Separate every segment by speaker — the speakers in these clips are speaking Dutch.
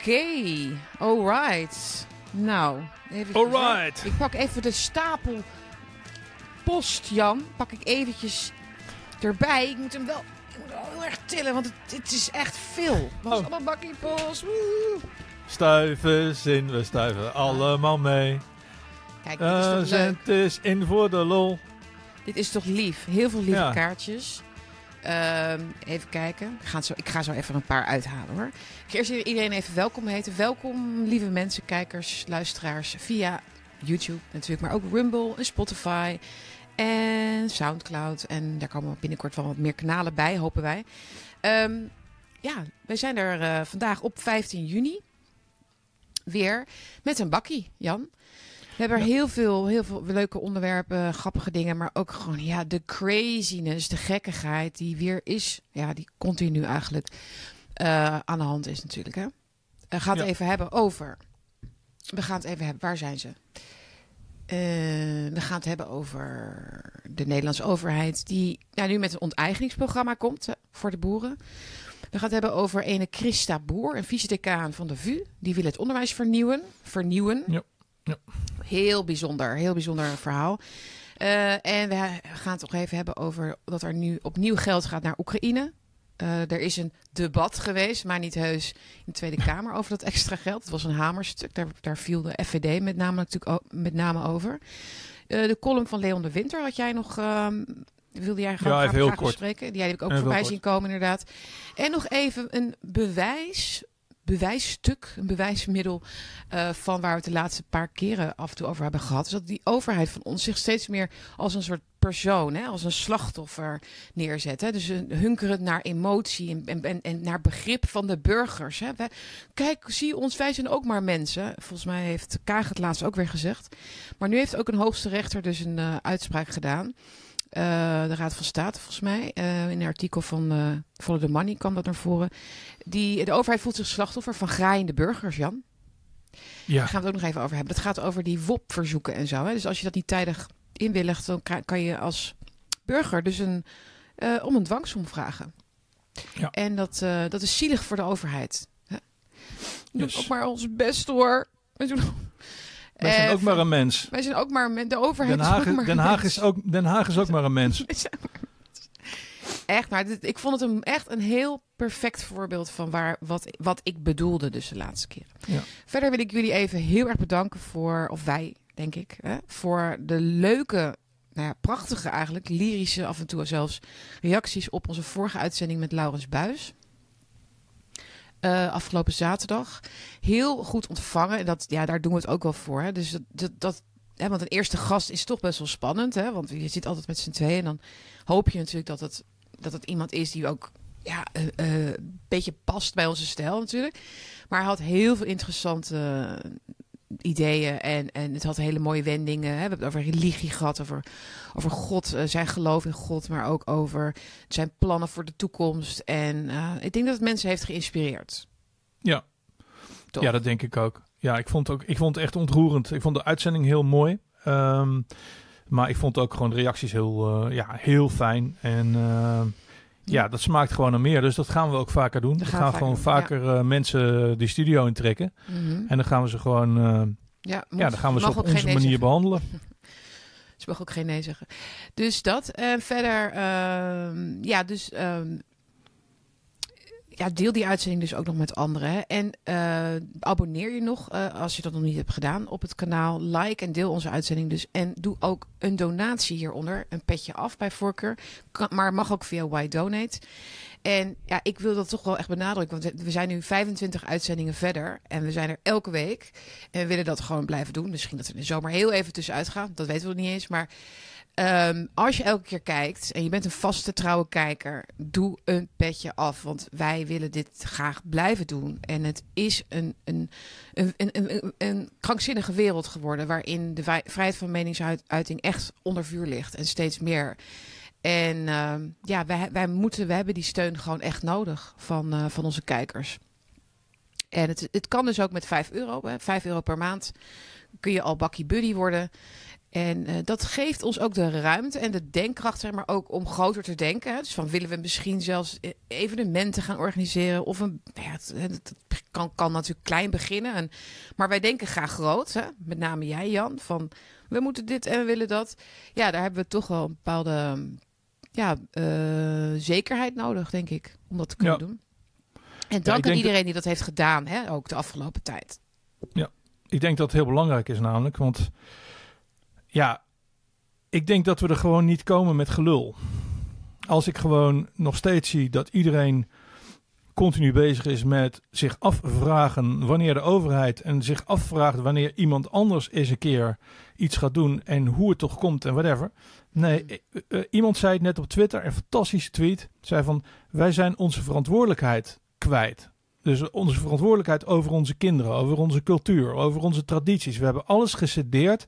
Speaker 1: Oké, alright. Nou, even
Speaker 2: Alright.
Speaker 1: Ik pak even de stapel post, Jan. Pak ik eventjes erbij. Ik moet hem wel, ik moet hem wel heel erg tillen, want het, het is echt veel. Was
Speaker 2: Oh.
Speaker 1: allemaal bakkie post. Woe.
Speaker 2: Stuiven zin, we stuiven allemaal mee.
Speaker 1: Kijk, dit is toch leuk.
Speaker 2: Zend is in voor de lol.
Speaker 1: Dit is toch lief. Heel veel lieve
Speaker 2: Ja.
Speaker 1: kaartjes. Ehm, even kijken. Ik ga, zo, ik ga zo even een paar uithalen hoor. Ik eerst iedereen even welkom heten. Welkom lieve mensen, kijkers, luisteraars via YouTube natuurlijk. Maar ook Rumble en Spotify en Soundcloud. En daar komen binnenkort wel wat meer kanalen bij, hopen wij. Ehm, ja, wij zijn er eh, vandaag op 15 juni weer met een bakkie, Jan. We hebben er heel, veel, heel veel leuke onderwerpen, grappige dingen, maar ook gewoon ja, de craziness, de gekkigheid die weer is, ja, die continu eigenlijk eh, aan de hand is natuurlijk. Hè? We gaan het
Speaker 2: Ja.
Speaker 1: even hebben over. We gaan het even hebben. Waar zijn ze? Eh, we gaan het hebben over de Nederlandse overheid, die ja, nu met een onteigeningsprogramma komt hè, voor de boeren. We gaan het hebben over ene Christa Boer, een vice-decaan van de VU. Die wil het onderwijs vernieuwen. Vernieuwen.
Speaker 2: Ja, ja.
Speaker 1: Heel bijzonder, heel bijzonder verhaal. Eh, en we gaan het nog even hebben over dat er nu opnieuw geld gaat naar Oekraïne. Eh, er is een debat geweest, maar niet heus in de Tweede Kamer over dat extra geld. Het was een hamerstuk, daar, daar viel de FVD met name, natuurlijk o- met name over. Eh, de column van Leon de Winter had jij nog, ehm, wilde jij graag,
Speaker 2: Ja, even
Speaker 1: graag
Speaker 2: heel
Speaker 1: graag
Speaker 2: kort.
Speaker 1: bespreken. Die heb ik ook voorbij zien komen inderdaad. En nog even een bewijs, bewijsstuk, een bewijsmiddel eh, van waar we het de laatste paar keren af en toe over hebben gehad. Is dat die overheid van ons zich steeds meer als een soort persoon, hè, als een slachtoffer neerzet. Hè. Dus een hunkerend naar emotie en, en, en, naar begrip van de burgers. Hè. Kijk, zie ons, wij zijn ook maar mensen. Volgens mij heeft Kaag het laatst ook weer gezegd. Maar nu heeft ook een hoogste rechter dus een eh, uitspraak gedaan. Eh, de Raad van State, volgens mij. eh, in een artikel van eh Follow the Money kwam dat naar voren. Die, de overheid voelt zich slachtoffer van graaiende burgers, Jan.
Speaker 2: Ja,
Speaker 1: Daar gaan we het ook nog even over hebben. Het gaat over die WOP-verzoeken en zo. Hè? Dus als je dat niet tijdig inwilligt, dan kan je als burger dus een, om een dwangsom vragen.
Speaker 2: Ja.
Speaker 1: En dat, dat is zielig voor de overheid. Hè? We doen
Speaker 2: Yes.
Speaker 1: ook maar ons best hoor. We doen...
Speaker 2: wij zijn
Speaker 1: Eh,
Speaker 2: ook maar een mens.
Speaker 1: Wij zijn ook maar... De overheid
Speaker 2: Den
Speaker 1: is
Speaker 2: Haag,
Speaker 1: ook maar
Speaker 2: Den, Haag is ook, Den Haag is ook maar een mens.
Speaker 1: Echt, maar dit- ik vond het een, echt een heel perfect voorbeeld van waar, wat, wat ik bedoelde dus de laatste keer.
Speaker 2: Ja.
Speaker 1: Verder wil ik jullie even heel erg bedanken voor, of wij denk ik, hè, voor de leuke, nou ja, prachtige eigenlijk, lyrische af en toe zelfs reacties op onze vorige uitzending met Laurens Buis. Eh, afgelopen zaterdag. Heel goed ontvangen. En dat, ja, daar doen we het ook wel voor. Hè. Dus dat, dat, hè, want een eerste gast is toch best wel spannend. Hè? Want je zit altijd met z'n tweeën. En dan hoop je natuurlijk dat het, dat het iemand is die ook ja, eh, eh, een beetje past bij onze stijl natuurlijk. Maar hij had heel veel interessante ideeën. En, en het had hele mooie wendingen. Hè? We hebben het over religie gehad. Over, over God, eh, zijn geloof in God. Maar ook over zijn plannen voor de toekomst. En eh, ik denk dat het mensen heeft geïnspireerd.
Speaker 2: Ja.
Speaker 1: Toch?
Speaker 2: ja, dat denk ik ook. Ja, ik vond, ook, ik vond het echt ontroerend. Ik vond de uitzending heel mooi. Ehm, maar ik vond ook gewoon de reacties heel, eh, ja, heel fijn. En ja, dat smaakt gewoon naar meer. Dus dat gaan we ook vaker doen. We
Speaker 1: gaan vaker
Speaker 2: gewoon
Speaker 1: doen,
Speaker 2: vaker eh, mensen die studio intrekken.
Speaker 1: Mhm.
Speaker 2: En dan gaan we ze gewoon, eh,
Speaker 1: ja, moet-
Speaker 2: ja, dan gaan we ze op onze manier
Speaker 1: zeggen.
Speaker 2: behandelen.
Speaker 1: Ze mag ook geen nee zeggen. Dus dat. En verder, ehm, ja, dus ehm, ja, deel die uitzending dus ook nog met anderen. En eh, abonneer je nog, eh, als je dat nog niet hebt gedaan, op het kanaal. Like en deel onze uitzending dus. En doe ook een donatie hieronder. Een petje af bij voorkeur. Maar mag ook via Why Donate. En ja, ik wil dat toch wel echt benadrukken. Want we zijn nu 25 uitzendingen verder. En we zijn er elke week. En we willen dat gewoon blijven doen. Misschien dat we in de zomer heel even tussenuit gaan. Dat weten we nog niet eens. Maar ehm, als je elke keer kijkt en je bent een vaste trouwe kijker, doe een petje af. Want wij willen dit graag blijven doen. En het is een, een, een, een, een, krankzinnige wereld geworden. Waarin de vrijheid van meningsuiting echt onder vuur ligt. En steeds meer. En ehm, ja, wij, wij moeten, we hebben die steun gewoon echt nodig van, eh, van onze kijkers. En het, het kan dus ook met 5 euro. Hè. 5 euro per maand kun je al bakkie buddy worden. En uh, dat geeft ons ook de ruimte en de denkkracht, zeg maar, ook om groter te denken. Dus van willen we misschien zelfs e-, evenementen gaan organiseren? Of een, ja, het, het kan, kan natuurlijk klein beginnen. En, maar wij denken graag groot, hè? met name jij, Jan. Van we moeten dit en we willen dat. Ja, daar hebben we toch wel een bepaalde ja, uh, zekerheid nodig, denk ik, om dat te kunnen ja. doen. En dank ja, aan iedereen die dat heeft gedaan, hè, ook de afgelopen tijd.
Speaker 2: Ja, ik denk dat het heel belangrijk is namelijk, want ja, ik denk dat we er gewoon niet komen met gelul. Als ik gewoon nog steeds zie dat iedereen continu bezig is met zich afvragen wanneer de overheid en zich afvraagt wanneer iemand anders eens een keer iets gaat doen en hoe het toch komt en whatever. Nee, mm. eh, eh, iemand zei het net op Twitter, een fantastische tweet. Zei van, wij zijn onze verantwoordelijkheid kwijt. Dus onze verantwoordelijkheid over onze kinderen, over onze cultuur, over onze tradities. We hebben alles gecedeerd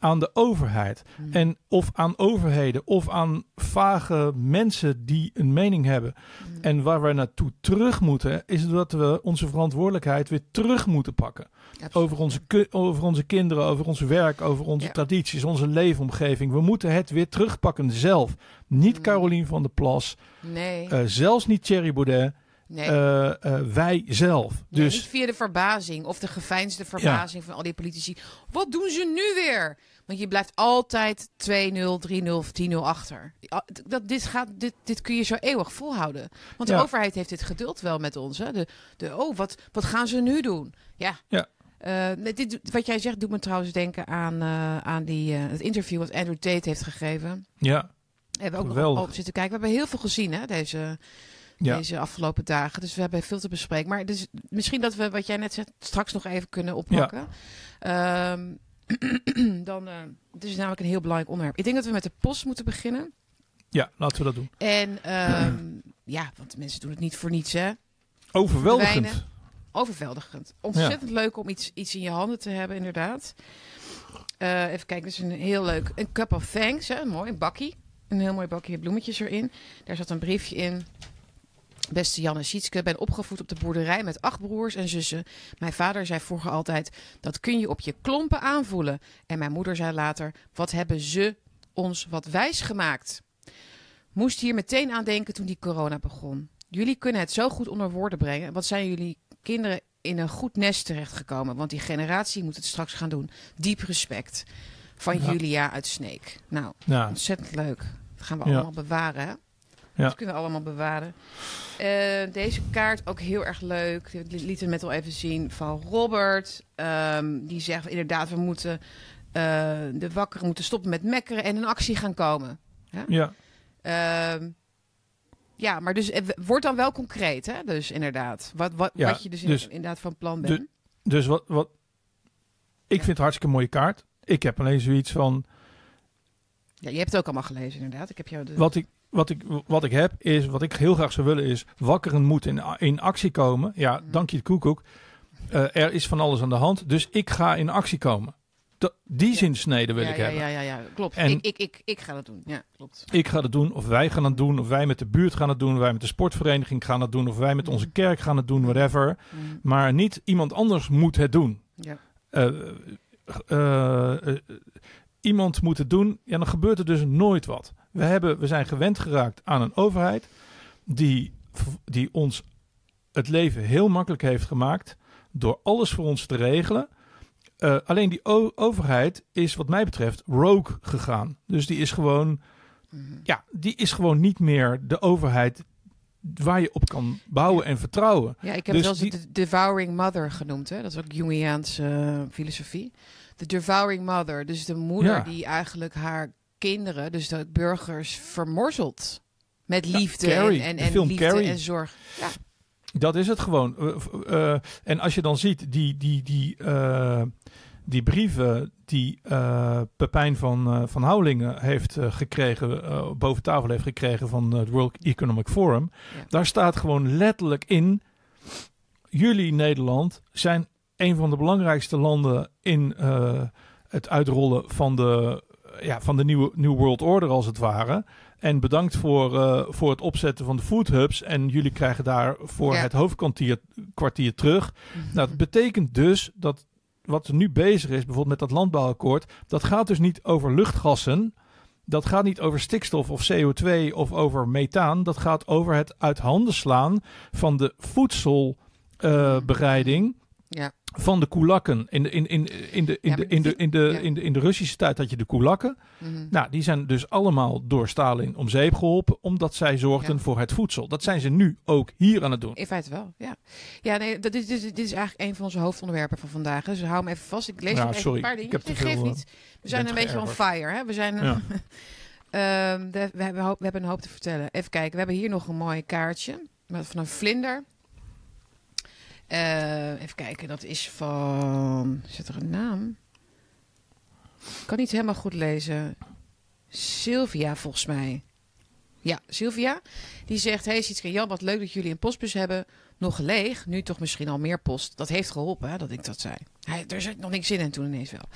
Speaker 2: aan de overheid. Hmm. En of aan overheden of aan vage mensen die een mening hebben. Hmm. En waar we naartoe terug moeten, is dat we onze verantwoordelijkheid weer terug moeten pakken. Over onze, over onze kinderen, over ons werk, over onze tradities, onze leefomgeving. We moeten het weer terugpakken zelf. Niet mm. Carolien van der Plas.
Speaker 1: Nee.
Speaker 2: Uh, zelfs niet Thierry Baudet. Nee. Uh, uh, wij zelf.
Speaker 1: Nee,
Speaker 2: dus
Speaker 1: niet via de verbazing of de geveinsde verbazing van al die politici. Wat doen ze nu weer? Want je blijft altijd 2-0, 3-0 of 10-0 achter. Dat, dit, gaat, dit, dit kun je zo eeuwig volhouden. Want de overheid heeft dit geduld wel met ons. Hè? De, de, oh, wat, wat gaan ze nu doen? Ja.
Speaker 2: ja.
Speaker 1: Uh, dit, wat jij zegt doet me trouwens denken aan, uh, aan die, uh, het interview wat Andrew Tate heeft gegeven.
Speaker 2: Ja.
Speaker 1: We hebben ook nog op zitten kijken. We hebben heel veel gezien hè, deze, ja. deze afgelopen dagen. Dus we hebben veel te bespreken. Maar dus, misschien dat we, wat jij net zegt, straks nog even kunnen oppakken. Ja. Um, dan, uh, het is namelijk een heel belangrijk onderwerp. Ik denk dat we met de post moeten beginnen.
Speaker 2: Ja, laten we dat doen.
Speaker 1: En um, ja, want mensen doen het niet voor niets, hè?
Speaker 2: Overweldigend.
Speaker 1: Overweldigend. Ontzettend leuk om iets, iets in je handen te hebben, inderdaad. Uh, even kijken, dus een heel leuk. Een cup of thanks, hè? Mooi, een bakkie. Een heel mooi bakje bloemetjes erin. Daar zat een briefje in. Beste Janne Sietske, ben opgevoed op de boerderij met acht broers en zussen. Mijn vader zei vroeger altijd: dat kun je op je klompen aanvoelen. En mijn moeder zei later: wat hebben ze ons wat wijs gemaakt? Moest hier meteen aan denken toen die corona begon. Jullie kunnen het zo goed onder woorden brengen. Wat zijn jullie kinderen in een goed nest terechtgekomen? Want die generatie moet het straks gaan doen. Diep respect. Van Julia uit Sneek. Nou, ja. ontzettend leuk. Dat gaan we allemaal bewaren. Ja. Kunnen we allemaal bewaren. Uh, deze kaart ook heel erg leuk. Ik liet het net al even zien van Robert. Um, die zegt inderdaad, we moeten uh, de wakkeren moeten stoppen met mekkeren en in actie gaan komen.
Speaker 2: Ja.
Speaker 1: Ja, uh, ja maar dus het wordt dan wel concreet, hè? Dus inderdaad. Wat, wat, ja, wat je dus, dus, inderdaad van plan bent.
Speaker 2: dus wat, wat ik vind het hartstikke mooie kaart. Ik heb alleen zoiets van.
Speaker 1: Ja, je hebt het ook allemaal gelezen, inderdaad. Ik heb jou
Speaker 2: de... Wat ik, wat ik, wat ik heb is, wat ik heel graag zou willen is, wakkeren moet in, in actie komen. Ja, mm. dank je de koekoek. Uh, er is van alles aan de hand, dus ik ga in actie komen. Die ja. zinsnede wil
Speaker 1: ja,
Speaker 2: ik
Speaker 1: ja,
Speaker 2: hebben.
Speaker 1: Ja, ja, ja, klopt. En ik, ik, ik, ik ga dat doen. Ja, klopt.
Speaker 2: Ik ga dat doen, of wij gaan het doen, of wij met de buurt gaan het doen, of wij met de sportvereniging gaan het doen, of wij met onze mm. kerk gaan het doen, whatever. Mm. Maar niet iemand anders moet het doen.
Speaker 1: Ja.
Speaker 2: Uh, uh, iemand moet het doen, ja, dan gebeurt er dus nooit wat. We, hebben, we zijn gewend geraakt aan een overheid die, die ons het leven heel makkelijk heeft gemaakt door alles voor ons te regelen. Uh, alleen die overheid is wat mij betreft rogue gegaan. Dus die is gewoon, mm -hmm. ja, die is gewoon niet meer de overheid waar je op kan bouwen en vertrouwen.
Speaker 1: Ja, ik heb dus eens de devouring mother genoemd. Hè? Dat is ook Jungiaanse uh, filosofie. De devouring mother, dus de moeder ja. die eigenlijk haar kinderen, dus de burgers, vermorzelt. Met liefde ja, Carrie, en, en, en liefde Carrie. en zorg. Ja.
Speaker 2: Dat is het gewoon. Uh, uh, en als je dan ziet die, die, die, uh, die brieven die Pepijn van, van Houwelingen heeft gekregen, boven tafel heeft gekregen van het World Economic Forum. Ja. Daar staat gewoon letterlijk in, jullie Nederland zijn een van de belangrijkste landen in het uitrollen van de ja, van de nieuwe New World Order als het ware. En bedankt voor, uh, voor het opzetten van de food hubs. En jullie krijgen daar voor ja. het hoofdkwartier kwartier terug. Mm -hmm. Nou, dat betekent dus dat wat er nu bezig is, bijvoorbeeld met dat landbouwakkoord, dat gaat dus niet over luchtgassen. Dat gaat niet over stikstof of CO2 of over methaan. Dat gaat over het uit handen slaan van de voedselbereiding
Speaker 1: Ja.
Speaker 2: van de koelakken. In de, in, in, in, de, in,
Speaker 1: Ja,
Speaker 2: de, in, de, in, de,
Speaker 1: ja.
Speaker 2: in, de, in de Russische tijd had je de koelakken.
Speaker 1: Mhm.
Speaker 2: Nou, die zijn dus allemaal door Stalin om zeep geholpen, omdat zij zorgden
Speaker 1: Ja.
Speaker 2: voor het voedsel. Dat zijn ze nu ook hier aan het doen.
Speaker 1: In feite wel, ja. Ja, nee, dat is, dit, is, dit is eigenlijk een van onze hoofdonderwerpen van vandaag. Dus hou hem even vast. Ik lees nog even
Speaker 2: sorry.
Speaker 1: een paar
Speaker 2: Ik
Speaker 1: dingen.
Speaker 2: heb te
Speaker 1: Nee, geeft
Speaker 2: veel, eh,
Speaker 1: niet. We zijn een beetje on fire, hè? We, zijn, eh, ehm, de- we, hebben, hoop- we hebben een hoop te vertellen. Even kijken, we hebben hier nog een mooi kaartje met, van een vlinder. Eh, even kijken, dat is van... Zit er een naam? Ik kan niet helemaal goed lezen. Sylvia, volgens mij. Ja, Sylvia. Die zegt: Hey en Jan, wat leuk dat jullie een postbus hebben. Nog leeg, nu toch misschien al meer post. Dat heeft geholpen hè, dat ik dat zei. Hij, er zit nog niks in en toen ineens wel.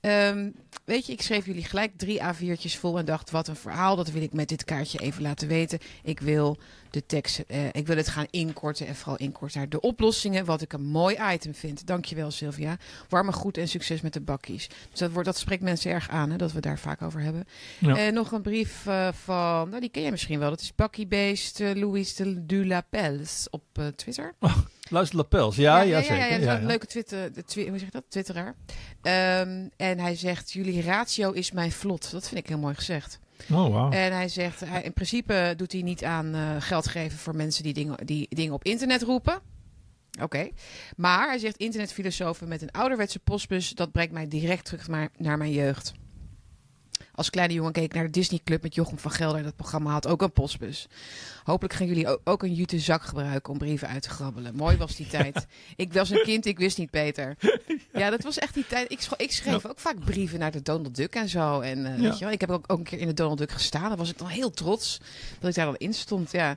Speaker 1: Ehm, weet je, ik schreef jullie gelijk drie A4'tjes vol en dacht: wat een verhaal. Dat wil ik met dit kaartje even laten weten. Ik wil de tekst, eh, ik wil het gaan inkorten en vooral inkorten naar de oplossingen. Wat ik een mooi item vind. Dankjewel, Sylvia. Warme goed en succes met de bakkies. Dus dat, wordt, dat spreekt mensen erg aan, hè, dat we daar vaak over hebben.
Speaker 2: Ja.
Speaker 1: En nog een brief eh, van, nou die ken jij misschien wel. Dat is Bakkie-based eh, Louis de Dulapels op Twitter.
Speaker 2: Luister Lapels, ja, ja,
Speaker 1: ja,
Speaker 2: zeker.
Speaker 1: ja. Een leuke Twitter, twi- hoe zeg je dat? Twitteraar. Ehm, en hij zegt, jullie ratio is mijn vlot. Dat vind ik heel mooi gezegd.
Speaker 2: Oh, wauw.
Speaker 1: En hij zegt, hij, in principe doet hij niet aan eh, geld geven voor mensen die dingen, die dingen op internet roepen. Oké. Maar hij zegt, internetfilosofen met een ouderwetse postbus, dat brengt mij direct terug naar mijn jeugd. Als kleine jongen keek ik naar de Disney Club met Jochem van Gelder. Dat programma had ook een postbus. Hopelijk gaan jullie ook, een jute zak gebruiken om brieven uit te grabbelen. Mooi was die tijd. Ik was een kind, ik wist niet beter. Ja, dat was echt die tijd. Ik, ik schreef ook vaak brieven naar de Donald Duck en zo. En eh, weet je wel, ik heb ook, ook een keer in de Donald Duck gestaan. Daar was ik dan heel trots dat ik daar dan in stond. Ja.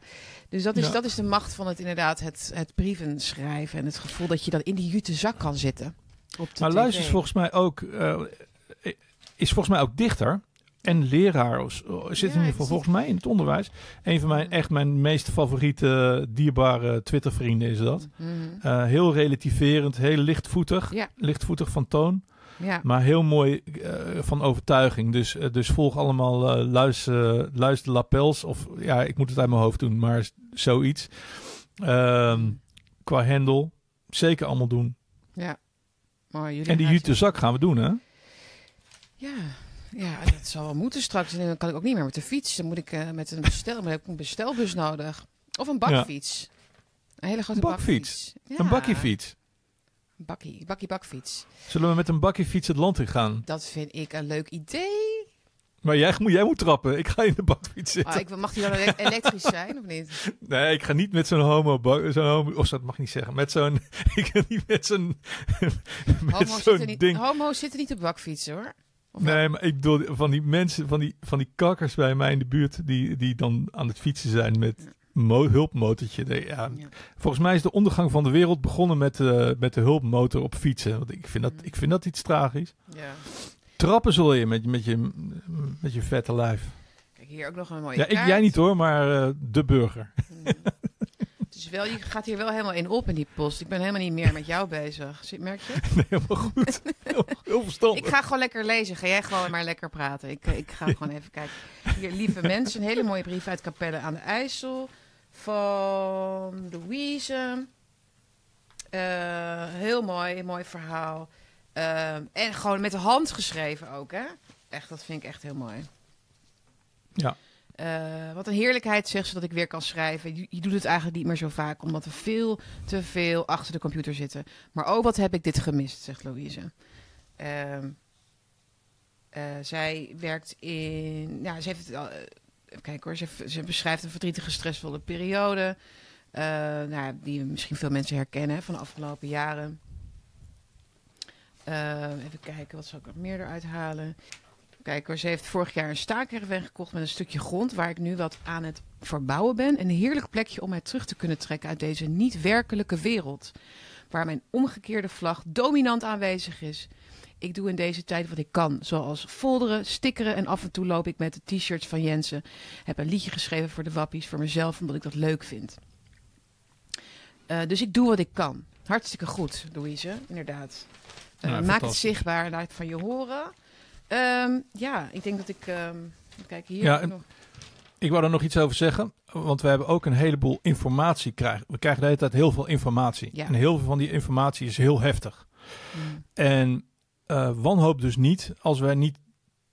Speaker 1: Dus dat is, dat is de macht van het inderdaad, het, het brieven schrijven. En het gevoel dat je dan in die jute zak kan zitten. Op de
Speaker 2: Maar
Speaker 1: tv.
Speaker 2: luister is volgens mij ook, eh, is volgens mij ook dichter. En leraar zit in ieder geval volgens mij in het onderwijs. Een van mijn echt mijn meest favoriete dierbare Twitter vrienden is dat.
Speaker 1: Mhm.
Speaker 2: Eh, heel relativerend, heel lichtvoetig.
Speaker 1: Ja.
Speaker 2: Lichtvoetig van toon.
Speaker 1: Ja.
Speaker 2: Maar heel mooi eh, van overtuiging. Dus, eh, dus volg allemaal eh luister, luister lapels. Of ja, ik moet het uit mijn hoofd doen, maar zoiets. Ehm, qua handle. Zeker allemaal doen.
Speaker 1: ja. Mooi,
Speaker 2: En die jute zak gaan we doen, hè?
Speaker 1: Ja. ja, dat zal wel moeten straks. En dan kan ik ook niet meer met de fiets. Dan moet ik eh, met een bestel, maar dan heb ik een bestelbus nodig. Of een bakfiets. Een hele grote
Speaker 2: bakfiets?
Speaker 1: bakfiets. Ja.
Speaker 2: Een bakkiefiets.
Speaker 1: Een Bakkie, bakkie bakfiets.
Speaker 2: Zullen we met een bakkiefiets het land in gaan?
Speaker 1: Dat vind ik een leuk idee.
Speaker 2: Maar jij moet, jij moet trappen. Ik ga in de bakfiets zitten.
Speaker 1: Ah, ik, mag die dan ele- elektrisch zijn of niet?
Speaker 2: Nee, ik ga niet met zo'n homo... Zo'n homo of dat mag ik niet zeggen. Met zo'n... Ik ga niet met zo'n... met
Speaker 1: Homo's
Speaker 2: zo'n
Speaker 1: zitten,
Speaker 2: ding.
Speaker 1: homo's zitten niet op bakfietsen hoor.
Speaker 2: Nee, maar ik bedoel van die mensen, van die, van die kakkers bij mij in de buurt, die, die dan aan het fietsen zijn met mo hulpmotortje. Ja. Volgens mij is de ondergang van de wereld begonnen met, eh, met de hulpmotor op fietsen. Want ik vind dat, ik vind dat iets tragisch.
Speaker 1: Ja.
Speaker 2: Trappen zul je met, met, je met je vette lijf.
Speaker 1: Kijk, hier ook nog een mooie
Speaker 2: Ja, ik, jij niet hoor, maar eh, de burger.
Speaker 1: Hmm. Is wel, je gaat hier wel helemaal in op in die post. Ik ben helemaal niet meer met jou bezig. Merk je?
Speaker 2: Nee, helemaal goed. Heel, heel verstandig.
Speaker 1: Ik ga gewoon lekker lezen. Ga jij gewoon maar lekker praten. Ik, eh, ik ga gewoon even kijken. Hier, lieve mensen, een hele mooie brief uit Capelle aan de IJssel. Van Louise. Eh, heel mooi, mooi verhaal. Eh, en gewoon met de hand geschreven ook, hè? Echt, dat vind ik echt heel mooi.
Speaker 2: Ja.
Speaker 1: Eh, wat een heerlijkheid, zegt ze, dat ik weer kan schrijven. Je, doet het eigenlijk niet meer zo vaak, omdat we veel te veel achter de computer zitten. Maar oh, wat heb ik dit gemist, zegt Louise. Ehm, eh, zij werkt in. Ja, ze heeft. eh, even kijken hoor. Ze, beschrijft een verdrietige, stressvolle periode. nou, die misschien veel mensen herkennen van de afgelopen jaren. Eh, even kijken, wat zal ik er meer eruit halen? Kijk ze heeft vorig jaar een staakerven gekocht met een stukje grond waar ik nu wat aan het verbouwen ben. Een heerlijk plekje om mij terug te kunnen trekken uit deze niet werkelijke wereld. Waar mijn omgekeerde vlag dominant aanwezig is. Ik doe in deze tijd wat ik kan, zoals folderen, stickeren en af en toe loop ik met de t-shirts van Jensen. Heb een liedje geschreven voor de wappies, voor mezelf, omdat ik dat leuk vind. Eh, dus ik doe wat ik kan. Hartstikke goed, Louise, inderdaad. Eh,
Speaker 2: Ja,
Speaker 1: maak het zichtbaar, laat het van je horen. Ehm, ja, ik denk dat ik... ehm kijk, hier
Speaker 2: Ja,
Speaker 1: nog...
Speaker 2: Ik wou er nog iets over zeggen, want we hebben ook een heleboel informatie. Krijgen. We krijgen de hele tijd heel veel informatie.
Speaker 1: Ja.
Speaker 2: En heel veel van die informatie is heel heftig.
Speaker 1: Mm,
Speaker 2: En eh, wanhoop dus niet als wij niet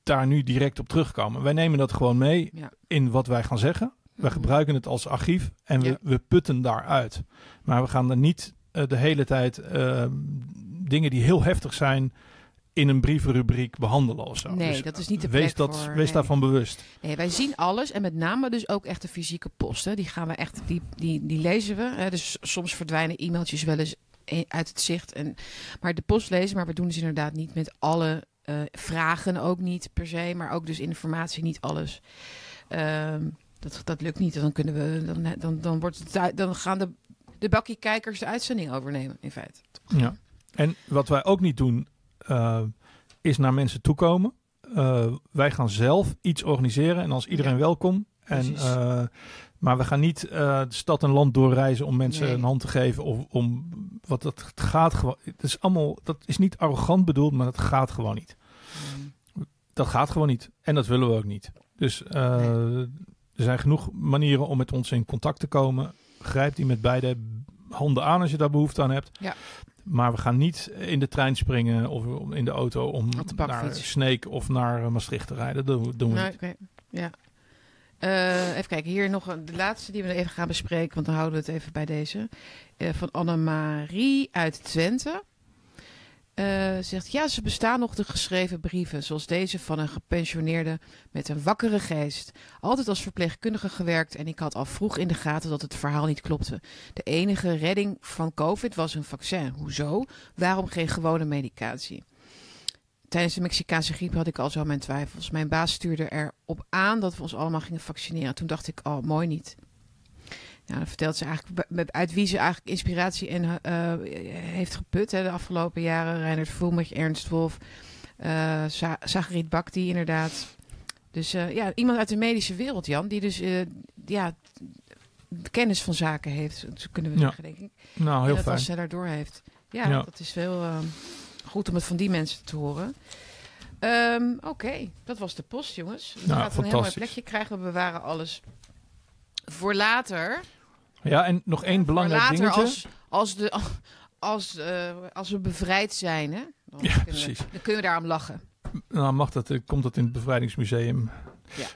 Speaker 2: daar nu direct op terugkomen. Wij nemen dat gewoon mee
Speaker 1: Ja.
Speaker 2: in wat wij gaan zeggen. Wij
Speaker 1: mhm.
Speaker 2: gebruiken het als archief en we,
Speaker 1: Ja.
Speaker 2: we putten daaruit. Maar we gaan er niet eh, de hele tijd eh, dingen die heel heftig zijn in een brievenrubriek behandelen of zo.
Speaker 1: Nee,
Speaker 2: Dus,
Speaker 1: dat is niet de
Speaker 2: wees,
Speaker 1: plek
Speaker 2: dat,
Speaker 1: voor,
Speaker 2: wees
Speaker 1: nee.
Speaker 2: daarvan bewust.
Speaker 1: Nee, wij zien alles en met name dus ook echt de fysieke posten. Die gaan we echt, die, die, die lezen we. Hè. Dus soms verdwijnen e-mailtjes wel eens e- uit het zicht. En, maar de post lezen, maar we doen dus inderdaad niet met alle eh, vragen ook niet per se, maar ook dus informatie, niet alles. Ehm, dat, dat lukt niet. Dan kunnen we, dan, dan, dan wordt het, dan gaan de, de bakkie kijkers de uitzending overnemen, in feite.
Speaker 2: Ja. En wat wij ook niet doen, is naar mensen toekomen. Eh, wij gaan zelf iets organiseren en als iedereen
Speaker 1: Ja.
Speaker 2: welkom. En, eh, maar we gaan niet eh, de stad en land doorreizen om mensen
Speaker 1: Nee.
Speaker 2: een hand te geven. Of om wat dat gaat gewoon. Het is allemaal, dat is niet arrogant bedoeld, maar dat gaat gewoon niet. Dat gaat gewoon niet. En dat willen we ook niet. Dus eh, er zijn genoeg manieren om met ons in contact te komen. Grijp die met beide handen aan als je daar behoefte aan hebt.
Speaker 1: Ja.
Speaker 2: Maar we gaan niet in de trein springen of in de auto om
Speaker 1: de
Speaker 2: naar. Sneek of naar eh, Maastricht te rijden. Dat doen we,
Speaker 1: Nee,
Speaker 2: niet.
Speaker 1: oké. Ja. Eh, even kijken, hier nog de laatste die we even gaan bespreken, want dan houden we het even bij deze. Eh, van Annemarie uit Twente. Eh, zegt, ja, ze bestaan nog de geschreven brieven, zoals deze van een gepensioneerde met een wakkere geest. Altijd als verpleegkundige gewerkt en ik had al vroeg in de gaten dat het verhaal niet klopte. De enige redding van COVID was een vaccin. Hoezo? Waarom geen gewone medicatie? Tijdens de Mexicaanse griep had ik al zo mijn twijfels. Mijn baas stuurde erop aan dat we ons allemaal gingen vaccineren. Toen dacht ik, oh, mooi niet. Dan vertelt ze eigenlijk met- uit wie ze eigenlijk inspiratie en, eh, heeft geput hè, de afgelopen jaren. Reinhard Voelmich, Ernst Wolf, eh Sa Sagrit Bakti inderdaad. Dus eh, ja, iemand uit de medische wereld, Jan, die dus eh, ja, kennis van zaken heeft, zo kunnen we
Speaker 2: Ja.
Speaker 1: zeggen, denk ik.
Speaker 2: Nou,
Speaker 1: En
Speaker 2: heel
Speaker 1: dat
Speaker 2: fijn.
Speaker 1: als ze daardoor heeft. Ja,
Speaker 2: Ja.
Speaker 1: dat is wel eh, goed om het van die mensen te horen. Ehm, Oké, dat was de post, jongens. We
Speaker 2: Nou,
Speaker 1: gaan een heel mooi plekje krijgen. We bewaren alles voor later.
Speaker 2: Ja, en nog één belangrijk
Speaker 1: later
Speaker 2: dingetje.
Speaker 1: als, als, de, als, eh, als we bevrijd zijn, hè? Dan,
Speaker 2: Ja,
Speaker 1: kunnen
Speaker 2: precies.
Speaker 1: We, dan kunnen we daarom lachen.
Speaker 2: Nou, mag dat, eh, komt dat in het Bevrijdingsmuseum.
Speaker 1: Ja.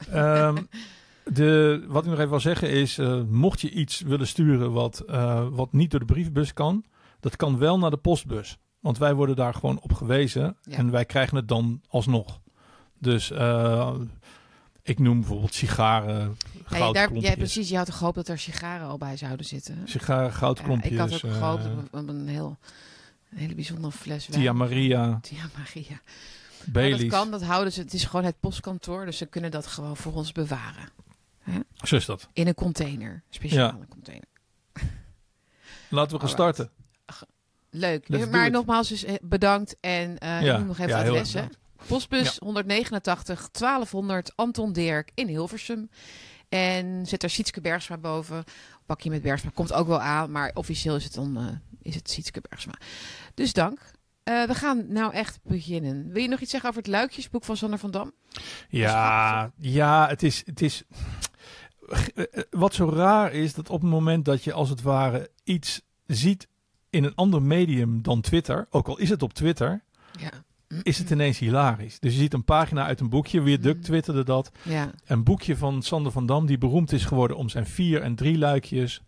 Speaker 2: Ehm, de, wat ik nog even wil zeggen is, eh, mocht je iets willen sturen wat, wat niet door de brievenbus kan, dat kan wel naar de postbus. Want wij worden daar gewoon op gewezen
Speaker 1: Ja.
Speaker 2: en wij krijgen het dan alsnog. Dus ik noem bijvoorbeeld sigaren,
Speaker 1: Ja,
Speaker 2: goudklompjes.
Speaker 1: precies, je had gehoopt dat er sigaren al bij zouden zitten.
Speaker 2: Sigaren,
Speaker 1: Ja,
Speaker 2: goudklompjes.
Speaker 1: ik had ook
Speaker 2: eh,
Speaker 1: gehoopt op een, heel, een hele bijzondere fles wijn.
Speaker 2: Tia Maria,
Speaker 1: Tia Maria.
Speaker 2: Baileys.
Speaker 1: dat kan, dat houden ze. Het is gewoon het postkantoor, dus ze kunnen dat gewoon voor ons bewaren.
Speaker 2: Zo is dat.
Speaker 1: In een container, speciale container.
Speaker 2: Laten we gaan starten.
Speaker 1: Leuk.
Speaker 2: Let's
Speaker 1: maar nogmaals, dus, eh, bedankt. En eh
Speaker 2: Ja,
Speaker 1: ik noem nog even
Speaker 2: ja,
Speaker 1: het Postbus 189 1200 Anton Dirk in Hilversum. En zet er Sietske Bergsma boven. Pakje met Bergsma komt ook wel aan, maar officieel is het dan eh, is het Sietske Bergsma. Dus dank. Eh, we gaan nou echt beginnen. Wil je nog iets zeggen over het luikjesboek van Sander van Dam?
Speaker 2: Ja, ja, het is, het is. Wat zo raar is dat op het moment dat je als het ware iets ziet in een ander medium dan Twitter, ook al is het op Twitter,
Speaker 1: Ja.
Speaker 2: Is het ineens hilarisch. Dus je ziet een pagina uit een boekje, weer Duk
Speaker 1: Mm.
Speaker 2: twitterde dat.
Speaker 1: Ja.
Speaker 2: Een boekje van Sander van Dam, die beroemd is geworden om zijn vier en drie luikjes.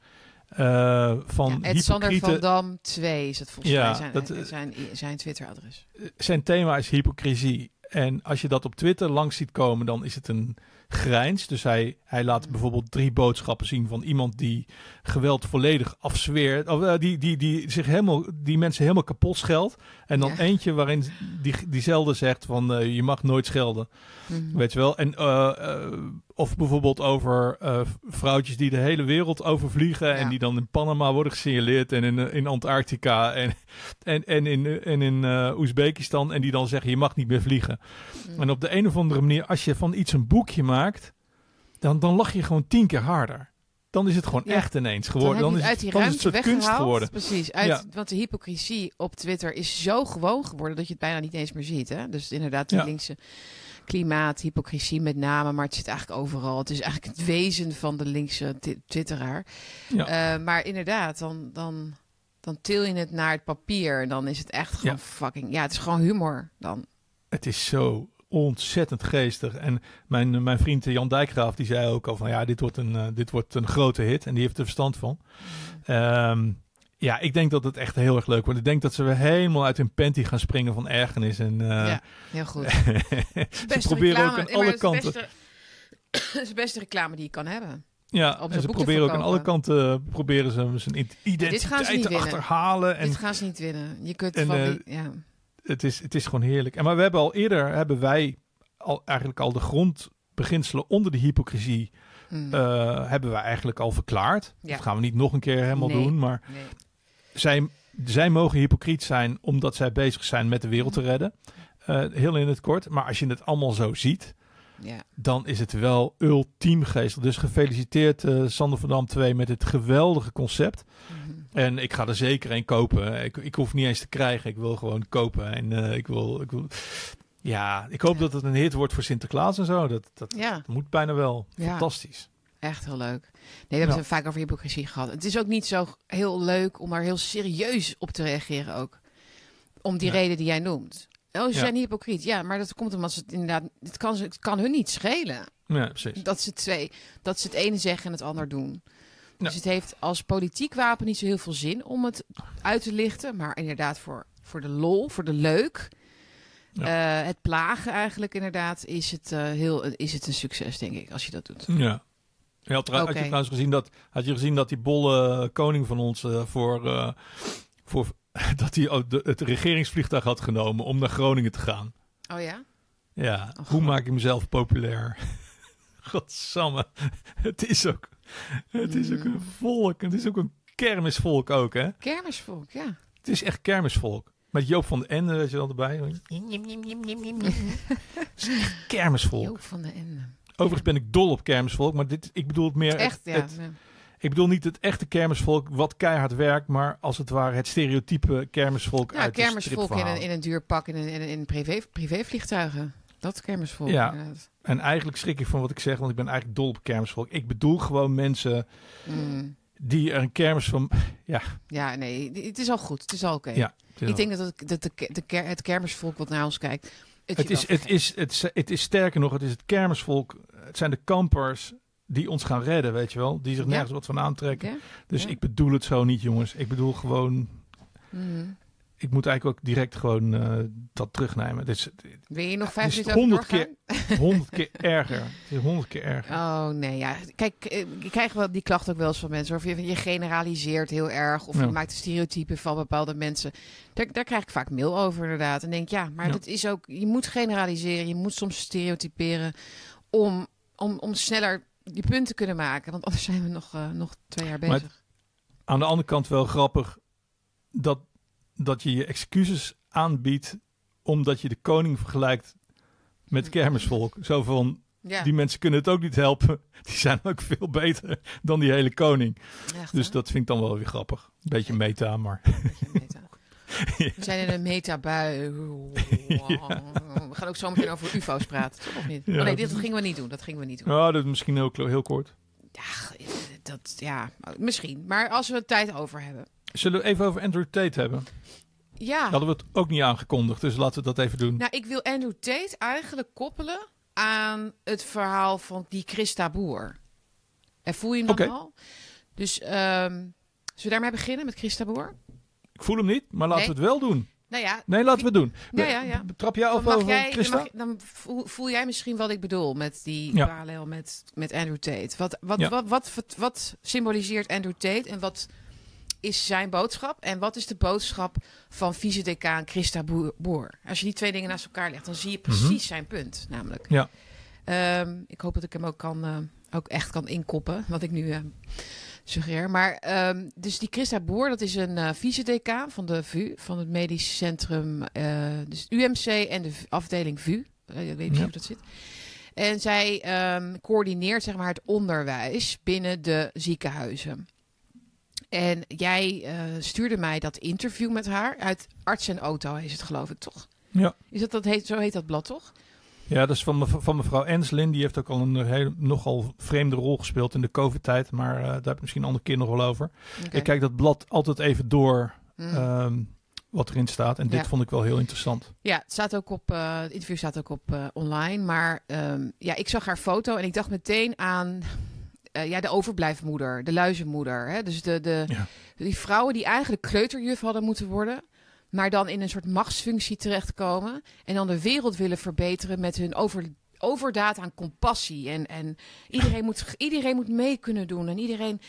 Speaker 2: eh, van
Speaker 1: ja, Sander van. Dam 2 is het volgens
Speaker 2: Ja,
Speaker 1: mij zijn,
Speaker 2: dat-
Speaker 1: zijn, zijn Twitter-adres.
Speaker 2: zijn thema is hypocrisie. En als je dat op Twitter langs ziet komen, dan is het een grijns. Dus hij, hij laat bijvoorbeeld drie boodschappen zien van iemand die geweld volledig afzweert. Of eh, die, die, die, zich helemaal, die mensen helemaal kapot scheldt. En dan
Speaker 1: Ja.
Speaker 2: eentje waarin die, diezelfde zegt van eh, je mag nooit schelden.
Speaker 1: Mhm.
Speaker 2: Weet je wel? En, eh, of bijvoorbeeld over eh, vrouwtjes die de hele wereld overvliegen. En
Speaker 1: Ja.
Speaker 2: die dan in Panama worden gesignaleerd. En in, eh, in Antarctica. En, en, en in, eh, en in Oezbekistan. En die dan zeggen je mag niet meer vliegen.
Speaker 1: Mhm.
Speaker 2: En op de een of andere manier, als je van iets een boekje maakt. Dan, dan lach je gewoon tien keer harder. dan is het gewoon
Speaker 1: Ja.
Speaker 2: echt ineens geworden. Dan, is
Speaker 1: het uit die
Speaker 2: dan is het kunst geworden.
Speaker 1: Precies, uit,
Speaker 2: Ja.
Speaker 1: want de hypocrisie op Twitter is zo gewoon geworden dat je het bijna niet eens meer ziet. Hè? Dus inderdaad, die
Speaker 2: Ja.
Speaker 1: linkse klimaat, hypocrisie met name, maar het zit eigenlijk overal. Het is eigenlijk het wezen van de linkse twitteraar.
Speaker 2: Ja.
Speaker 1: Eh, maar inderdaad, dan, dan, dan til je het naar het papier en dan is het echt gewoon
Speaker 2: Ja.
Speaker 1: fucking... Ja, het is gewoon humor dan.
Speaker 2: Het is zo ontzettend geestig. En mijn, mijn vriend Jan Dijkgraaf, die zei ook al van ja, dit wordt een, eh, dit wordt een grote hit. En die heeft er verstand van. Ehm, ja, ik denk dat het echt heel erg leuk wordt. Ik denk dat ze weer helemaal uit hun panty gaan springen van ergernis. En, eh,
Speaker 1: ja, heel goed.
Speaker 2: ze proberen ook aan alle
Speaker 1: het is de
Speaker 2: kanten.
Speaker 1: beste- Het is de beste reclame die je kan hebben.
Speaker 2: Ja, en ze proberen ook aan alle kanten proberen ze zijn
Speaker 1: ze
Speaker 2: identiteit te achterhalen. En
Speaker 1: Dit gaan ze niet winnen. Je kunt
Speaker 2: en,
Speaker 1: van
Speaker 2: eh,
Speaker 1: die, ja.
Speaker 2: het, is, het is gewoon heerlijk. En maar we hebben al eerder, hebben wij al, eigenlijk al de grondbeginselen onder de hypocrisie,
Speaker 1: Hmm.
Speaker 2: eh, hebben wij eigenlijk al verklaard.
Speaker 1: Ja.
Speaker 2: Dat gaan we niet nog een keer helemaal
Speaker 1: Nee.
Speaker 2: doen, maar
Speaker 1: nee.
Speaker 2: Zij, zij mogen hypocriet zijn omdat zij bezig zijn met de wereld te redden. Eh, heel in het kort. Maar als je het allemaal zo ziet,
Speaker 1: Ja.
Speaker 2: dan is het wel ultiem geestig. Dus gefeliciteerd eh Sander van Dam 2 met het geweldige concept.
Speaker 1: Mhm.
Speaker 2: En ik ga er zeker een kopen. Ik, ik hoef niet eens te krijgen. Ik wil gewoon kopen. En eh, ik, wil, ik wil... Ja, ik hoop
Speaker 1: Ja.
Speaker 2: dat het een hit wordt voor Sinterklaas en zo. Dat, dat,
Speaker 1: Ja,
Speaker 2: dat moet bijna wel.
Speaker 1: Ja.
Speaker 2: Fantastisch.
Speaker 1: Echt heel leuk. Nee, we hebben het vaak over hypocrisie gehad. Het is ook niet zo heel leuk om er heel serieus op te reageren ook. Om die
Speaker 2: Nee.
Speaker 1: reden die jij noemt. Oh, ze
Speaker 2: Ja.
Speaker 1: zijn hypocriet. Ja, maar dat komt omdat ze het inderdaad... Het kan, het kan hun niet schelen.
Speaker 2: Ja, precies.
Speaker 1: Dat ze, twee, dat ze het ene zeggen en het ander doen.
Speaker 2: Ja.
Speaker 1: Dus het heeft als politiek wapen niet zo heel veel zin om het uit te lichten. Maar inderdaad voor, voor de lol, voor de leuk. eh, het plagen eigenlijk inderdaad is het, eh, heel, is het een succes, denk ik, als je dat doet.
Speaker 2: Ja. Je had, trou- had je trouwens gezien dat, had je gezien dat die bolle koning van ons eh, voor, eh, voor dat hij de- het regeringsvliegtuig had genomen om naar Groningen te gaan.
Speaker 1: Oh ja?
Speaker 2: Ja,
Speaker 1: Oh,
Speaker 2: hoe maak ik mezelf populair? Godsamme. Het is ook, het is ook een volk. Het is ook een kermisvolk ook, hè?
Speaker 1: Kermisvolk, ja.
Speaker 2: Het is echt kermisvolk. Met Joop van den Ende, weet je wel, erbij. Het is echt kermisvolk.
Speaker 1: Joop van de Ende.
Speaker 2: Overigens ben ik dol op kermisvolk, maar dit, ik bedoel het meer... het-
Speaker 1: Echt, ja.
Speaker 2: het-
Speaker 1: ja.
Speaker 2: ik bedoel niet het echte kermisvolk wat keihard werkt, maar als het ware het stereotype kermisvolk
Speaker 1: Ja,
Speaker 2: uit de
Speaker 1: kermisvolk in een, in een duur pak in een, in in privé, privévliegtuigen. Dat kermisvolk.
Speaker 2: Ja.
Speaker 1: inderdaad.
Speaker 2: En eigenlijk schrik ik van wat ik zeg, want ik ben eigenlijk dol op kermisvolk. Ik bedoel gewoon mensen
Speaker 1: Mm.
Speaker 2: die er een kermis van...
Speaker 1: Ja, nee, het is al goed. Het is al oké.
Speaker 2: Ja,
Speaker 1: Ik denk dat, het, dat de, de, ker- het kermisvolk wat naar ons kijkt... Het,
Speaker 2: Het is, het, is, het, is, het is sterker nog, het is het kermisvolk. Het zijn de kampers die ons gaan redden, weet je wel. Die zich
Speaker 1: Ja.
Speaker 2: nergens wat van aantrekken.
Speaker 1: Ja?
Speaker 2: Dus
Speaker 1: Ja.
Speaker 2: ik bedoel het zo niet, jongens. Ik bedoel gewoon...
Speaker 1: Mhm.
Speaker 2: Ik moet eigenlijk ook direct gewoon eh, dat terugnemen. Is
Speaker 1: Wil je nog vijf minuten
Speaker 2: 100
Speaker 1: doorgaan?
Speaker 2: honderd keer erger. Het is honderd keer erger.
Speaker 1: Oh nee, ja. Kijk, eh, ik krijg wel die klacht ook wel eens van mensen. Of je, je generaliseert heel erg. Of je maakt stereotypen van bepaalde mensen. Daar, daar krijg ik vaak mail over inderdaad. En denk ja, maar dat is ook... Je moet generaliseren. Je moet soms stereotyperen. Om, om, om sneller je punt te kunnen maken. Want anders zijn we nog, eh, nog twee jaar
Speaker 2: Maar
Speaker 1: bezig.
Speaker 2: Aan de andere kant wel grappig dat, dat je je excuses aanbiedt omdat je de koning vergelijkt met kermisvolk. Zo van,
Speaker 1: ja,
Speaker 2: die mensen kunnen het ook niet helpen. Die zijn ook veel beter dan die hele koning.
Speaker 1: echt,
Speaker 2: Dus
Speaker 1: hè?
Speaker 2: dat vind ik dan wel weer grappig. Beetje meta, maar...
Speaker 1: Beetje meta. We zijn in een meta-bui. We gaan ook zo meteen over ufo's praten, toch? Of niet?
Speaker 2: Ja.
Speaker 1: oh nee, dit gingen we niet doen. Dat gingen we niet doen.
Speaker 2: Oh, dat is misschien heel, heel kort.
Speaker 1: Ja, dat, ja, misschien. Maar als we het tijd over hebben.
Speaker 2: Zullen we even over Andrew Tate hebben?
Speaker 1: Ja,
Speaker 2: Hadden we het ook niet aangekondigd, dus laten we dat even doen.
Speaker 1: nou, ik wil Andrew Tate eigenlijk koppelen aan het verhaal van die Christa Boer. En voel je hem dan
Speaker 2: Oké.
Speaker 1: al? Dus ehm, zullen we daarmee beginnen met Christa Boer?
Speaker 2: Ik voel hem niet, maar laten
Speaker 1: Nee.
Speaker 2: we het wel doen.
Speaker 1: Nou ja,
Speaker 2: Nee, laten we het doen.
Speaker 1: Ja, ja, ja.
Speaker 2: Trap jij af over
Speaker 1: jij, dan,
Speaker 2: Christa?
Speaker 1: mag- dan voel, jij misschien wat ik bedoel met die
Speaker 2: Ja.
Speaker 1: parallel met, met Andrew Tate. Wat, wat,
Speaker 2: Ja.
Speaker 1: wat, wat, wat, wat symboliseert Andrew Tate en wat is zijn boodschap? En wat is de boodschap van vice-decaan Christa Boer-? Als je die twee dingen naast elkaar legt, dan zie je precies
Speaker 2: Mhm.
Speaker 1: zijn punt, namelijk.
Speaker 2: Ja.
Speaker 1: Ehm, ik hoop dat ik hem ook, kan, eh, ook echt kan inkoppen, wat ik nu eh, suggereer. Maar ehm, dus die Christa Boer, dat is een eh vice-decaan van de VU, van het medisch centrum, eh, dus UMC en de afdeling VU. Eh, ik weet niet
Speaker 2: Ja.
Speaker 1: hoe dat zit. En zij ehm, coördineert zeg maar, het onderwijs binnen de ziekenhuizen. En jij uh, stuurde mij dat interview met haar uit Arts en Auto, is het geloof ik toch?
Speaker 2: Ja.
Speaker 1: Is dat, dat heet, zo heet dat blad toch?
Speaker 2: Ja, dat is van, mev van mevrouw Enslin. Die heeft ook al een hele, nogal vreemde rol gespeeld in de COVID-tijd. Maar uh, daar heb ik misschien een andere keer nog wel over. Okay. Ik kijk dat blad altijd even door. Mm. Um, wat erin staat. En dit ja. vond ik wel heel interessant.
Speaker 1: Ja, het staat ook op. Uh, het interview staat ook op uh, online. Maar um, ja, ik zag haar foto en ik dacht meteen aan. Uh, ja, de overblijfmoeder, de luizenmoeder. Hè? Dus de, de, ja. die vrouwen die eigenlijk kleuterjuf hadden moeten worden. Maar dan in een soort machtsfunctie terechtkomen. En dan de wereld willen verbeteren met hun over, overdaad aan compassie. En, en iedereen, moet, iedereen moet mee kunnen doen. En iedereen,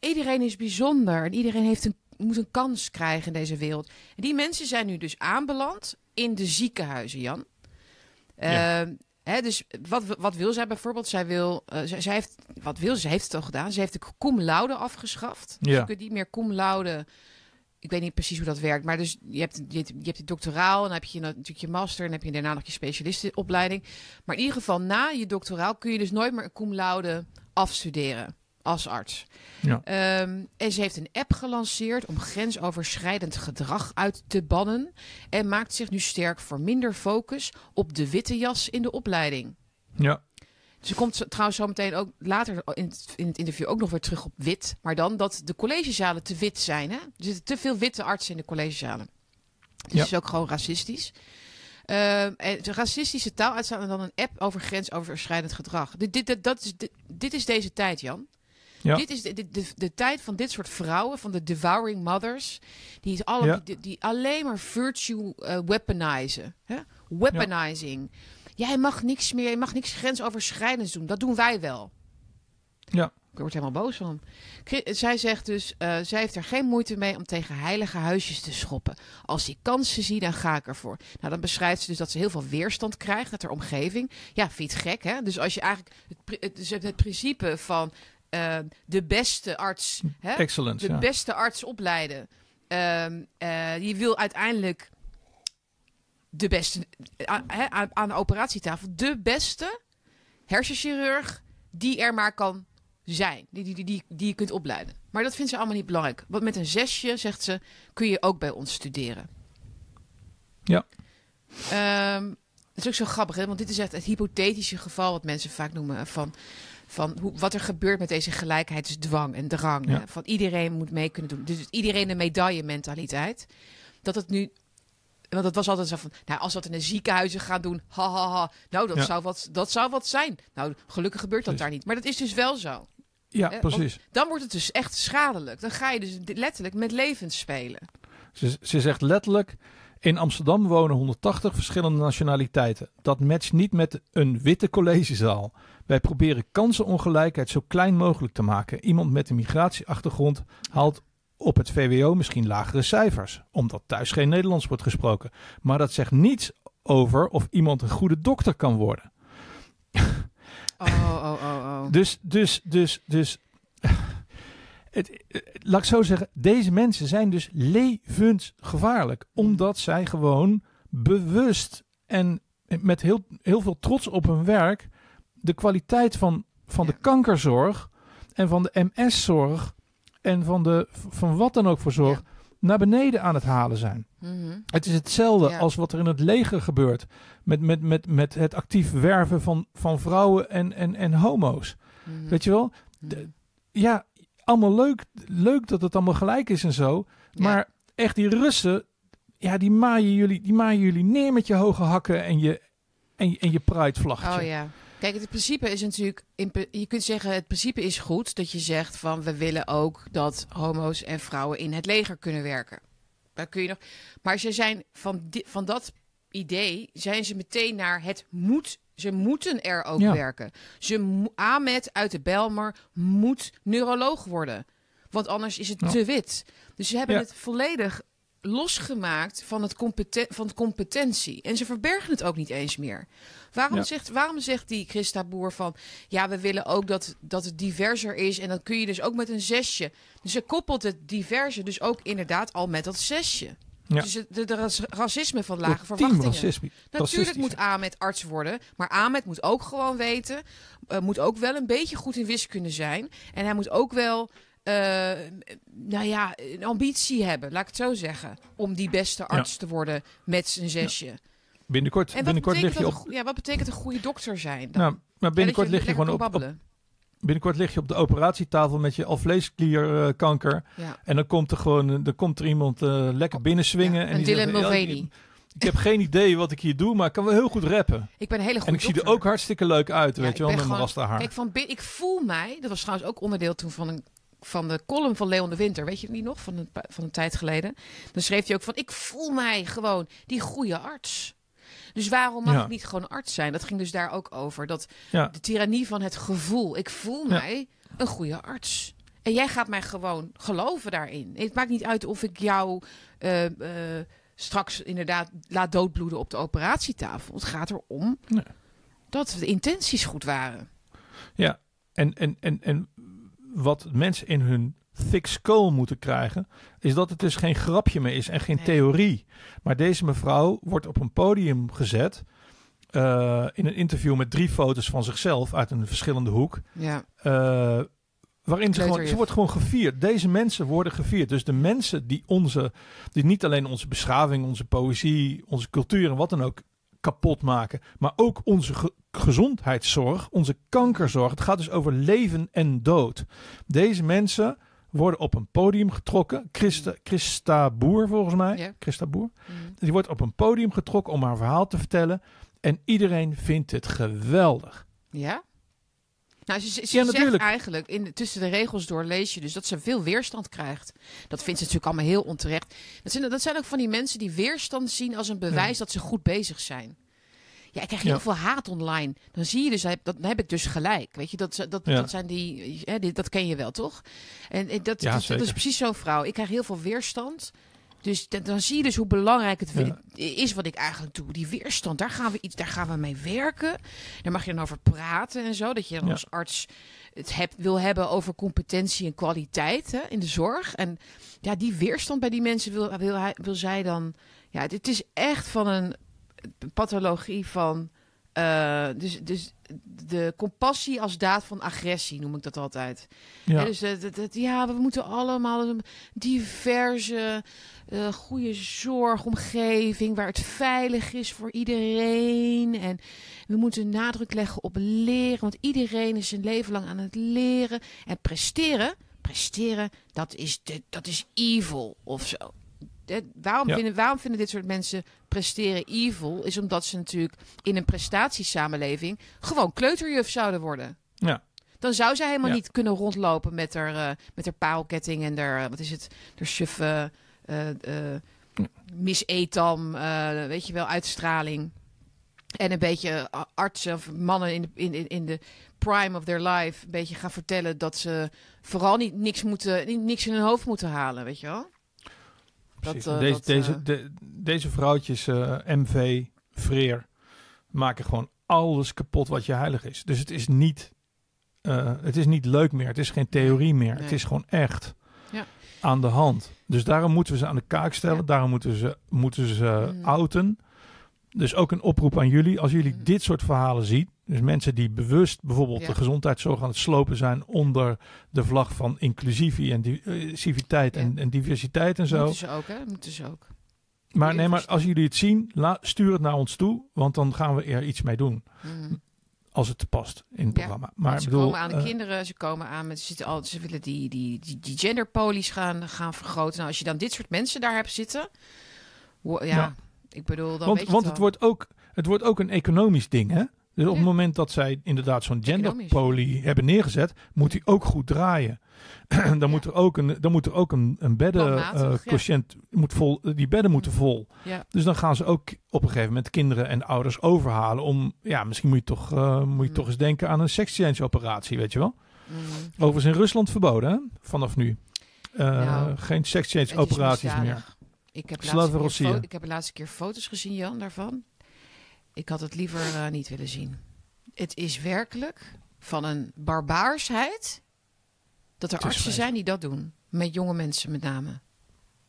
Speaker 1: iedereen is bijzonder. En iedereen heeft een moet een kans krijgen in deze wereld. En die mensen zijn nu dus aanbeland in de ziekenhuizen, Jan. Ja. Uh, hè, dus wat, wat wil zij bijvoorbeeld? Zij wil, uh, zij, zij, heeft, wat wil ze? Heeft het al gedaan. Ze heeft de cum laude afgeschaft. Dus
Speaker 2: ja.
Speaker 1: je kunt niet meer cum laude. Ik weet niet precies hoe dat werkt, maar dus je hebt, je, je hebt je doctoraal, en dan heb je natuurlijk je master, en dan heb je daarna nog je specialistenopleiding. Maar in ieder geval na je doctoraal kun je dus nooit meer een cum laude afstuderen als arts.
Speaker 2: Ja.
Speaker 1: Um, en ze heeft een app gelanceerd om grensoverschrijdend gedrag uit te bannen. En maakt zich nu sterk voor minder focus op de witte jas in de opleiding.
Speaker 2: Ja.
Speaker 1: Ze komt trouwens zo meteen ook later in het, in het interview ook nog weer terug op wit. Maar dan dat de collegezalen te wit zijn. Hè? Er zitten te veel witte artsen in de collegezalen. Dus
Speaker 2: Ja.
Speaker 1: is ook gewoon racistisch. Um, en de racistische taal uitstaan en dan een app over grensoverschrijdend gedrag. Dit, dit, dat is, dit, dit is deze tijd, Jan.
Speaker 2: Ja.
Speaker 1: Dit is de, de, de, de tijd van dit soort vrouwen, van de devouring mothers, die, alle,
Speaker 2: Ja.
Speaker 1: die, die alleen maar virtue uh, weaponizen. Hè? Weaponizing. Jij mag niks meer, je mag niks grensoverschrijdends doen. Dat doen wij wel.
Speaker 2: Ja.
Speaker 1: Ik word helemaal boos van. Zij zegt dus, uh, zij heeft er geen moeite mee om tegen heilige huisjes te schoppen. Als die kansen zie, dan ga ik ervoor. Nou, dan beschrijft ze dus dat ze heel veel weerstand krijgt uit haar omgeving. Ja, vind je het gek, hè? Dus als je eigenlijk het, pri- het, dus het principe van uh, de beste arts, hè?
Speaker 2: Excellent.
Speaker 1: de
Speaker 2: ja.
Speaker 1: beste arts opleiden. Um, uh, je wil uiteindelijk de beste aan, aan, de operatietafel, de beste hersenchirurg die er maar kan zijn, die, die, die, die, je kunt opleiden. Maar dat vindt ze allemaal niet belangrijk. Want met een zesje, zegt ze, kun je ook bij ons studeren.
Speaker 2: Ja.
Speaker 1: Um, dat is ook zo grappig, hè? want dit is echt het hypothetische geval wat mensen vaak noemen van, van hoe, wat er gebeurt met deze gelijkheidsdwang en drang.
Speaker 2: Ja.
Speaker 1: Van iedereen moet mee kunnen doen. Dus iedereen de medaille mentaliteit. Dat het nu want het was altijd zo van, nou, als we dat in de ziekenhuizen gaan doen, ha, ha, ha. Nou, dat,
Speaker 2: Ja.
Speaker 1: zou wat, dat zou wat zijn. Nou, gelukkig gebeurt dat daar niet. Maar dat is dus wel zo.
Speaker 2: Ja, precies.
Speaker 1: Dan wordt het dus echt schadelijk. Dan ga je dus letterlijk met levens spelen.
Speaker 2: Ze, ze zegt letterlijk: in Amsterdam wonen 180 verschillende nationaliteiten. Dat matcht niet met een witte collegezaal. Wij proberen kansenongelijkheid zo klein mogelijk te maken. Iemand met een migratieachtergrond haalt op het VWO misschien lagere cijfers, omdat thuis geen Nederlands wordt gesproken. Maar dat zegt niets over of iemand een goede dokter kan worden.
Speaker 1: Oh, oh, oh, oh.
Speaker 2: Dus, dus, dus, dus. Het, eh, laat ik zo zeggen, deze mensen zijn dus levensgevaarlijk. Omdat zij gewoon bewust en met heel, heel veel trots op hun werk de kwaliteit van, van
Speaker 1: Ja.
Speaker 2: de kankerzorg en van de MS-zorg en van, de, van wat dan ook voor zorg naar beneden aan het halen zijn.
Speaker 1: Mhm.
Speaker 2: Het is hetzelfde
Speaker 1: Ja.
Speaker 2: als wat er in het leger gebeurt. Met, met, met, met het actief werven van, van vrouwen en, en, en homo's.
Speaker 1: Mhm.
Speaker 2: Weet je wel?
Speaker 1: Mhm.
Speaker 2: de- Ja, allemaal leuk, leuk dat het allemaal gelijk is en zo. Maar echt die Russen, ja, die maaien jullie, die maaien jullie neer met je hoge hakken en je, en je, en je pride vlaggetje.
Speaker 1: Oh ja. Kijk, het principe is natuurlijk. in Je kunt zeggen, het principe is goed dat je zegt van we willen ook dat homo's en vrouwen in het leger kunnen werken. Daar kun je nog. Maar ze zijn van, van dat idee zijn ze meteen naar het moet. Ze moeten er ook
Speaker 2: Ja.
Speaker 1: werken. Ze Ahmed uit de Belmer moet neuroloog worden. Want anders is het
Speaker 2: Ja.
Speaker 1: te wit. Dus ze hebben
Speaker 2: Ja.
Speaker 1: het volledig losgemaakt van, het competen- van competentie. En ze verbergen het ook niet eens meer. Waarom,
Speaker 2: Ja.
Speaker 1: zegt, waarom zegt die Christa Boer van... ja, we willen ook dat, dat het diverser is... en dan kun je dus ook met een zesje. Dus ze koppelt het diverse dus ook inderdaad al met dat zesje.
Speaker 2: Ja.
Speaker 1: Dus het de, de ras- racisme van lage verwachtingen.
Speaker 2: racisme.
Speaker 1: Natuurlijk moet Ahmed arts worden, maar Ahmed moet ook gewoon weten, eh, moet ook wel een beetje goed in wiskunde zijn. En hij moet ook wel, eh, nou ja, een ambitie hebben, laat ik het zo zeggen, om die beste arts te worden met zijn zesje.
Speaker 2: Binnenkort, binnenkort lig je op...
Speaker 1: een, ja, wat betekent een goede dokter zijn? Dan?
Speaker 2: Nou, maar
Speaker 1: Ja,
Speaker 2: binnenkort lig je gewoon op, binnenkort lig je op de operatietafel met je alvleesklierkanker.
Speaker 1: Ja.
Speaker 2: en dan komt er gewoon dan komt er iemand eh, lekker binnenswingen.
Speaker 1: Ja,
Speaker 2: en die
Speaker 1: Dylan Mulvaney.
Speaker 2: ik, heb geen idee wat ik hier doe, maar ik kan wel heel goed rappen.
Speaker 1: Ik ben een hele goede
Speaker 2: En ik zie er ook hartstikke leuk uit,
Speaker 1: Ja,
Speaker 2: weet je wel, met mijn rasta haar.
Speaker 1: Kijk, van ik voel mij, dat was trouwens ook onderdeel toen van, een, van de column van Leon de Winter, weet je het niet nog, van een, van een tijd geleden. Dan schreef hij ook van, ik voel mij gewoon die goede arts. Dus waarom mag
Speaker 2: Ja.
Speaker 1: ik niet gewoon arts zijn? Dat ging dus daar ook over. Dat
Speaker 2: Ja.
Speaker 1: de tirannie van het gevoel. Ik voel mij een goede arts. En jij gaat mij gewoon geloven daarin. Het maakt niet uit of ik jou eh, eh, straks inderdaad laat doodbloeden op de operatietafel. Het gaat erom
Speaker 2: Nee.
Speaker 1: dat de intenties goed waren.
Speaker 2: Ja, en, en, en, en wat mensen in hun thick skull moeten krijgen, is dat het dus geen grapje meer is en geen
Speaker 1: Nee.
Speaker 2: theorie. Maar deze mevrouw wordt op een podium gezet eh, in een interview met drie foto's van zichzelf uit een verschillende hoek.
Speaker 1: Ja.
Speaker 2: eh, waarin ze gewoon, ze wordt gewoon gevierd. Deze mensen worden gevierd. Dus de mensen die onze, die niet alleen onze beschaving, onze poëzie, onze cultuur en wat dan ook kapot maken, maar ook onze gezondheidszorg, onze kankerzorg. Het gaat dus over leven en dood. Deze mensen worden op een podium getrokken. Christa, Christa Boer volgens mij.
Speaker 1: Ja.
Speaker 2: Christa Boer.
Speaker 1: Mhm.
Speaker 2: Die wordt op een podium getrokken om haar verhaal te vertellen. En iedereen vindt het geweldig.
Speaker 1: Ja? Nou, ze, ze
Speaker 2: Ja,
Speaker 1: zegt
Speaker 2: natuurlijk.
Speaker 1: eigenlijk, in tussen de regels door lees je dus dat ze veel weerstand krijgt. Dat vindt ze natuurlijk allemaal heel onterecht. Dat zijn, dat zijn ook van die mensen die weerstand zien als een bewijs dat ze goed bezig zijn. Ja, ik krijg heel
Speaker 2: Ja.
Speaker 1: veel haat online. Dan zie je dus, dat dan heb ik dus gelijk. Weet je, dat, dat,
Speaker 2: Ja.
Speaker 1: dat zijn die, hè, die- dat ken je wel, toch? En, en dat,
Speaker 2: Ja,
Speaker 1: dat, is precies zo'n vrouw. Ik krijg heel veel weerstand. Dus d- dan zie je dus hoe belangrijk het is wat ik eigenlijk doe. Die weerstand, daar gaan we iets, daar gaan we mee werken. Daar mag je dan over praten en zo. Dat je dan als arts het hebt, wil hebben over competentie en kwaliteit hè, in de zorg. En ja, die weerstand bij die mensen wil, wil, hij, wil zij dan. Ja, het is echt van een pathologie van. eh, dus, dus de compassie als daad van agressie noem ik dat altijd.
Speaker 2: Ja.
Speaker 1: Dus dat, dat- dat- ja, we moeten allemaal een diverse, eh, goede zorgomgeving waar het veilig is voor iedereen. En we moeten nadruk leggen op leren, want iedereen is zijn leven lang aan het leren. En presteren, presteren, dat is, de, dat is evil of zo. De- waarom,
Speaker 2: Ja.
Speaker 1: vinden, waarom vinden dit soort mensen presteren evil? Is omdat ze natuurlijk in een prestatiesamenleving gewoon kleuterjuf zouden worden.
Speaker 2: Ja.
Speaker 1: Dan zou zij helemaal
Speaker 2: Ja.
Speaker 1: niet kunnen rondlopen met haar, eh, met haar parelketting en haar, eh, wat is het, haar suffe, eh Miss Etam, eh, weet je wel, uitstraling. En een beetje artsen of mannen in de, in, in, de prime of their life een beetje gaan vertellen dat ze vooral niet niks, moeten, niet, niks in hun hoofd moeten halen, weet je wel?
Speaker 2: Precies.
Speaker 1: Dat, eh,
Speaker 2: deze,
Speaker 1: dat,
Speaker 2: deze,
Speaker 1: eh,
Speaker 2: de- deze vrouwtjes, eh, MV, Freer, maken gewoon alles kapot wat je heilig is. Dus het is niet, eh, het is niet leuk meer. Het is geen theorie meer.
Speaker 1: Nee.
Speaker 2: Het is gewoon echt
Speaker 1: Ja.
Speaker 2: aan de hand. Dus daarom moeten we ze aan de kaak stellen.
Speaker 1: Ja.
Speaker 2: Daarom moeten we ze, moeten ze ze
Speaker 1: Mm.
Speaker 2: outen. Dus ook een oproep aan jullie. Als jullie
Speaker 1: Mm.
Speaker 2: dit soort verhalen zien. Dus mensen die bewust bijvoorbeeld
Speaker 1: Ja.
Speaker 2: de gezondheidszorg aan het slopen zijn onder de vlag van inclusivie en diversiteit
Speaker 1: Ja.
Speaker 2: en, en diversiteit en zo.
Speaker 1: Moeten ze ook, hè? Moeten ze ook.
Speaker 2: Maar nee, maar als jullie het zien, la, stuur het naar ons toe, want dan gaan we er iets mee doen.
Speaker 1: Mm.
Speaker 2: Als het past in het
Speaker 1: Ja,
Speaker 2: programma. Maar
Speaker 1: ze
Speaker 2: bedoel,
Speaker 1: komen aan de
Speaker 2: eh,
Speaker 1: kinderen, ze komen aan met, ze, al, ze willen die, die, die, die genderpolies gaan, gaan vergroten. Nou, als je dan dit soort mensen daar hebt zitten, wo- ja,
Speaker 2: Ja.
Speaker 1: ik bedoel, dan
Speaker 2: want
Speaker 1: weet je
Speaker 2: want
Speaker 1: het
Speaker 2: het,
Speaker 1: wel.
Speaker 2: wordt ook, het wordt ook een economisch ding, hè? Dus op
Speaker 1: Ja.
Speaker 2: het moment dat zij inderdaad zo'n genderpolie hebben neergezet, moet die ook goed draaien. dan, moet er ook een, dan moet er ook een, een eh,
Speaker 1: ja.
Speaker 2: moet vol, die bedden moeten vol. Dus dan gaan ze ook op een gegeven moment kinderen en ouders overhalen om, ja, misschien moet je toch, eh, moet je
Speaker 1: Mm.
Speaker 2: toch eens denken aan een sex change operatie, weet je wel?
Speaker 1: Mm.
Speaker 2: Overigens in Rusland verboden, hè? vanaf nu. Eh,
Speaker 1: Nou,
Speaker 2: geen sex change
Speaker 1: Het is
Speaker 2: operaties meer.
Speaker 1: Ik heb,
Speaker 2: Slava
Speaker 1: laatste keer ik heb de laatste keer foto's gezien, Jan, daarvan. Ik had het liever eh, niet willen zien. Het is werkelijk van een barbaarsheid dat er artsen zijn die dat doen. Met jonge mensen met name.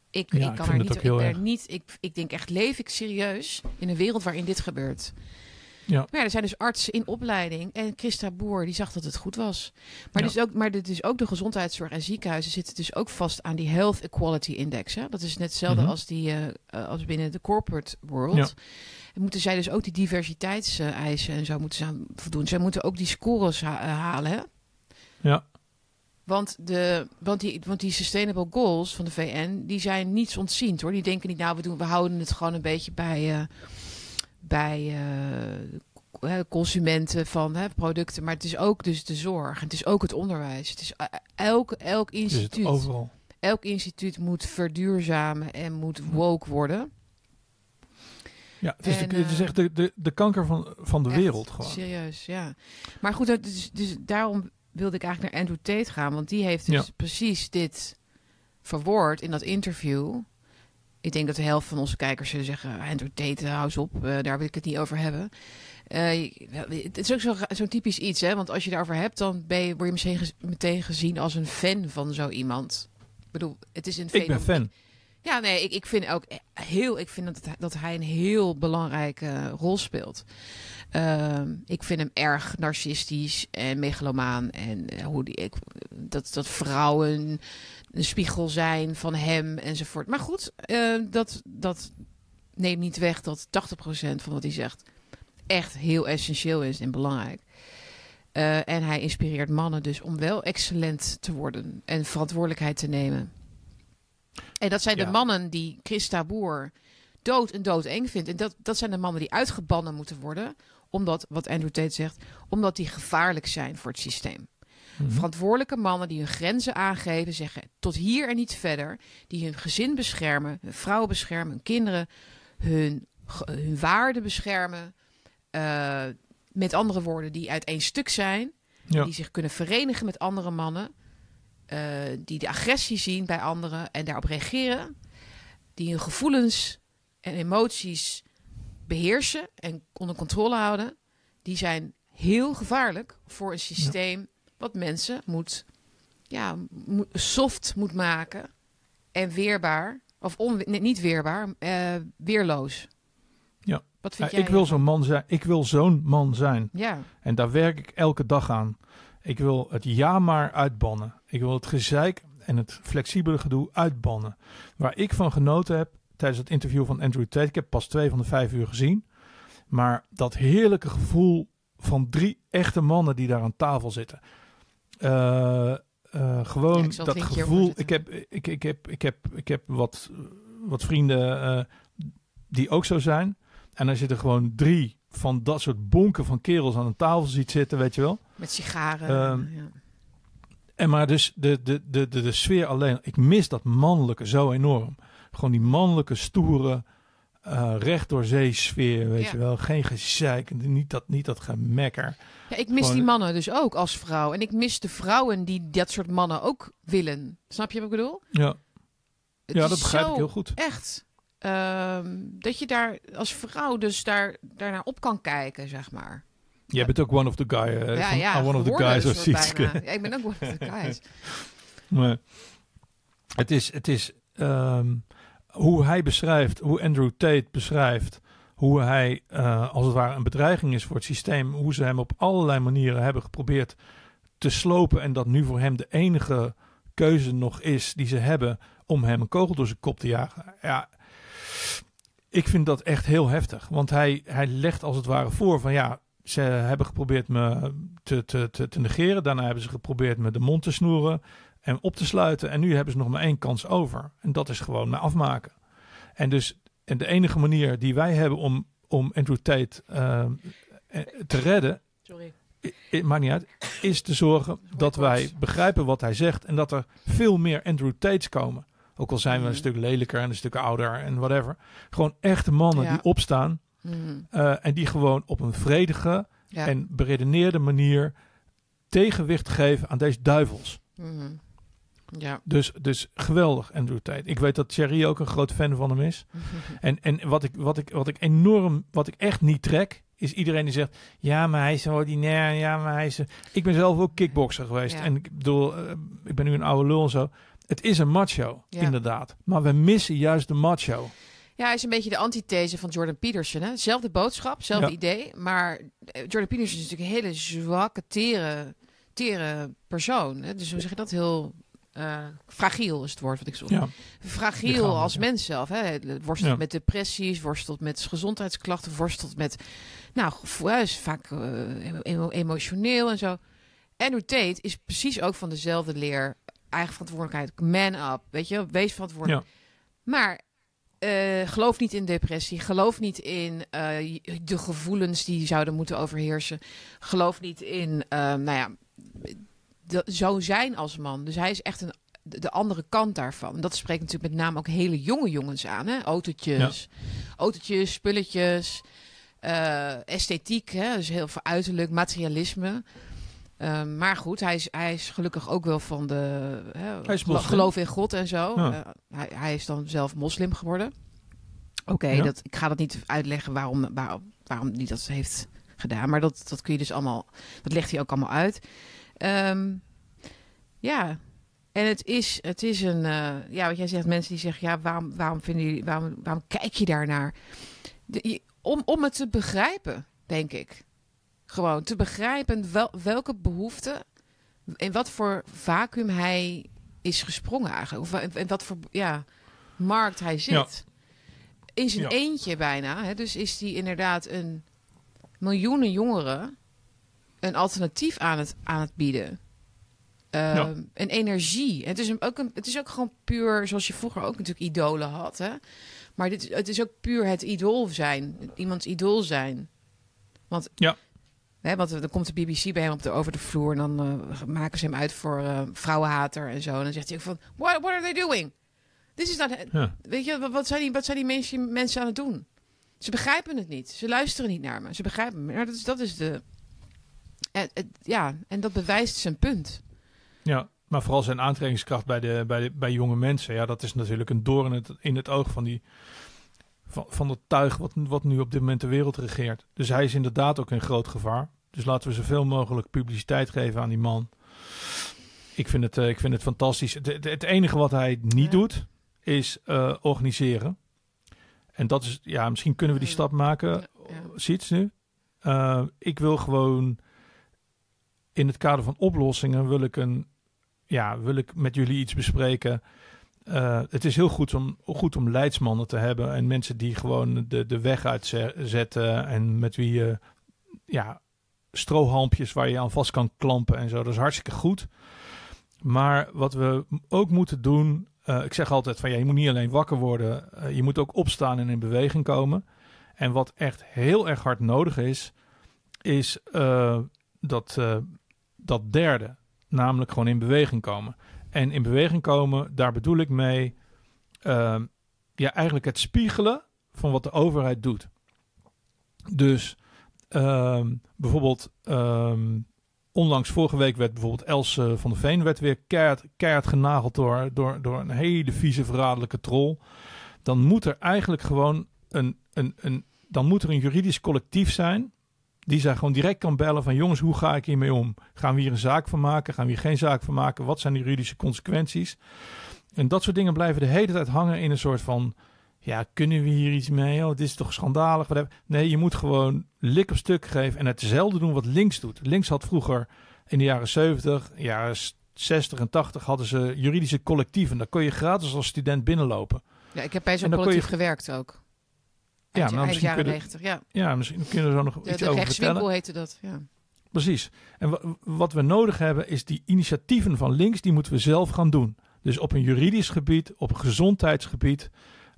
Speaker 1: Ik,
Speaker 2: Ja,
Speaker 1: ik kan er niet, ik, ben
Speaker 2: erg.
Speaker 1: niet ik, ik denk echt, leef ik serieus in een wereld waarin dit gebeurt?
Speaker 2: Ja.
Speaker 1: Maar ja, er zijn dus artsen in opleiding. En Christa Boer, die zag dat het goed was. Maar,
Speaker 2: Ja.
Speaker 1: dus ook, maar dit is ook de gezondheidszorg en ziekenhuizen zitten dus ook vast aan die Health Equality Index. Hè? Dat is net hetzelfde
Speaker 2: Mhm.
Speaker 1: als, die, eh, eh, als binnen de corporate world. Moeten zij dus ook die diversiteitseisen en zo moeten ze aan voldoen. Zij moeten ook die scores ha- eh, halen. Hè?
Speaker 2: Ja.
Speaker 1: Want, de, want, die, want die sustainable goals van de VN, die zijn niets ontziend hoor. Die denken niet, nou, we, doen, we houden het gewoon een beetje bij, eh, bij eh, consumenten van hè, producten. Maar het is ook dus de zorg. Het is ook het onderwijs. Het is elk, elk
Speaker 2: het
Speaker 1: instituut.
Speaker 2: overal.
Speaker 1: elk instituut moet verduurzamen en moet woke worden.
Speaker 2: Ja, het is,
Speaker 1: En,
Speaker 2: de, het is
Speaker 1: eh,
Speaker 2: echt de, de, de kanker van, van de
Speaker 1: Echt,
Speaker 2: wereld gewoon.
Speaker 1: Serieus, ja. Maar goed, dat is, dus daarom wilde ik eigenlijk naar Andrew Tate gaan. Want die heeft dus
Speaker 2: Ja.
Speaker 1: precies dit verwoord in dat interview. Ik denk dat de helft van onze kijkers zullen zeggen... Andrew Tate, hou eens op, eh, daar wil ik het niet over hebben. Eh, het is ook zo- zo'n typisch iets, hè. Want als je daarover hebt, dan ben je, word je meteen, meteen gezien als een fan van zo iemand. Ik bedoel, het is een
Speaker 2: Ik ben fan.
Speaker 1: Ja, nee, ik, ik vind ook heel. Ik vind dat, dat hij een heel belangrijke rol speelt. Ehm, ik vind hem erg narcistisch en megalomaan. En eh, hoe die, ik, dat, dat vrouwen een spiegel zijn van hem enzovoort. Maar goed, eh, dat, dat neemt niet weg dat 80% van wat hij zegt echt heel essentieel is en belangrijk. Eh, en hij inspireert mannen dus om wel excellent te worden en verantwoordelijkheid te nemen. En dat zijn
Speaker 2: Ja.
Speaker 1: de mannen die Christa Boer dood en doodeng vindt. En dat, dat zijn de mannen die uitgebannen moeten worden. Omdat, wat Andrew Tate zegt, omdat die gevaarlijk zijn voor het systeem.
Speaker 2: Mhm.
Speaker 1: Verantwoordelijke mannen die hun grenzen aangeven, zeggen tot hier en niet verder. Die hun gezin beschermen, hun vrouwen beschermen, hun kinderen, hun, hun waarden beschermen. Eh, met andere woorden, die uit één stuk zijn.
Speaker 2: Ja.
Speaker 1: Die zich kunnen verenigen met andere mannen. Eh, die de agressie zien bij anderen en daarop reageren. Die hun gevoelens en emoties beheersen en onder controle houden. Die zijn heel gevaarlijk voor een systeem wat mensen moet, ja, soft moet maken en weerbaar. Of on, nee, niet weerbaar, eh, weerloos.
Speaker 2: Ja.
Speaker 1: Wat vind
Speaker 2: Ja,
Speaker 1: jij?
Speaker 2: ik wil zo'n man zijn. Ik wil zo'n man zijn.
Speaker 1: Ja,
Speaker 2: En daar werk ik elke dag aan. Ik wil het ja maar uitbannen. Ik wil het gezeik en het flexibele gedoe uitbannen. Waar ik van genoten heb tijdens het interview van Andrew Tate. Ik heb pas twee van de vijf uur gezien. Maar dat heerlijke gevoel van drie echte mannen die daar aan tafel zitten. Eh, eh, gewoon
Speaker 1: Ja,
Speaker 2: dat gevoel. Ik heb, ik, ik, heb, ik, heb, ik heb wat, wat vrienden eh, die ook zo zijn. En er zitten gewoon drie van dat soort bonken van kerels aan een tafel ziet zitten, weet je wel.
Speaker 1: Met sigaren.
Speaker 2: Ehm,
Speaker 1: ja.
Speaker 2: En maar dus de, de, de, de, de sfeer alleen. Ik mis dat mannelijke zo enorm. Gewoon die mannelijke, stoere, eh recht door zee sfeer, weet
Speaker 1: Ja.
Speaker 2: je wel. Geen gezeik, niet dat, niet dat gemekker.
Speaker 1: Ja, ik mis
Speaker 2: Gewoon-
Speaker 1: die mannen dus ook als vrouw. En ik mis de vrouwen die dat soort mannen ook willen. Snap je wat ik bedoel?
Speaker 2: Ja,
Speaker 1: Het
Speaker 2: ja dat begrijp ik heel goed.
Speaker 1: Echt. ehm, dat je daar als vrouw dus daar, daarnaar op kan kijken, zeg maar.
Speaker 2: Jij bent ook one of the guy. eh,
Speaker 1: ja, ja,
Speaker 2: one of the guys of Sietske.
Speaker 1: Ja, ik ben ook one of the guys.
Speaker 2: Maar het is, het is ehm, hoe hij beschrijft, hoe Andrew Tate beschrijft, hoe hij eh, als het ware een bedreiging is voor het systeem, hoe ze hem op allerlei manieren hebben geprobeerd te slopen en dat nu voor hem de enige keuze nog is die ze hebben om hem een kogel door zijn kop te jagen. Ja, ik vind dat echt heel heftig, want hij, hij legt als het ware voor van ja, ze hebben geprobeerd me te, te, te, te negeren. Daarna hebben ze geprobeerd me de mond te snoeren en op te sluiten. En nu hebben ze nog maar één kans over. En dat is gewoon me afmaken. En dus en de enige manier die wij hebben om, om Andrew Tate ehm, eh, te redden,
Speaker 1: Sorry.
Speaker 2: maakt niet uit, is te zorgen dat wij begrijpen wat hij zegt. En dat er veel meer Andrew Tates komen. Ook al zijn we een
Speaker 1: Mhm.
Speaker 2: stuk lelijker en een stuk ouder en whatever. Gewoon echte mannen
Speaker 1: Ja.
Speaker 2: die opstaan.
Speaker 1: Mhm.
Speaker 2: eh, en die gewoon op een vredige
Speaker 1: Ja.
Speaker 2: en beredeneerde manier tegenwicht geven aan deze duivels.
Speaker 1: Mhm. Ja.
Speaker 2: Dus, dus geweldig, Andrew Tate. Ik weet dat Thierry ook een groot fan van hem is. En, en wat, ik, wat, ik, wat ik enorm, wat ik echt niet trek, is iedereen die zegt: Ja, maar hij is ordinair. Ja, maar hij is. Ik ben zelf ook kickboxer geweest.
Speaker 1: Ja.
Speaker 2: En ik bedoel, eh, ik ben nu een oude lul en zo. Het is een macho,
Speaker 1: Ja.
Speaker 2: inderdaad. Maar we missen juist de macho.
Speaker 1: Ja, hij is een beetje de antithese van Jordan Peterson. Hè? Zelfde boodschap, zelfde
Speaker 2: Ja.
Speaker 1: idee. Maar eh, Jordan Peterson is natuurlijk een hele zwakke, tere, tere persoon. Hè? Dus hoe zeg je dat? Heel eh, fragiel is het woord wat ik zoek.
Speaker 2: Ja,
Speaker 1: Fragiel als
Speaker 2: ja.
Speaker 1: mens zelf. Hè? Worstelt
Speaker 2: Ja.
Speaker 1: met depressies, worstelt met gezondheidsklachten, worstelt met... Nou, gevoel, hij is vaak eh, emo- emotioneel en zo. Andrew Tate is precies ook van dezelfde leer. Eigen verantwoordelijkheid, man up, weet je, wees verantwoordelijk. Maar eh, geloof niet in depressie. Geloof niet in eh, de gevoelens die zouden moeten overheersen. Geloof niet in, eh, nou ja, de, zo zijn als man. Dus hij is echt een, de, de andere kant daarvan. En dat spreekt natuurlijk met name ook hele jonge jongens aan. Hè? Autootjes, autootjes, spulletjes, esthetiek. Hè? Dus heel veel uiterlijk, materialisme. Ehm, maar goed, hij is, hij is gelukkig ook wel van de hè,
Speaker 2: Hij is
Speaker 1: gelo-
Speaker 2: moslim.
Speaker 1: geloof in God en zo.
Speaker 2: Ja.
Speaker 1: Eh, hij, hij is dan zelf moslim geworden. Oké,
Speaker 2: Ja.
Speaker 1: dat ik ga dat niet uitleggen waarom, waarom, waarom hij dat heeft gedaan. Maar dat, dat kun je dus allemaal, dat legt hij ook allemaal uit. Ehm, ja, en het is, het is een, eh, ja, wat jij zegt, mensen die zeggen, ja, waarom, waarom vinden jullie, waarom, waarom kijk je daarnaar? De, je- om, om het te begrijpen, denk ik. Gewoon te begrijpen wel, welke behoeften, in wat voor vacuüm hij is gesprongen eigenlijk. Of in, wat voor ja, markt hij zit. In zijn
Speaker 2: Ja.
Speaker 1: eentje bijna. Hè, dus is hij inderdaad een miljoenen jongeren een alternatief aan het, aan het bieden. Ehm,
Speaker 2: Ja.
Speaker 1: Een energie. Het is, een, ook een, het is ook gewoon puur, zoals je vroeger ook natuurlijk idolen had. Hè? Maar dit, is- het is ook puur het idool zijn. Iemands idool zijn. Want,
Speaker 2: Ja.
Speaker 1: Hè, want dan komt de BBC bij hem op de, over de vloer... en dan eh, maken ze hem uit voor eh, vrouwenhater en zo. En dan zegt hij ook van... What, what are they doing? This is not...
Speaker 2: ja.
Speaker 1: Weet je, wat, wat zijn die, wat zijn die mensen, mensen aan het doen? Ze begrijpen het niet. Ze luisteren niet naar me. Ze begrijpen me. Maar dat is, dat is de... En, het- ja, en dat bewijst zijn punt.
Speaker 2: Ja, maar vooral zijn aantrekkingskracht bij, de, bij, de, bij jonge mensen. Ja, dat is natuurlijk een doorn in het, in het oog van, die, van, van het tuig wat, wat nu op dit moment de wereld regeert. Dus hij is inderdaad ook in groot gevaar. Dus laten we zoveel mogelijk publiciteit geven aan die man. Ik vind het, eh, ik vind het fantastisch. Het, het, het enige wat hij niet
Speaker 1: Ja.
Speaker 2: doet, is eh, organiseren. En dat is, ja, misschien kunnen we die
Speaker 1: Ja.
Speaker 2: stap maken.
Speaker 1: Ja, ja.
Speaker 2: Ziet nu? Eh, ik wil gewoon in het kader van oplossingen wil ik een, ja, wil ik met jullie iets bespreken. Het is heel goed om, goed om leidsmannen te hebben en mensen die gewoon de, de weg uitzetten en met wie je ja, strohalmpjes waar je aan vast kan klampen en zo. Dat is hartstikke goed. Maar wat we ook moeten doen, eh, ik zeg altijd van ja, je moet niet alleen wakker worden, eh, je moet ook opstaan en in beweging komen. En wat echt heel erg hard nodig is, is eh, dat, dat derde, namelijk gewoon in beweging komen. En in beweging komen, daar bedoel ik mee, ja, eigenlijk het spiegelen van wat de overheid doet. Dus ehm, bijvoorbeeld, ehm, onlangs vorige week werd bijvoorbeeld Els eh, van der Veen werd weer keihard genageld door, door, door een hele vieze verraderlijke troll. Dan moet er eigenlijk gewoon een, een, een, dan moet er een juridisch collectief zijn die zij gewoon direct kan bellen van jongens, hoe ga ik hiermee om? Gaan we hier een zaak van maken? Gaan we hier geen zaak van maken? Wat zijn de juridische consequenties? En dat soort dingen blijven de hele tijd hangen in een soort van ja, kunnen we hier iets mee? Oh, dit is toch schandalig? Nee, je moet gewoon lik op stuk geven en hetzelfde doen wat links doet. Links had vroeger in de jaren 70, jaren 60 en 80 hadden ze juridische collectieven. Daar kon je gratis als student binnenlopen.
Speaker 1: Ja, ik heb bij zo'n
Speaker 2: kon je-
Speaker 1: collectief gewerkt ook.
Speaker 2: Ja, maar misschien
Speaker 1: jaren
Speaker 2: kunnen-
Speaker 1: 90, ja.
Speaker 2: Ja, misschien kunnen we er nog
Speaker 1: De,
Speaker 2: iets
Speaker 1: de
Speaker 2: over vertellen.
Speaker 1: heette dat, ja.
Speaker 2: Precies. En wa- wat we nodig hebben is die initiatieven van links, die moeten we zelf gaan doen. Dus op een juridisch gebied, op een gezondheidsgebied,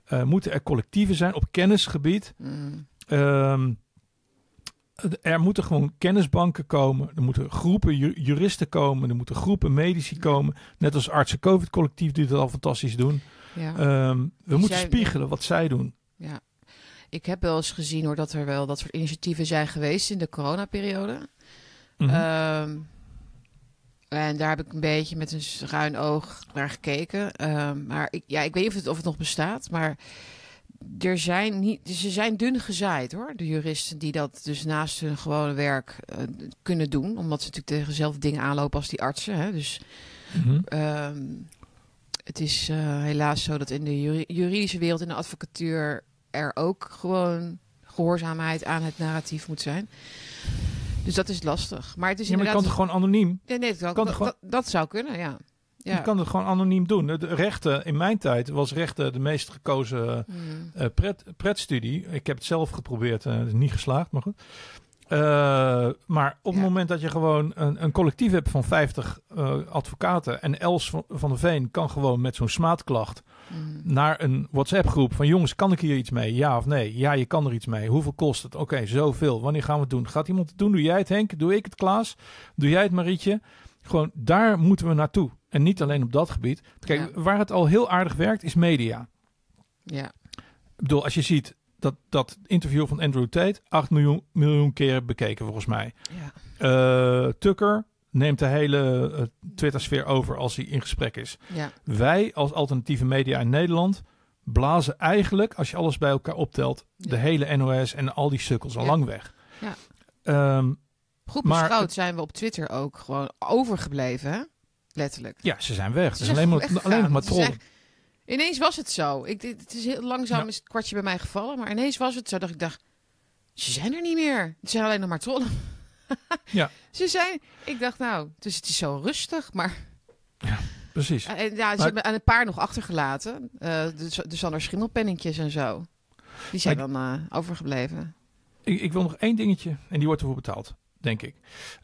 Speaker 2: eh, moeten er collectieven zijn, op kennisgebied.
Speaker 1: Mm.
Speaker 2: Ehm, er moeten gewoon kennisbanken komen. Er moeten groepen ju- juristen komen. Er moeten groepen medici komen. Net als artsen COVID collectief die dat al fantastisch doen.
Speaker 1: Ja.
Speaker 2: Ehm, we moeten spiegelen wat zij doen.
Speaker 1: ja. Ik heb wel eens gezien hoor, dat er wel dat soort initiatieven zijn geweest in de coronaperiode. Ehm, en daar heb ik een beetje met een schuin oog naar gekeken. Ehm, maar ik, ja, ik weet niet of het, of het nog bestaat. Maar er zijn niet, ze zijn dun gezaaid hoor. De juristen die dat dus naast hun gewone werk eh, kunnen doen. Omdat ze natuurlijk tegen dezelfde dingen aanlopen als die artsen. Hè? Dus
Speaker 2: Mhm.
Speaker 1: Ehm, het is eh, helaas zo dat in de juri- juridische wereld, in de advocatuur, er ook gewoon gehoorzaamheid aan het narratief moet zijn. Dus dat is lastig. Maar het is
Speaker 2: Ja, maar je kan het gewoon anoniem.
Speaker 1: Ja, nee, dat,
Speaker 2: kan
Speaker 1: dat,
Speaker 2: toch gewoon-
Speaker 1: dat, dat zou kunnen, ja. ja.
Speaker 2: Je kan het gewoon anoniem doen. De rechten, in mijn tijd was rechten de meest gekozen
Speaker 1: Mm.
Speaker 2: pret, pretstudie. Ik heb het zelf geprobeerd, is niet geslaagd, maar goed. Eh, maar op het
Speaker 1: Ja.
Speaker 2: moment dat je gewoon een, een collectief hebt van 50 eh, advocaten en Els van, van de Veen kan gewoon met zo'n smaadklacht
Speaker 1: Mm.
Speaker 2: naar een WhatsApp-groep van jongens, kan ik hier iets mee? Ja of nee? Ja, je kan er iets mee. Hoeveel kost het? Oké, zoveel. Wanneer gaan we het doen? Gaat iemand het doen? Doe jij het Henk? Doe ik het Klaas? Doe jij het Marietje? Gewoon daar moeten we naartoe. En niet alleen op dat gebied. Kijk,
Speaker 1: Ja.
Speaker 2: waar het al heel aardig werkt is media.
Speaker 1: Ja.
Speaker 2: Ik bedoel, als je ziet dat dat interview van Andrew Tate 8 miljoen, miljoen keer bekeken volgens mij.
Speaker 1: Ja.
Speaker 2: Eh, Tucker neemt de hele eh, Twitter-sfeer over als hij in gesprek is.
Speaker 1: Ja.
Speaker 2: Wij als alternatieve media in Nederland blazen eigenlijk, als je alles bij elkaar optelt,
Speaker 1: Ja.
Speaker 2: de hele NOS en al die sukkels al lang weg.
Speaker 1: Ja.
Speaker 2: Ehm,
Speaker 1: Goed beschouwd zijn we op Twitter ook gewoon overgebleven, hè? Letterlijk.
Speaker 2: ja, ze zijn weg.
Speaker 1: Ze
Speaker 2: is
Speaker 1: zijn
Speaker 2: alleen maar, alleen nog maar trollen.
Speaker 1: Ineens was het zo. Ik, het is heel langzaam
Speaker 2: Ja.
Speaker 1: is het kwartje bij mij gevallen, maar ineens was het zo dat ik dacht, ze zijn er niet meer. Het zijn alleen nog maar trollen.
Speaker 2: Ja.
Speaker 1: Ze zijn, ik dacht nou, dus het is zo rustig, maar
Speaker 2: Precies.
Speaker 1: en, ja, ze
Speaker 2: Maar-
Speaker 1: hebben een paar nog achtergelaten. Eh de, de Sander Schimmelpenningjes en zo. Die zijn
Speaker 2: Maar
Speaker 1: dan eh, overgebleven.
Speaker 2: Ik, ik wil nog één dingetje, en die wordt ervoor betaald, denk ik.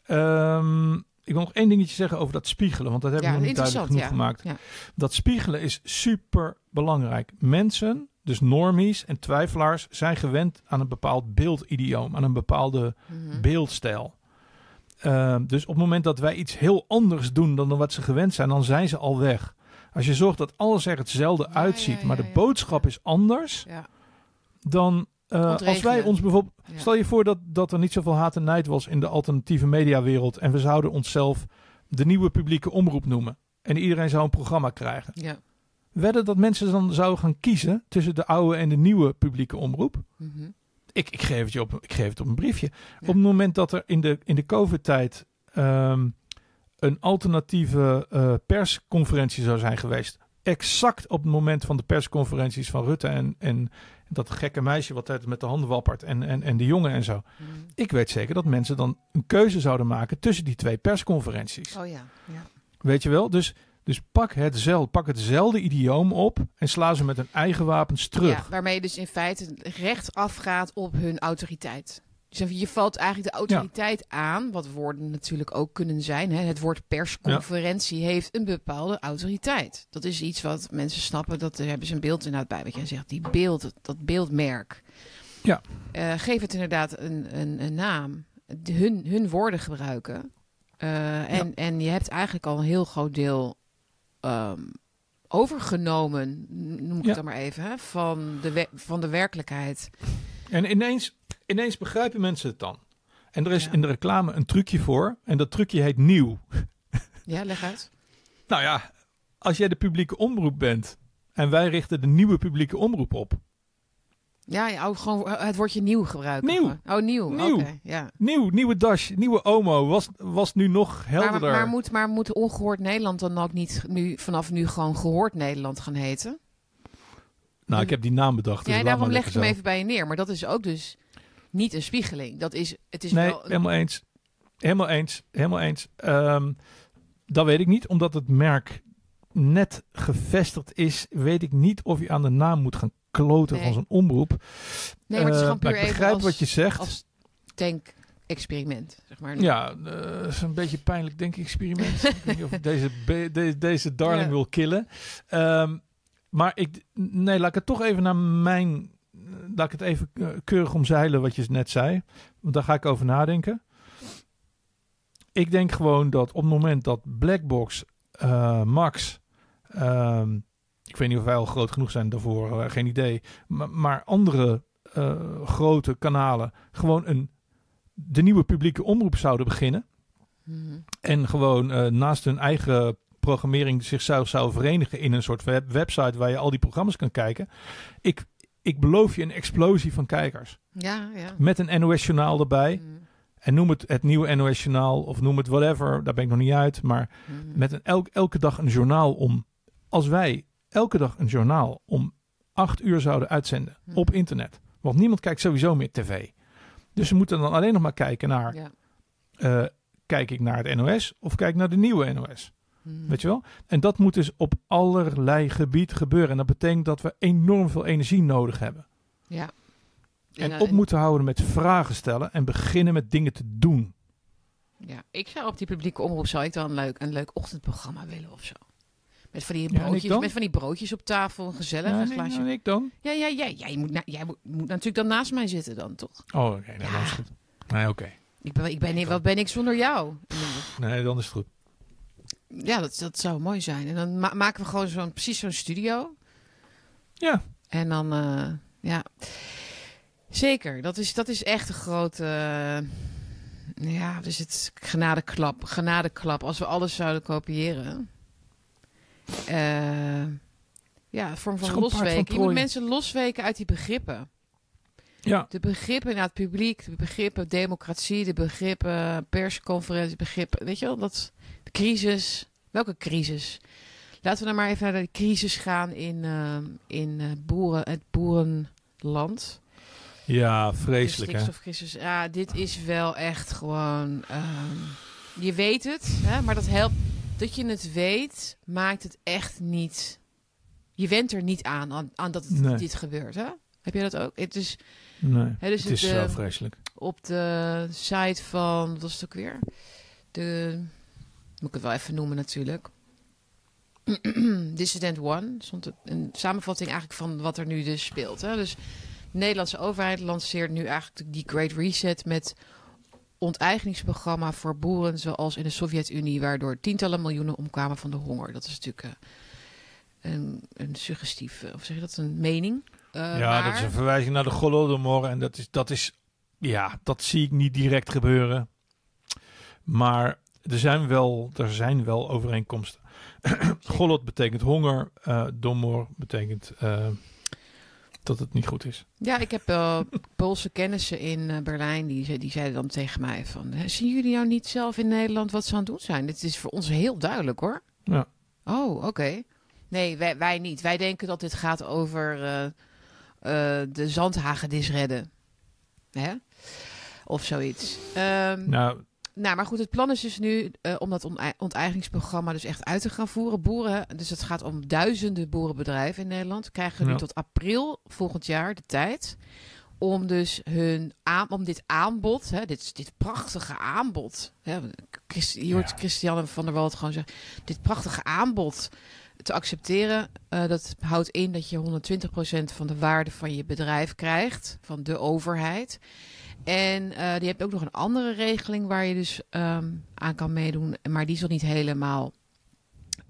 Speaker 2: Ehm, ik wil nog één dingetje zeggen over dat spiegelen, want dat hebben we nog niet duidelijk genoeg gemaakt. Dat spiegelen is super belangrijk. Mensen, dus normies en twijfelaars, zijn gewend aan een bepaald beeldidioom, aan een bepaalde
Speaker 1: Mhm.
Speaker 2: beeldstijl. Ehm, dus op het moment dat wij iets heel anders doen dan wat ze gewend zijn, dan zijn ze al weg. Als je zorgt dat alles er hetzelfde
Speaker 1: Ja,
Speaker 2: uitziet,
Speaker 1: ja,
Speaker 2: maar de boodschap is anders, dan eh, als wij ons bijvoorbeeld.
Speaker 1: Ja.
Speaker 2: Stel je voor dat, dat er niet zoveel haat en nijd was in de alternatieve mediawereld en we zouden onszelf de nieuwe publieke omroep noemen. En iedereen zou een programma krijgen.
Speaker 1: Ja.
Speaker 2: Wedden dat mensen dan zouden gaan kiezen tussen de oude en de nieuwe publieke omroep?
Speaker 1: Mhm.
Speaker 2: Ik, ik, geef, het je op, ik geef het op een briefje.
Speaker 1: Ja.
Speaker 2: Op het moment dat er in de, in de COVID-tijd ehm, een alternatieve eh, persconferentie zou zijn geweest. Exact op het moment van de persconferenties van Rutte en, en dat gekke meisje wat altijd met de handen wappert en, en, en de jongen en zo.
Speaker 1: Mhm.
Speaker 2: Ik weet zeker dat mensen dan een keuze zouden maken tussen die twee persconferenties.
Speaker 1: Oh ja. ja.
Speaker 2: Weet je wel? Dus, dus pak, hetzelfde, pak hetzelfde idioom op en sla ze met hun eigen wapens terug.
Speaker 1: Ja, waarmee je dus in feite recht afgaat op hun autoriteit. Dus je valt eigenlijk de autoriteit aan, wat woorden natuurlijk ook kunnen zijn. Hè. Het woord persconferentie heeft een bepaalde autoriteit. Dat is iets wat mensen snappen, dat daar hebben ze een beeld inderdaad bij. Wat jij zegt, die beeld, dat beeldmerk.
Speaker 2: Ja.
Speaker 1: Eh, geef het inderdaad een, een, een naam. De- hun, hun woorden gebruiken. Eh, en, en je hebt eigenlijk al een heel groot deel ehm, overgenomen, noem ik het dan maar even, hè, van, de van de werkelijkheid.
Speaker 2: En ineens, ineens begrijpen mensen het dan. En er is
Speaker 1: Ja.
Speaker 2: in de reclame een trucje voor. En dat trucje heet nieuw.
Speaker 1: Ja, leg uit.
Speaker 2: Nou ja, als jij de publieke omroep bent. En wij richten de nieuwe publieke omroep op.
Speaker 1: Ja, ja oh, gewoon het woordje nieuw gebruiken.
Speaker 2: Nieuw.
Speaker 1: Oh, nieuw.
Speaker 2: Nieuw.
Speaker 1: Oké, ja.
Speaker 2: Nieuw, nieuwe Dash, nieuwe Omo. Was, was nu nog
Speaker 1: Maar,
Speaker 2: helderder.
Speaker 1: maar, moet, maar moet ongehoord Nederland dan ook niet nu, vanaf nu gewoon gehoord Nederland gaan heten?
Speaker 2: Nou, ik heb die naam bedacht. dus
Speaker 1: ja, daarom leg ik hem
Speaker 2: zo.
Speaker 1: even bij je neer. Maar dat is ook dus niet een spiegeling. Dat is, het is
Speaker 2: Nee,
Speaker 1: wel
Speaker 2: helemaal eens. Helemaal eens. Helemaal eens. Ehm, dat weet ik niet, omdat het merk net gevestigd is. Weet ik niet of je aan de naam moet gaan kloten
Speaker 1: Nee.
Speaker 2: van zo'n omroep.
Speaker 1: Nee, maar het is
Speaker 2: Eh,
Speaker 1: gewoon puur
Speaker 2: maar ik
Speaker 1: even
Speaker 2: begrijp
Speaker 1: als,
Speaker 2: wat je zegt.
Speaker 1: als tank-experiment, zeg maar.
Speaker 2: Ja, eh, is een beetje pijnlijk denk-experiment. ik weet niet of ik deze, deze darling
Speaker 1: Ja.
Speaker 2: wil killen. Ehm, maar ik, nee, laat ik het toch even naar mijn, laat ik het even eh, keurig omzeilen wat je net zei. Want daar ga ik over nadenken. Ik denk gewoon dat op het moment dat Blackbox, eh, Max, ehm, ik weet niet of wij al groot genoeg zijn daarvoor, eh, geen idee. Maar, maar andere grote kanalen gewoon een, de nieuwe publieke omroep zouden beginnen.
Speaker 1: Mhm.
Speaker 2: En gewoon naast hun eigen programmering zichzelf zou verenigen in een soort web website waar je al die programma's kan kijken. Ik, ik beloof je een explosie van kijkers.
Speaker 1: Ja, ja.
Speaker 2: Met een NOS-journaal erbij.
Speaker 1: Mhm.
Speaker 2: En noem het het nieuwe NOS-journaal of noem het whatever. Daar ben ik nog niet uit. Maar
Speaker 1: Mhm.
Speaker 2: met een elk, elke dag een journaal om als wij elke dag een journaal om acht uur zouden uitzenden
Speaker 1: Hm.
Speaker 2: op internet. Want niemand kijkt sowieso meer tv. Dus we moeten dan alleen nog maar kijken naar...
Speaker 1: Ja.
Speaker 2: eh, kijk ik naar het NOS of kijk ik naar de nieuwe NOS?
Speaker 1: Hm.
Speaker 2: Weet je wel? En dat moet dus op allerlei gebied gebeuren. En dat betekent dat we enorm veel energie nodig hebben.
Speaker 1: Ja.
Speaker 2: En
Speaker 1: eh,
Speaker 2: op moeten houden met vragen stellen en beginnen met dingen te doen.
Speaker 1: Ja, ik zou op die publieke omroep zou ik dan een leuk, een leuk ochtendprogramma willen of zo. Met van die broodjes, met van die broodjes op tafel, gezellig
Speaker 2: Ja,
Speaker 1: een
Speaker 2: nee,
Speaker 1: glaasje.
Speaker 2: nou, ik dan?
Speaker 1: Ja, ja, ja. Jij moet, na- jij moet, moet natuurlijk dan naast mij zitten dan, toch?
Speaker 2: Oh, oké. nee, dan is goed. Nee, oké.
Speaker 1: Ik ben, ik ben, wat ben ik zonder jou?
Speaker 2: Nee, dan is het goed.
Speaker 1: Ja, dat, dat zou mooi zijn. En dan ma- maken we gewoon zo'n, precies zo'n studio.
Speaker 2: Ja.
Speaker 1: En dan, eh, ja. Zeker, dat is, dat is echt een grote, eh, ja, dus het genadeklap, genadeklap. Als we alles zouden kopiëren. Eh, ja, een vorm van losweken. Je moet mensen losweken uit die begrippen.
Speaker 2: Ja.
Speaker 1: De begrippen naar het publiek, de begrippen democratie, de begrippen persconferentie, begrippen, weet je wel, dat, de crisis. Welke crisis? Laten we dan maar even naar de crisis gaan in, eh, in eh, boeren, het boerenland.
Speaker 2: Ja,
Speaker 1: De
Speaker 2: vreselijk hè.
Speaker 1: stikstofcrisis. Ja, dit is wel echt gewoon. ehm, je weet het, hè, maar dat helpt. Dat je het weet, maakt het echt niet. Je went er niet aan, aan, aan dat het,
Speaker 2: Nee.
Speaker 1: dit gebeurt. Hè? Heb je dat ook? Het is,
Speaker 2: Nee,
Speaker 1: hè, dus
Speaker 2: het is
Speaker 1: het,
Speaker 2: zo vreselijk.
Speaker 1: op de site van, wat was het ook weer? De, moet ik het wel even noemen natuurlijk. Dissident One stond een samenvatting eigenlijk van wat er nu dus speelt. Hè? Dus de Nederlandse overheid lanceert nu eigenlijk die Great Reset met onteigeningsprogramma voor boeren zoals in de Sovjet-Unie, waardoor tientallen miljoenen omkwamen van de honger. Dat is natuurlijk eh, een, een suggestief, eh, of zeg je dat, een mening. Eh,
Speaker 2: ja, dat is een verwijzing naar de Golodomor. En dat is, dat is, ja, dat zie ik niet direct gebeuren. Maar er zijn wel, er zijn wel overeenkomsten. Golot betekent honger. eh domor betekent eh, dat het niet goed is.
Speaker 1: Ja, ik heb eh, Poolse kennissen in eh, Berlijn. Die, die zeiden dan tegen mij van... "Hè, Zien jullie nou niet zelf in Nederland wat ze aan het doen zijn? Dit is voor ons heel duidelijk hoor.
Speaker 2: Ja.
Speaker 1: Oh, oké. Nee, wij, wij niet. Wij denken dat dit gaat over de zandhagedis redden. Hè? Of zoiets. Ehm,
Speaker 2: Nou,
Speaker 1: nou, maar goed, het plan is dus nu eh, om dat onteigeningsprogramma dus echt uit te gaan voeren. Boeren, dus het gaat om duizenden boerenbedrijven in Nederland, krijgen nu tot april volgend jaar de tijd om dus hun aan, om dit aanbod, hè, dit, dit prachtige aanbod, hè, je hoort
Speaker 2: Ja.
Speaker 1: Christiane van der Wald gewoon zeggen, dit prachtige aanbod te accepteren. Eh, dat houdt in dat je 120% van de waarde van je bedrijf krijgt, van de overheid. En eh, die hebt ook nog een andere regeling waar je dus ehm, aan kan meedoen. Maar die is nog niet helemaal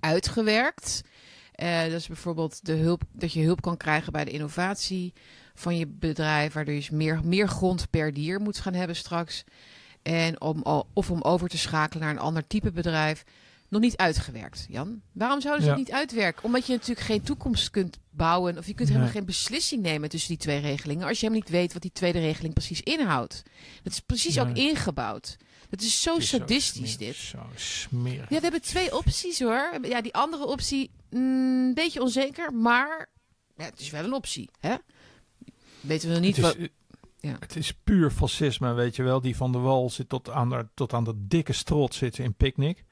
Speaker 1: uitgewerkt. Eh, dat is bijvoorbeeld de hulp, dat je hulp kan krijgen bij de innovatie van je bedrijf. Waardoor je dus meer, meer grond per dier moet gaan hebben straks. En om, of om over te schakelen naar een ander type bedrijf. Nog niet uitgewerkt, Jan. Waarom zouden ze
Speaker 2: Ja.
Speaker 1: het niet uitwerken? Omdat je natuurlijk geen toekomst kunt bouwen. Of je kunt helemaal
Speaker 2: Nee.
Speaker 1: geen beslissing nemen tussen die twee regelingen. Als je helemaal niet weet wat die tweede regeling precies inhoudt. Dat is precies ook ingebouwd. Dat is zo
Speaker 2: het is zo
Speaker 1: sadistisch dit.
Speaker 2: Zo smerig.
Speaker 1: Ja, we hebben twee opties hoor. Ja, die andere optie, mm, een beetje onzeker, maar ja, het is wel een optie. Hè? Weten we nog niet
Speaker 2: het,
Speaker 1: wat.
Speaker 2: is,
Speaker 1: ja.
Speaker 2: het is puur fascisme, weet je wel. Die van de wal zit tot aan de, tot aan de dikke strot zitten in Picnic.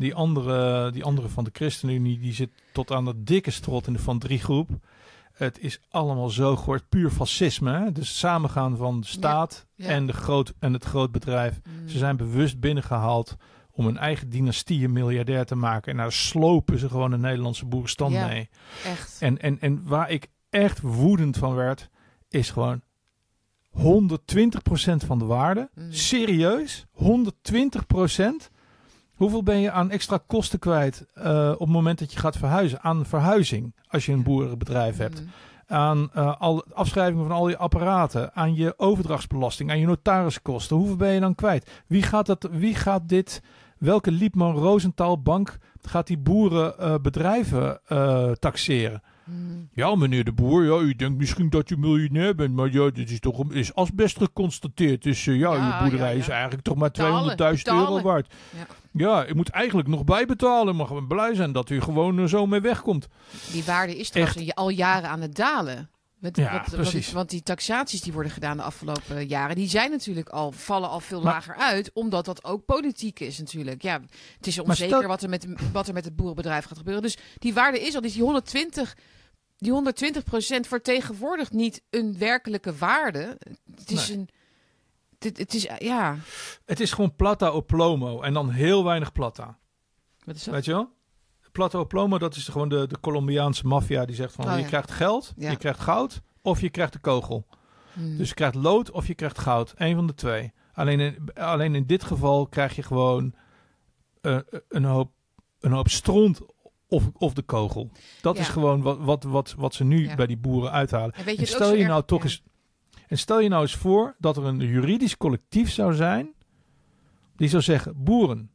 Speaker 2: Die andere, die andere van de ChristenUnie, die zit tot aan de dikke strot in de Van Drie groep. Het is allemaal zo gehoord, puur fascisme. Hè? Dus samengaan van de staat
Speaker 1: Ja.
Speaker 2: En, de groot, en het grootbedrijf.
Speaker 1: Mm,
Speaker 2: Ze zijn bewust binnengehaald om een eigen dynastie een miljardair te maken. En daar slopen ze gewoon de Nederlandse boerenstand
Speaker 1: Ja.
Speaker 2: mee.
Speaker 1: echt.
Speaker 2: En, en, en waar ik echt woedend van werd, is gewoon 120% van de waarde.
Speaker 1: Mm.
Speaker 2: Serieus? 120%? Hoeveel ben je aan extra kosten kwijt eh, op het moment dat je gaat verhuizen? Aan verhuizing, als je een boerenbedrijf hebt.
Speaker 1: Mm,
Speaker 2: Aan eh, al, afschrijvingen van al je apparaten. Aan je overdrachtsbelasting. Aan je notariskosten. Hoeveel ben je dan kwijt? Wie gaat, dat, wie gaat dit... Welke Liepman Rosenthal bank gaat die boerenbedrijven taxeren? Ja, meneer de boer, ja, u denkt misschien dat u miljonair bent, maar ja, dit is toch een- is asbest geconstateerd. Dus eh, ja,
Speaker 1: Ja,
Speaker 2: uw boerderij
Speaker 1: ja, ja.
Speaker 2: is eigenlijk toch maar
Speaker 1: Betalen,
Speaker 2: 200.000 euro waard.
Speaker 1: Ja.
Speaker 2: Ja, u moet eigenlijk nog bijbetalen. Mag we blij zijn dat u gewoon er zo mee wegkomt.
Speaker 1: Die waarde is trouwens al jaren aan het dalen. Met,
Speaker 2: Ja,
Speaker 1: wat- wat-
Speaker 2: precies.
Speaker 1: want die taxaties die worden gedaan de afgelopen jaren, die zijn natuurlijk al, vallen al veel
Speaker 2: Maar-
Speaker 1: lager uit, omdat dat ook politiek is natuurlijk. Ja, het is
Speaker 2: Maar
Speaker 1: onzeker
Speaker 2: stel-
Speaker 1: wat, er met, wat er met het boerenbedrijf gaat gebeuren. Dus die waarde is al, dus die 120, die 120% vertegenwoordigt niet een werkelijke waarde. Het is
Speaker 2: Nee.
Speaker 1: een, het, het is, ja,
Speaker 2: Het is gewoon plata o plomo en dan heel weinig plata.
Speaker 1: wat is dat?
Speaker 2: Weet je wel? Plata o plomo, dat is gewoon de, de Colombiaanse maffia die zegt van
Speaker 1: Oh,
Speaker 2: je
Speaker 1: ja.
Speaker 2: krijgt geld,
Speaker 1: Ja.
Speaker 2: je krijgt goud of je krijgt de kogel.
Speaker 1: Hmm.
Speaker 2: Dus je krijgt lood of je krijgt goud. Eén van de twee. Alleen in, alleen in dit geval krijg je gewoon eh, een, hoop, een hoop stront of, of de kogel. Dat
Speaker 1: Ja.
Speaker 2: is gewoon wat, wat, wat, wat ze nu
Speaker 1: Ja.
Speaker 2: bij die boeren uithalen.
Speaker 1: en
Speaker 2: stel je
Speaker 1: erg-
Speaker 2: nou toch eens. En stel je nou eens voor dat er een juridisch collectief zou zijn. Die zou zeggen: Boeren,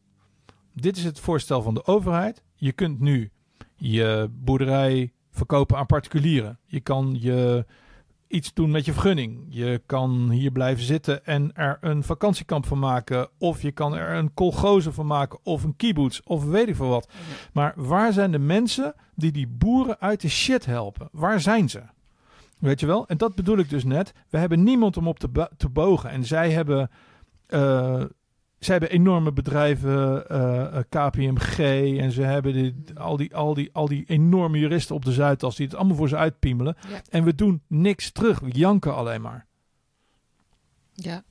Speaker 2: dit is het voorstel van de overheid. Je kunt nu je boerderij verkopen aan particulieren. Je kan je iets doen met je vergunning. Je kan hier blijven zitten en er een vakantiekamp van maken. Of je kan er een kolgoze van maken. Of een kibbutz. Of weet ik veel wat. Maar waar zijn de mensen die die boeren uit de shit helpen? Waar zijn ze? Weet je wel? En dat bedoel ik dus net. We hebben niemand om op te, te bogen. En zij hebben, eh, zij hebben enorme bedrijven, eh, eh, KPMG. En ze hebben dit, al, die, al, die, al die enorme juristen op de Zuidas die het allemaal voor ze uitpiemelen.
Speaker 1: Ja.
Speaker 2: En we doen niks terug. We janken alleen maar.
Speaker 1: Ja,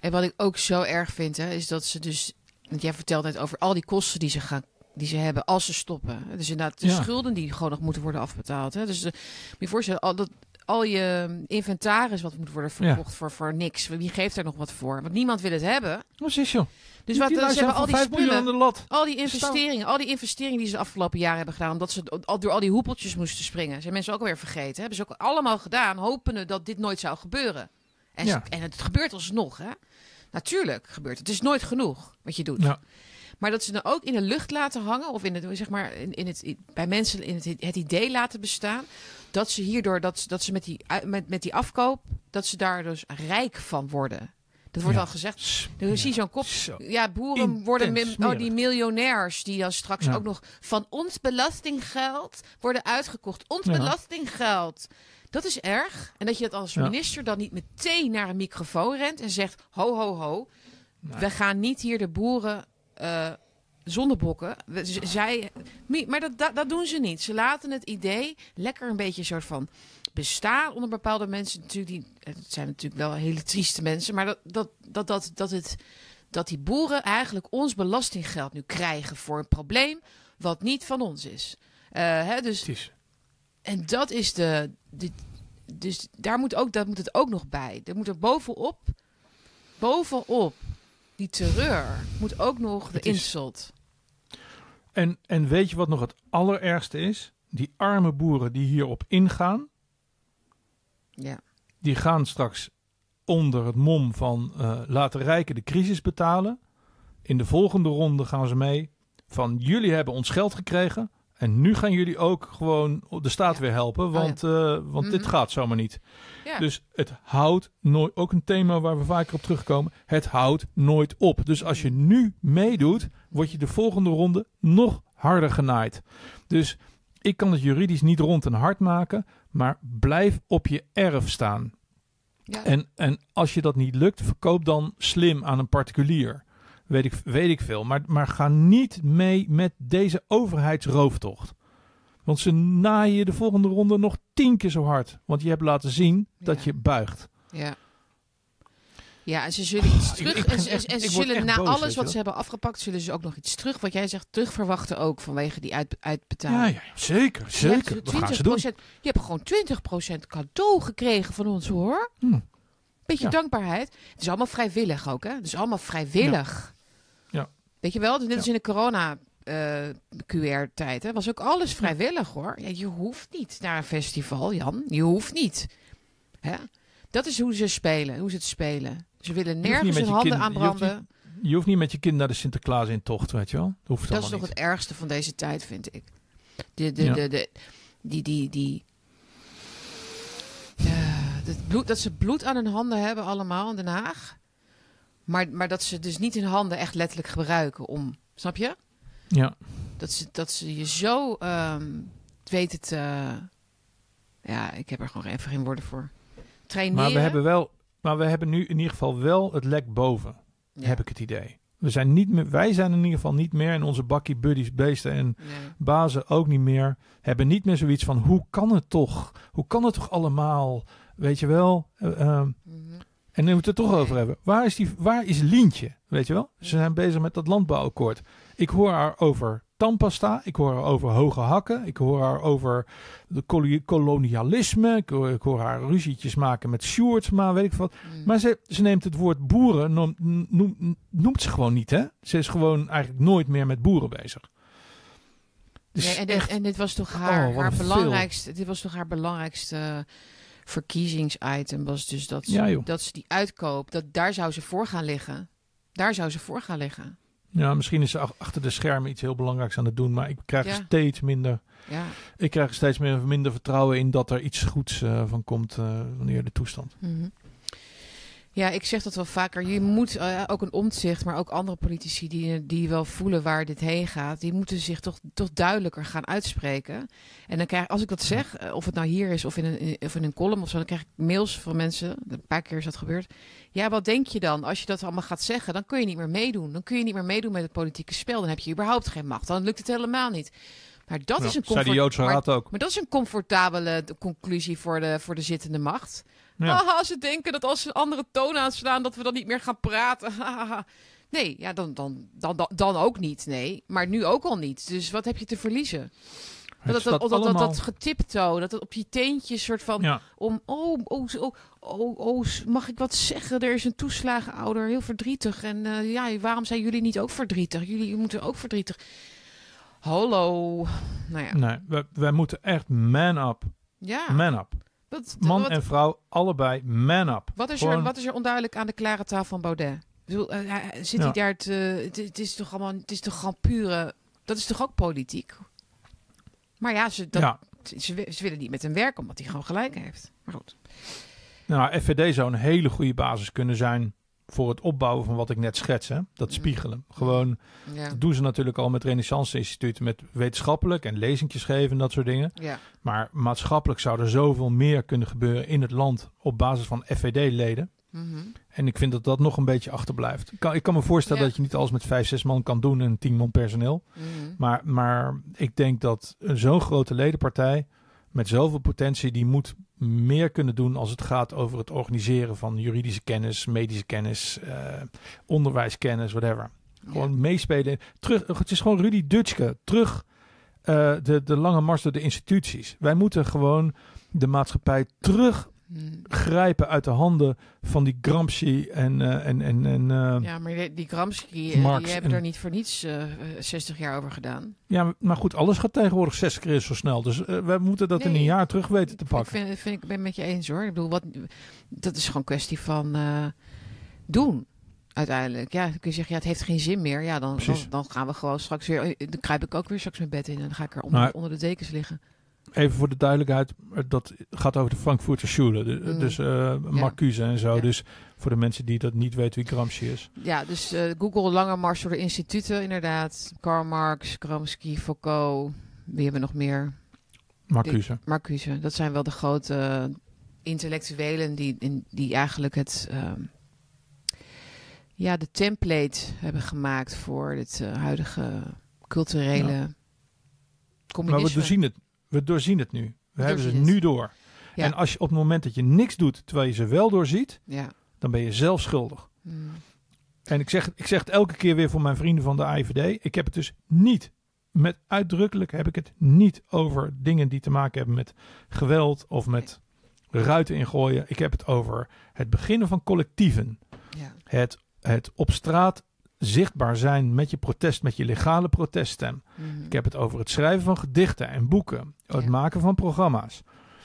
Speaker 1: en wat ik ook zo erg vind, hè, is dat ze dus. Want jij vertelt net over al die kosten die ze gaan. Die ze hebben als ze stoppen. Dus inderdaad, de
Speaker 2: Ja.
Speaker 1: schulden die gewoon nog moeten worden afbetaald. Hè. Dus de, moet je voorstellen, al, dat, al je inventaris wat moet worden verkocht voor, voor niks. Wie geeft er nog wat voor? Want niemand wil het hebben.
Speaker 2: Precies joh.
Speaker 1: Dus wat,
Speaker 2: Die
Speaker 1: ze hebben al die
Speaker 2: 5 miljoen aan
Speaker 1: spullen.
Speaker 2: de lat.
Speaker 1: Al die investeringen, al die investeringen die ze de afgelopen jaren hebben gedaan, omdat ze al door al die hoepeltjes moesten springen, zijn mensen ook alweer vergeten. Hebben ze ook allemaal gedaan, hopende dat dit nooit zou gebeuren. En,
Speaker 2: Ja.
Speaker 1: en het gebeurt alsnog, hè? Natuurlijk gebeurt het. Het is nooit genoeg wat je doet.
Speaker 2: Ja.
Speaker 1: Maar dat ze dan ook in de lucht laten hangen, of in het, zeg maar, in, in het, bij mensen in het, het idee laten bestaan, dat ze hierdoor, dat, ze- dat ze met die, ui- met, met die afkoop, dat ze daar dus rijk van worden. Dat wordt
Speaker 2: Ja.
Speaker 1: al gezegd. Dan zie je
Speaker 2: ja.
Speaker 1: zo'n kop.
Speaker 2: Zo.
Speaker 1: Ja, boeren
Speaker 2: Intens
Speaker 1: worden oh, die miljonairs die dan straks
Speaker 2: Ja.
Speaker 1: ook nog van ons belastinggeld worden uitgekocht. Ons belastinggeld. Dat is erg. En dat je dat als minister dan niet meteen naar een microfoon rent en zegt: ho, ho, ho.
Speaker 2: Nee.
Speaker 1: We gaan niet hier de boeren eh zondebokken. Zij, maar dat, dat, dat doen ze niet. Ze laten het idee lekker een beetje een soort van bestaan onder bepaalde mensen. Natuurlijk die, het zijn natuurlijk wel hele trieste mensen, maar dat, dat, dat, dat, dat, het, dat die boeren eigenlijk ons belastinggeld nu krijgen voor een probleem wat niet van ons is. Eh, hè, dus en dat is de. de dus daar moet, ook, dat moet het ook nog bij. Er moet er bovenop, bovenop die terreur, moet ook nog de
Speaker 2: is-
Speaker 1: insult.
Speaker 2: En, en weet je wat nog het allerergste is? Die arme boeren die hierop ingaan,
Speaker 1: Ja.
Speaker 2: die gaan straks onder het mom van eh, laten rijken de crisis betalen. In de volgende ronde gaan ze mee van jullie hebben ons geld gekregen en nu gaan jullie ook gewoon de staat
Speaker 1: Ja.
Speaker 2: weer helpen, want, eh, want dit
Speaker 1: Mhm.
Speaker 2: gaat zomaar niet.
Speaker 1: ja.
Speaker 2: Dus het houdt nooit, ook een thema waar we vaker op terugkomen, het houdt nooit op. Dus als je nu meedoet, word je de volgende ronde nog harder genaaid. Dus ik kan het juridisch niet rond en hard maken, maar blijf op je erf staan.
Speaker 1: ja.
Speaker 2: En, en als je dat niet lukt, verkoop dan slim aan een particulier. Weet ik, weet ik veel. Maar, maar ga niet mee met deze overheidsrooftocht. Want ze naaien je de volgende ronde nog tien keer zo hard. Want je hebt laten zien dat
Speaker 1: Ja.
Speaker 2: je buigt.
Speaker 1: ja. Ja, en ze zullen iets terug.
Speaker 2: ik
Speaker 1: en
Speaker 2: echt-
Speaker 1: en ze zullen na
Speaker 2: boos,
Speaker 1: alles wat ze hebben afgepakt, zullen ze ook nog iets terug. Wat jij zegt, terug verwachten ook vanwege die uit, uitbetaling.
Speaker 2: Ja, ja, zeker. Zeker. Dat gaan ze doen.
Speaker 1: 20%, je hebt gewoon 20% cadeau gekregen van ons hoor.
Speaker 2: Hm.
Speaker 1: Beetje
Speaker 2: Ja.
Speaker 1: dankbaarheid. Het is allemaal vrijwillig ook, hè? Het is allemaal vrijwillig. Weet je wel, net als in de corona eh, QR-tijd, hè? Was ook alles vrijwillig hoor. Ja, je hoeft niet naar een festival, Jan. Je hoeft niet. Hè? Dat is hoe ze spelen, hoe ze het spelen. Ze willen
Speaker 2: niet
Speaker 1: nergens hun handen
Speaker 2: kind- je hoeft
Speaker 1: aanbranden.
Speaker 2: Je hoeft niet met je kind naar de Sinterklaas in tocht, weet je wel. Dat hoeft
Speaker 1: Dat is nog
Speaker 2: niet.
Speaker 1: het ergste van deze tijd, vind ik. De, de,
Speaker 2: Ja.
Speaker 1: de, de, die, die, die, het bloed, dat ze bloed aan hun handen hebben allemaal in Den Haag. Maar, maar dat ze dus niet hun handen echt letterlijk gebruiken om... Snap je?
Speaker 2: Ja.
Speaker 1: Dat ze, dat ze je zo ehm weten te... Ja, ik heb er gewoon even geen woorden voor. Traineren.
Speaker 2: Maar we hebben wel, maar we hebben nu in ieder geval wel het lek boven,
Speaker 1: Ja.
Speaker 2: heb ik het idee. We zijn niet meer, wij zijn in ieder geval niet meer in onze bakkie buddies, beesten en
Speaker 1: Nee.
Speaker 2: bazen ook niet meer. Hebben niet meer zoiets van hoe kan het toch? Hoe kan het toch allemaal? Weet je wel? Eh, ehm,
Speaker 1: Mhm.
Speaker 2: En nu we het er toch over hebben. Waar is, die, waar is Lientje? Weet je wel? Ze zijn bezig met dat landbouwakkoord. Ik hoor haar over tandpasta. Ik hoor haar over hoge hakken. Ik hoor haar over de kolo- kolonialisme. Ik hoor, ik hoor haar ruzietjes maken met Sjoerdsma, weet ik wat.
Speaker 1: Mm.
Speaker 2: Maar ze, ze neemt het woord boeren, noem- noem- noemt ze gewoon niet, hè? Ze is gewoon eigenlijk nooit meer met boeren bezig. Dus
Speaker 1: Nee, en, dit,
Speaker 2: echt,
Speaker 1: en dit was toch haar,
Speaker 2: Oh,
Speaker 1: haar
Speaker 2: een
Speaker 1: belangrijkste. Dit was toch haar belangrijkste verkiezingsitem. Was dus dat ze,
Speaker 2: Ja,
Speaker 1: dat ze die uitkoop. Dat daar zou ze voor gaan liggen. Daar zou ze voor gaan liggen.
Speaker 2: ja, misschien is ze ach- achter de schermen iets heel belangrijks aan het doen, maar ik krijg
Speaker 1: Ja.
Speaker 2: steeds minder,
Speaker 1: Ja.
Speaker 2: ik krijg steeds meer, minder vertrouwen in dat er iets goeds eh, van komt eh, wanneer de toestand.
Speaker 1: Mhm. Ja, ik zeg dat wel vaker. Je moet eh, ook een omzicht, maar ook andere politici die, die wel voelen waar dit heen gaat, die moeten zich toch, toch duidelijker gaan uitspreken. En dan krijg als ik dat zeg, eh, of het nou hier is of in, een, of in een column of zo, dan krijg ik mails van mensen. Een paar keer is dat gebeurd. Ja, wat denk je dan? Als je dat allemaal gaat zeggen, dan kun je niet meer meedoen. Dan kun je niet meer meedoen met het politieke spel. Dan heb je überhaupt geen macht. Dan lukt het helemaal niet. Maar dat is een comfort- maar- maar dat is een comfortabele conclusie voor de, voor de zittende macht.
Speaker 2: Ja.
Speaker 1: Haha, ze denken dat als ze een andere toon aanslaan, dat we dan niet meer gaan praten. Nee, ja, dan, dan, dan, dan, dan ook niet. Nee, maar nu ook al niet. Dus wat heb je te verliezen? Dat, dat, dat, dat, dat, dat getiptoe, dat het op je teentjes soort van om, oh, oh, oh, oh, mag ik wat zeggen? Er is een toeslagenouder, heel verdrietig. En eh, ja, waarom zijn jullie niet ook verdrietig? Jullie moeten ook verdrietig. Hallo. Nou ja,
Speaker 2: Nee, wij, wij moeten echt man up.
Speaker 1: ja.
Speaker 2: Man up.
Speaker 1: Wat,
Speaker 2: Man
Speaker 1: wat,
Speaker 2: en vrouw, allebei man up.
Speaker 1: wat, is er, wat is er onduidelijk aan de klare taal van Baudet? Bedoel, eh, zit
Speaker 2: Ja.
Speaker 1: hij daar te... Het, het is toch allemaal... Het is toch gewoon pure... Dat is toch ook politiek? Maar ja, ze, dat,
Speaker 2: ja.
Speaker 1: ze, wi- ze willen niet met hem werken, omdat hij gewoon gelijk heeft. Maar goed.
Speaker 2: Nou, FVD zou een hele goede basis kunnen zijn voor het opbouwen van wat ik net schets. Hè? Dat
Speaker 1: Mm.
Speaker 2: spiegelen. Gewoon,
Speaker 1: Ja.
Speaker 2: dat doen ze natuurlijk al met Renaissance Instituut. Met wetenschappelijk en lezingjes geven en dat soort dingen.
Speaker 1: ja.
Speaker 2: Maar maatschappelijk zou er zoveel meer kunnen gebeuren in het land op basis van FVD-leden.
Speaker 1: Mhm.
Speaker 2: En ik vind dat dat nog een beetje achterblijft. Ik kan, ik kan me voorstellen
Speaker 1: Ja.
Speaker 2: dat je niet alles met vijf, zes man kan doen en tien man personeel.
Speaker 1: Mhm.
Speaker 2: Maar, maar ik denk dat zo'n grote ledenpartij met zoveel potentie, die moet meer kunnen doen als het gaat over het organiseren van juridische kennis, medische kennis, eh, onderwijskennis, whatever. Gewoon meespelen. Terug, het is gewoon Rudy Dutschke. Terug eh, de, de lange mars door de instituties. Wij moeten gewoon de maatschappij teruggrijpen
Speaker 1: Mhm.
Speaker 2: uit de handen van die Gramsci en, eh, en, en, en eh,
Speaker 1: Ja, maar die, die Gramsci, eh,
Speaker 2: Marx
Speaker 1: die hebben
Speaker 2: en-
Speaker 1: er niet voor niets eh, eh, 60 jaar over gedaan.
Speaker 2: Ja, maar goed, alles gaat tegenwoordig 60 keer zo snel. Dus we moeten dat in een jaar terug weten te
Speaker 1: Ik
Speaker 2: pakken.
Speaker 1: vind, vind, ik ben met je eens hoor. Ik bedoel, wat, dat is gewoon kwestie van doen. Uiteindelijk. Ja, dan kun je zeggen, ja, het heeft geen zin meer. Ja, dan, dan, dan gaan we gewoon straks weer. Dan kruip ik ook weer straks mijn bed in en dan ga ik er onder, onder de dekens liggen.
Speaker 2: Even voor de duidelijkheid, eh, dat gaat over de Frankfurter Schule. de-
Speaker 1: Mm.
Speaker 2: Dus eh Marcuse en zo.
Speaker 1: Ja.
Speaker 2: Dus voor de mensen die dat niet weten wie Gramsci is.
Speaker 1: Ja, dus eh, Google lange mars door de instituten, inderdaad. Karl Marx, Gramsci, Foucault. Wie hebben we nog meer?
Speaker 2: Marcuse.
Speaker 1: Marcuse. Dat zijn wel de grote intellectuelen die, in, die eigenlijk het, ehm, ja, de template hebben gemaakt voor dit eh, huidige culturele
Speaker 2: Maar
Speaker 1: communisme.
Speaker 2: we doorzien het, we doorzien het nu. We, hebben ze
Speaker 1: het.
Speaker 2: nu door.
Speaker 1: Ja.
Speaker 2: En als je op het moment dat je niks doet, terwijl je ze wel doorziet,
Speaker 1: Ja.
Speaker 2: dan ben je zelf schuldig.
Speaker 1: Mm.
Speaker 2: En ik zeg, ik zeg het elke keer weer voor mijn vrienden van de AIVD. Ik heb het dus niet, met uitdrukkelijk heb ik het niet over dingen die te maken hebben met geweld of met ruiten ingooien. Ik heb het over het beginnen van collectieven.
Speaker 1: Ja.
Speaker 2: Het, het op straat zichtbaar zijn met je protest, met je legale proteststem.
Speaker 1: Mm.
Speaker 2: Ik heb het over het schrijven van gedichten en boeken. Het
Speaker 1: Ja.
Speaker 2: maken van programma's.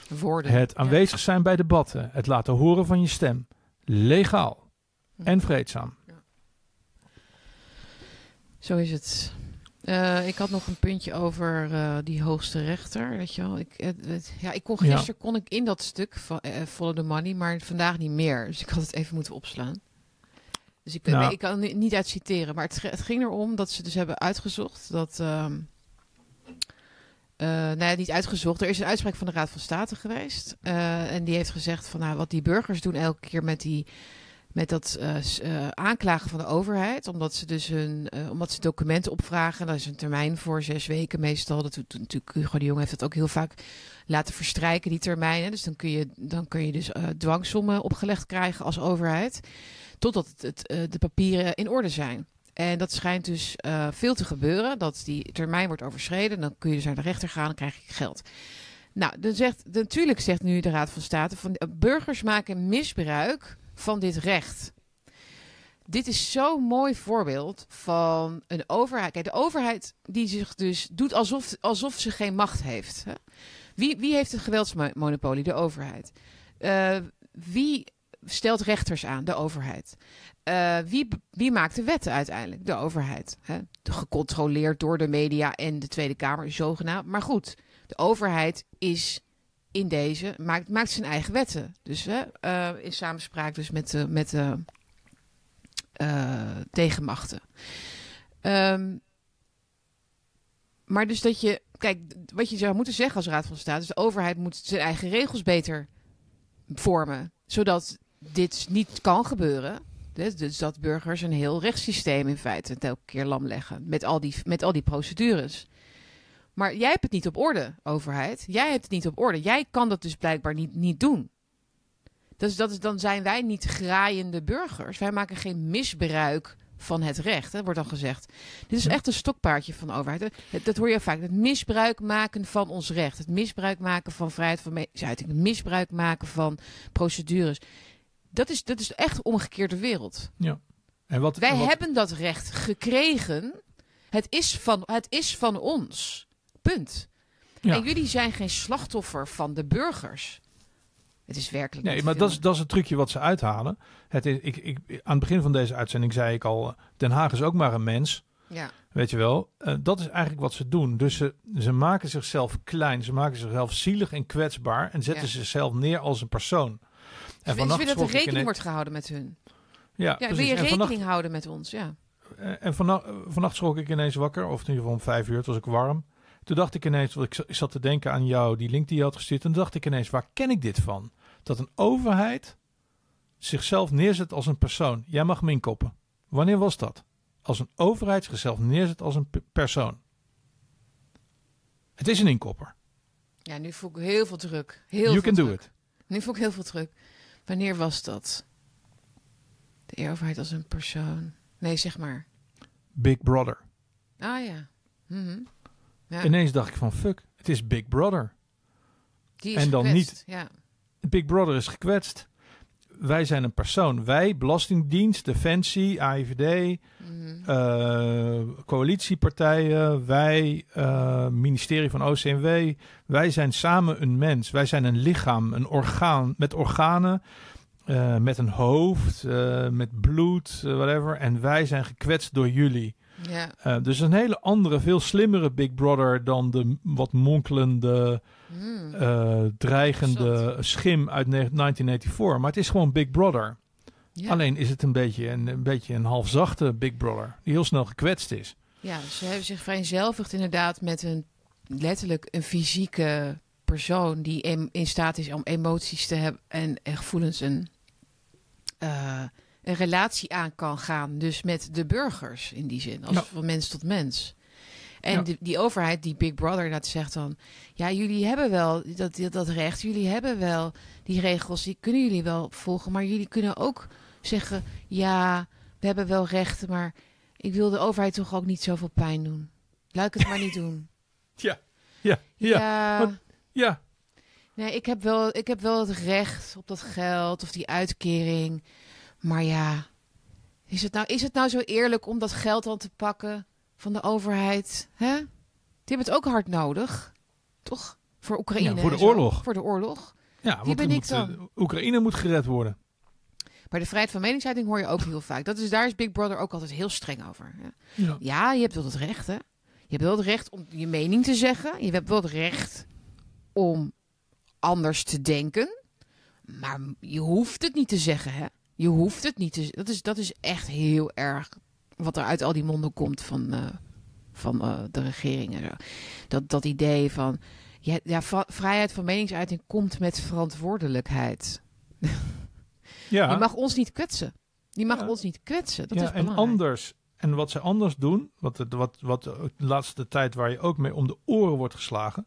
Speaker 1: Woorden.
Speaker 2: Het
Speaker 1: Ja.
Speaker 2: aanwezig zijn bij debatten. Het laten horen van je stem. Legaal
Speaker 1: Hm.
Speaker 2: en vreedzaam.
Speaker 1: Zo is het. Eh, ik had nog een puntje over eh, die hoogste rechter. Weet je wel. Ik, het, het- ja, ik kon gisteren
Speaker 2: Ja.
Speaker 1: kon ik in dat stuk van eh, Follow the Money, maar vandaag niet meer. Dus ik had het even moeten opslaan. Dus ik,
Speaker 2: Nou.
Speaker 1: ik kan het niet uit citeren. Maar het, het ging erom dat ze dus hebben uitgezocht dat. eh, nou ja, niet uitgezocht. Er is een uitspraak van de Raad van State geweest. eh, en die heeft gezegd van nou, wat die burgers doen elke keer met die met dat eh, eh, aanklagen van de overheid. Omdat ze dus hun, eh, omdat ze documenten opvragen. Daar is een termijn voor zes weken meestal. Dat doet natuurlijk Hugo de Jong heeft dat ook heel vaak laten verstrijken, die termijnen. Dus dan kun je, dan kun je dus dwangsommen opgelegd krijgen als overheid. Totdat het, het, de papieren in orde zijn. En dat schijnt dus veel te gebeuren. Dat die termijn wordt overschreden. Dan kun je dus naar de rechter gaan en krijg je geld. Nou, dan zegt, natuurlijk zegt nu de Raad van State... van burgers maken misbruik van dit recht. Dit is zo'n mooi voorbeeld van een overheid. Kijk, de overheid die zich dus doet alsof, alsof ze geen macht heeft. Hè? Wie, wie heeft het geweldsmonopolie? De overheid. Eh, wie stelt rechters aan? De overheid. Eh, wie, wie maakt de wetten uiteindelijk? De overheid. Hè? Gecontroleerd door de media en de Tweede Kamer, zogenaamd. Maar goed, de overheid is in deze, maakt, maakt zijn eigen wetten. Dus hè, eh, in samenspraak dus met de, met de eh, tegenmachten. Ehm, maar dus dat je, kijk, wat je zou moeten zeggen als Raad van State, is de overheid moet zijn eigen regels beter vormen, zodat dit niet kan gebeuren. Dus, dat burgers een heel rechtssysteem in feite elke keer lam leggen met al die, met al die procedures. Maar jij hebt het niet op orde, overheid. Jij hebt het niet op orde. Jij kan dat dus blijkbaar niet, niet doen. Dus dat is, dan zijn wij niet graaiende burgers. Wij maken geen misbruik van het recht, hè, wordt dan gezegd. Dit is
Speaker 2: Ja.
Speaker 1: echt een stokpaardje van de overheid. Dat, dat hoor je vaak. Het misbruik maken van ons recht. Het misbruik maken van vrijheid van meningsuiting. Het misbruik maken van procedures. Dat is, dat is echt de omgekeerde wereld.
Speaker 2: En wat,
Speaker 1: Wij
Speaker 2: en wat-
Speaker 1: hebben dat recht gekregen. Het is van, het is van ons. Punt.
Speaker 2: ja.
Speaker 1: En jullie zijn geen slachtoffer van de burgers. Het is werkelijk.
Speaker 2: Nee, maar dat is, dat is het trucje wat ze uithalen. Het is, ik, ik, aan het begin van deze uitzending zei ik al, eh, Den Haag is ook maar een mens.
Speaker 1: Ja,
Speaker 2: Weet je wel, Eh, dat is eigenlijk wat ze doen. Dus ze, ze maken zichzelf klein, ze maken zichzelf zielig en kwetsbaar en zetten
Speaker 1: Ja.
Speaker 2: zichzelf neer als een persoon.
Speaker 1: en willen dat er rekening wordt gehouden met hun.
Speaker 2: Ja,
Speaker 1: Ja, wil je
Speaker 2: En
Speaker 1: rekening
Speaker 2: vannacht,
Speaker 1: houden met ons? Ja.
Speaker 2: eh, en vannacht, vannacht schrok ik ineens wakker, of in ieder geval om vijf uur, het was ik warm. Toen dacht ik ineens, want ik za- ik zat te denken aan jou, die link die je had gestuurd. En toen dacht ik ineens, waar ken ik dit van? Dat een overheid zichzelf neerzet als een persoon. Jij mag me inkoppen. Wanneer was dat? Als een overheid zichzelf neerzet als een pe- persoon. Het is een inkopper.
Speaker 1: ja, nu voel ik heel veel druk. Heel
Speaker 2: you
Speaker 1: veel
Speaker 2: can do it.
Speaker 1: Nu voel ik heel veel druk. Wanneer was dat? De overheid als een persoon. Nee, zeg maar.
Speaker 2: Big Brother.
Speaker 1: Ah ja. Mhm. Ja.
Speaker 2: Ineens dacht ik van fuck, het is Big Brother.
Speaker 1: Die is
Speaker 2: en dan
Speaker 1: gekwetst.
Speaker 2: niet.
Speaker 1: Ja.
Speaker 2: Big Brother is gekwetst. Wij zijn een persoon. Wij, Belastingdienst, Defensie, AIVD,
Speaker 1: Mhm.
Speaker 2: eh, coalitiepartijen, wij, eh, ministerie van OCMW. Wij zijn samen een mens. Wij zijn een lichaam, een orgaan met organen, eh, met een hoofd, met bloed, whatever. En wij zijn gekwetst door jullie.
Speaker 1: Ja.
Speaker 2: Eh, dus een hele andere, veel slimmere Big Brother dan de wat monkelende,
Speaker 1: Mm.
Speaker 2: eh, dreigende schim uit ne- 1984. Maar het is gewoon Big Brother.
Speaker 1: ja.
Speaker 2: Alleen is het een beetje een, een beetje een halfzachte Big Brother. Die heel snel gekwetst is.
Speaker 1: Ja, ze hebben zich vereenzelvigd inderdaad met een letterlijk een fysieke persoon die in staat is om emoties te hebben en, en gevoelens en eh, een relatie aan kan gaan. Dus met de burgers in die zin, als
Speaker 2: Ja.
Speaker 1: van mens tot mens. En
Speaker 2: Ja.
Speaker 1: die, die overheid, die Big Brother, dat zegt dan: ja, jullie hebben wel dat, dat, dat recht, jullie hebben wel die regels, die kunnen jullie wel volgen, maar jullie kunnen ook zeggen: ja, we hebben wel rechten, maar ik wil de overheid toch ook niet zoveel pijn doen. Laat ik het maar niet doen.
Speaker 2: Ja, ja, ja.
Speaker 1: Ja, nee, ik heb, wel, ik heb wel het recht op dat geld of die uitkering. Maar ja, is het nou, is het nou zo eerlijk om dat geld dan te pakken van de overheid? Hè? Die hebben het ook hard nodig, toch? Voor Oekraïne.
Speaker 2: Ja, voor de oorlog.
Speaker 1: Voor de oorlog.
Speaker 2: ja want
Speaker 1: ben ik
Speaker 2: moet,
Speaker 1: dan?
Speaker 2: eh, Oekraïne moet gered worden.
Speaker 1: Maar de vrijheid van meningsuiting hoor je ook heel vaak. Dat is, daar is Big Brother ook altijd heel streng over. hè.
Speaker 2: Ja.
Speaker 1: Ja, je hebt wel het recht, hè? Je hebt wel het recht om je mening te zeggen. Je hebt wel het recht om anders te denken. Maar je hoeft het niet te zeggen, hè? Je hoeft het niet te Dat is, dat is echt heel erg wat er uit al die monden komt van, uh, van uh, de regeringen. Dat, dat idee van... Ja, ja, vrijheid van meningsuiting komt met verantwoordelijkheid. Ja. Je mag ons niet kwetsen. Die mag ons niet kwetsen. Dat ja, is
Speaker 2: belangrijk. En anders en wat ze anders doen, wat, wat, wat de laatste tijd waar je ook mee om de oren wordt geslagen,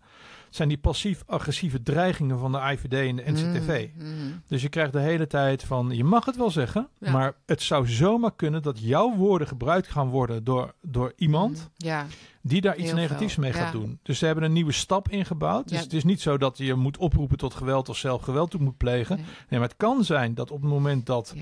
Speaker 2: zijn die passief-agressieve dreigingen van de IVD en de NCTV. Mm, mm. Dus je krijgt de hele tijd van, je mag het wel zeggen, maar het zou zomaar kunnen dat jouw woorden gebruikt gaan worden door, door iemand
Speaker 1: mm, ja.
Speaker 2: die daar iets negatiefs mee gaat doen. Dus ze hebben een nieuwe stap ingebouwd. Dus het is niet zo dat je moet oproepen tot geweld of zelf geweld toe moet plegen. Nee. nee. maar het kan zijn dat op het moment dat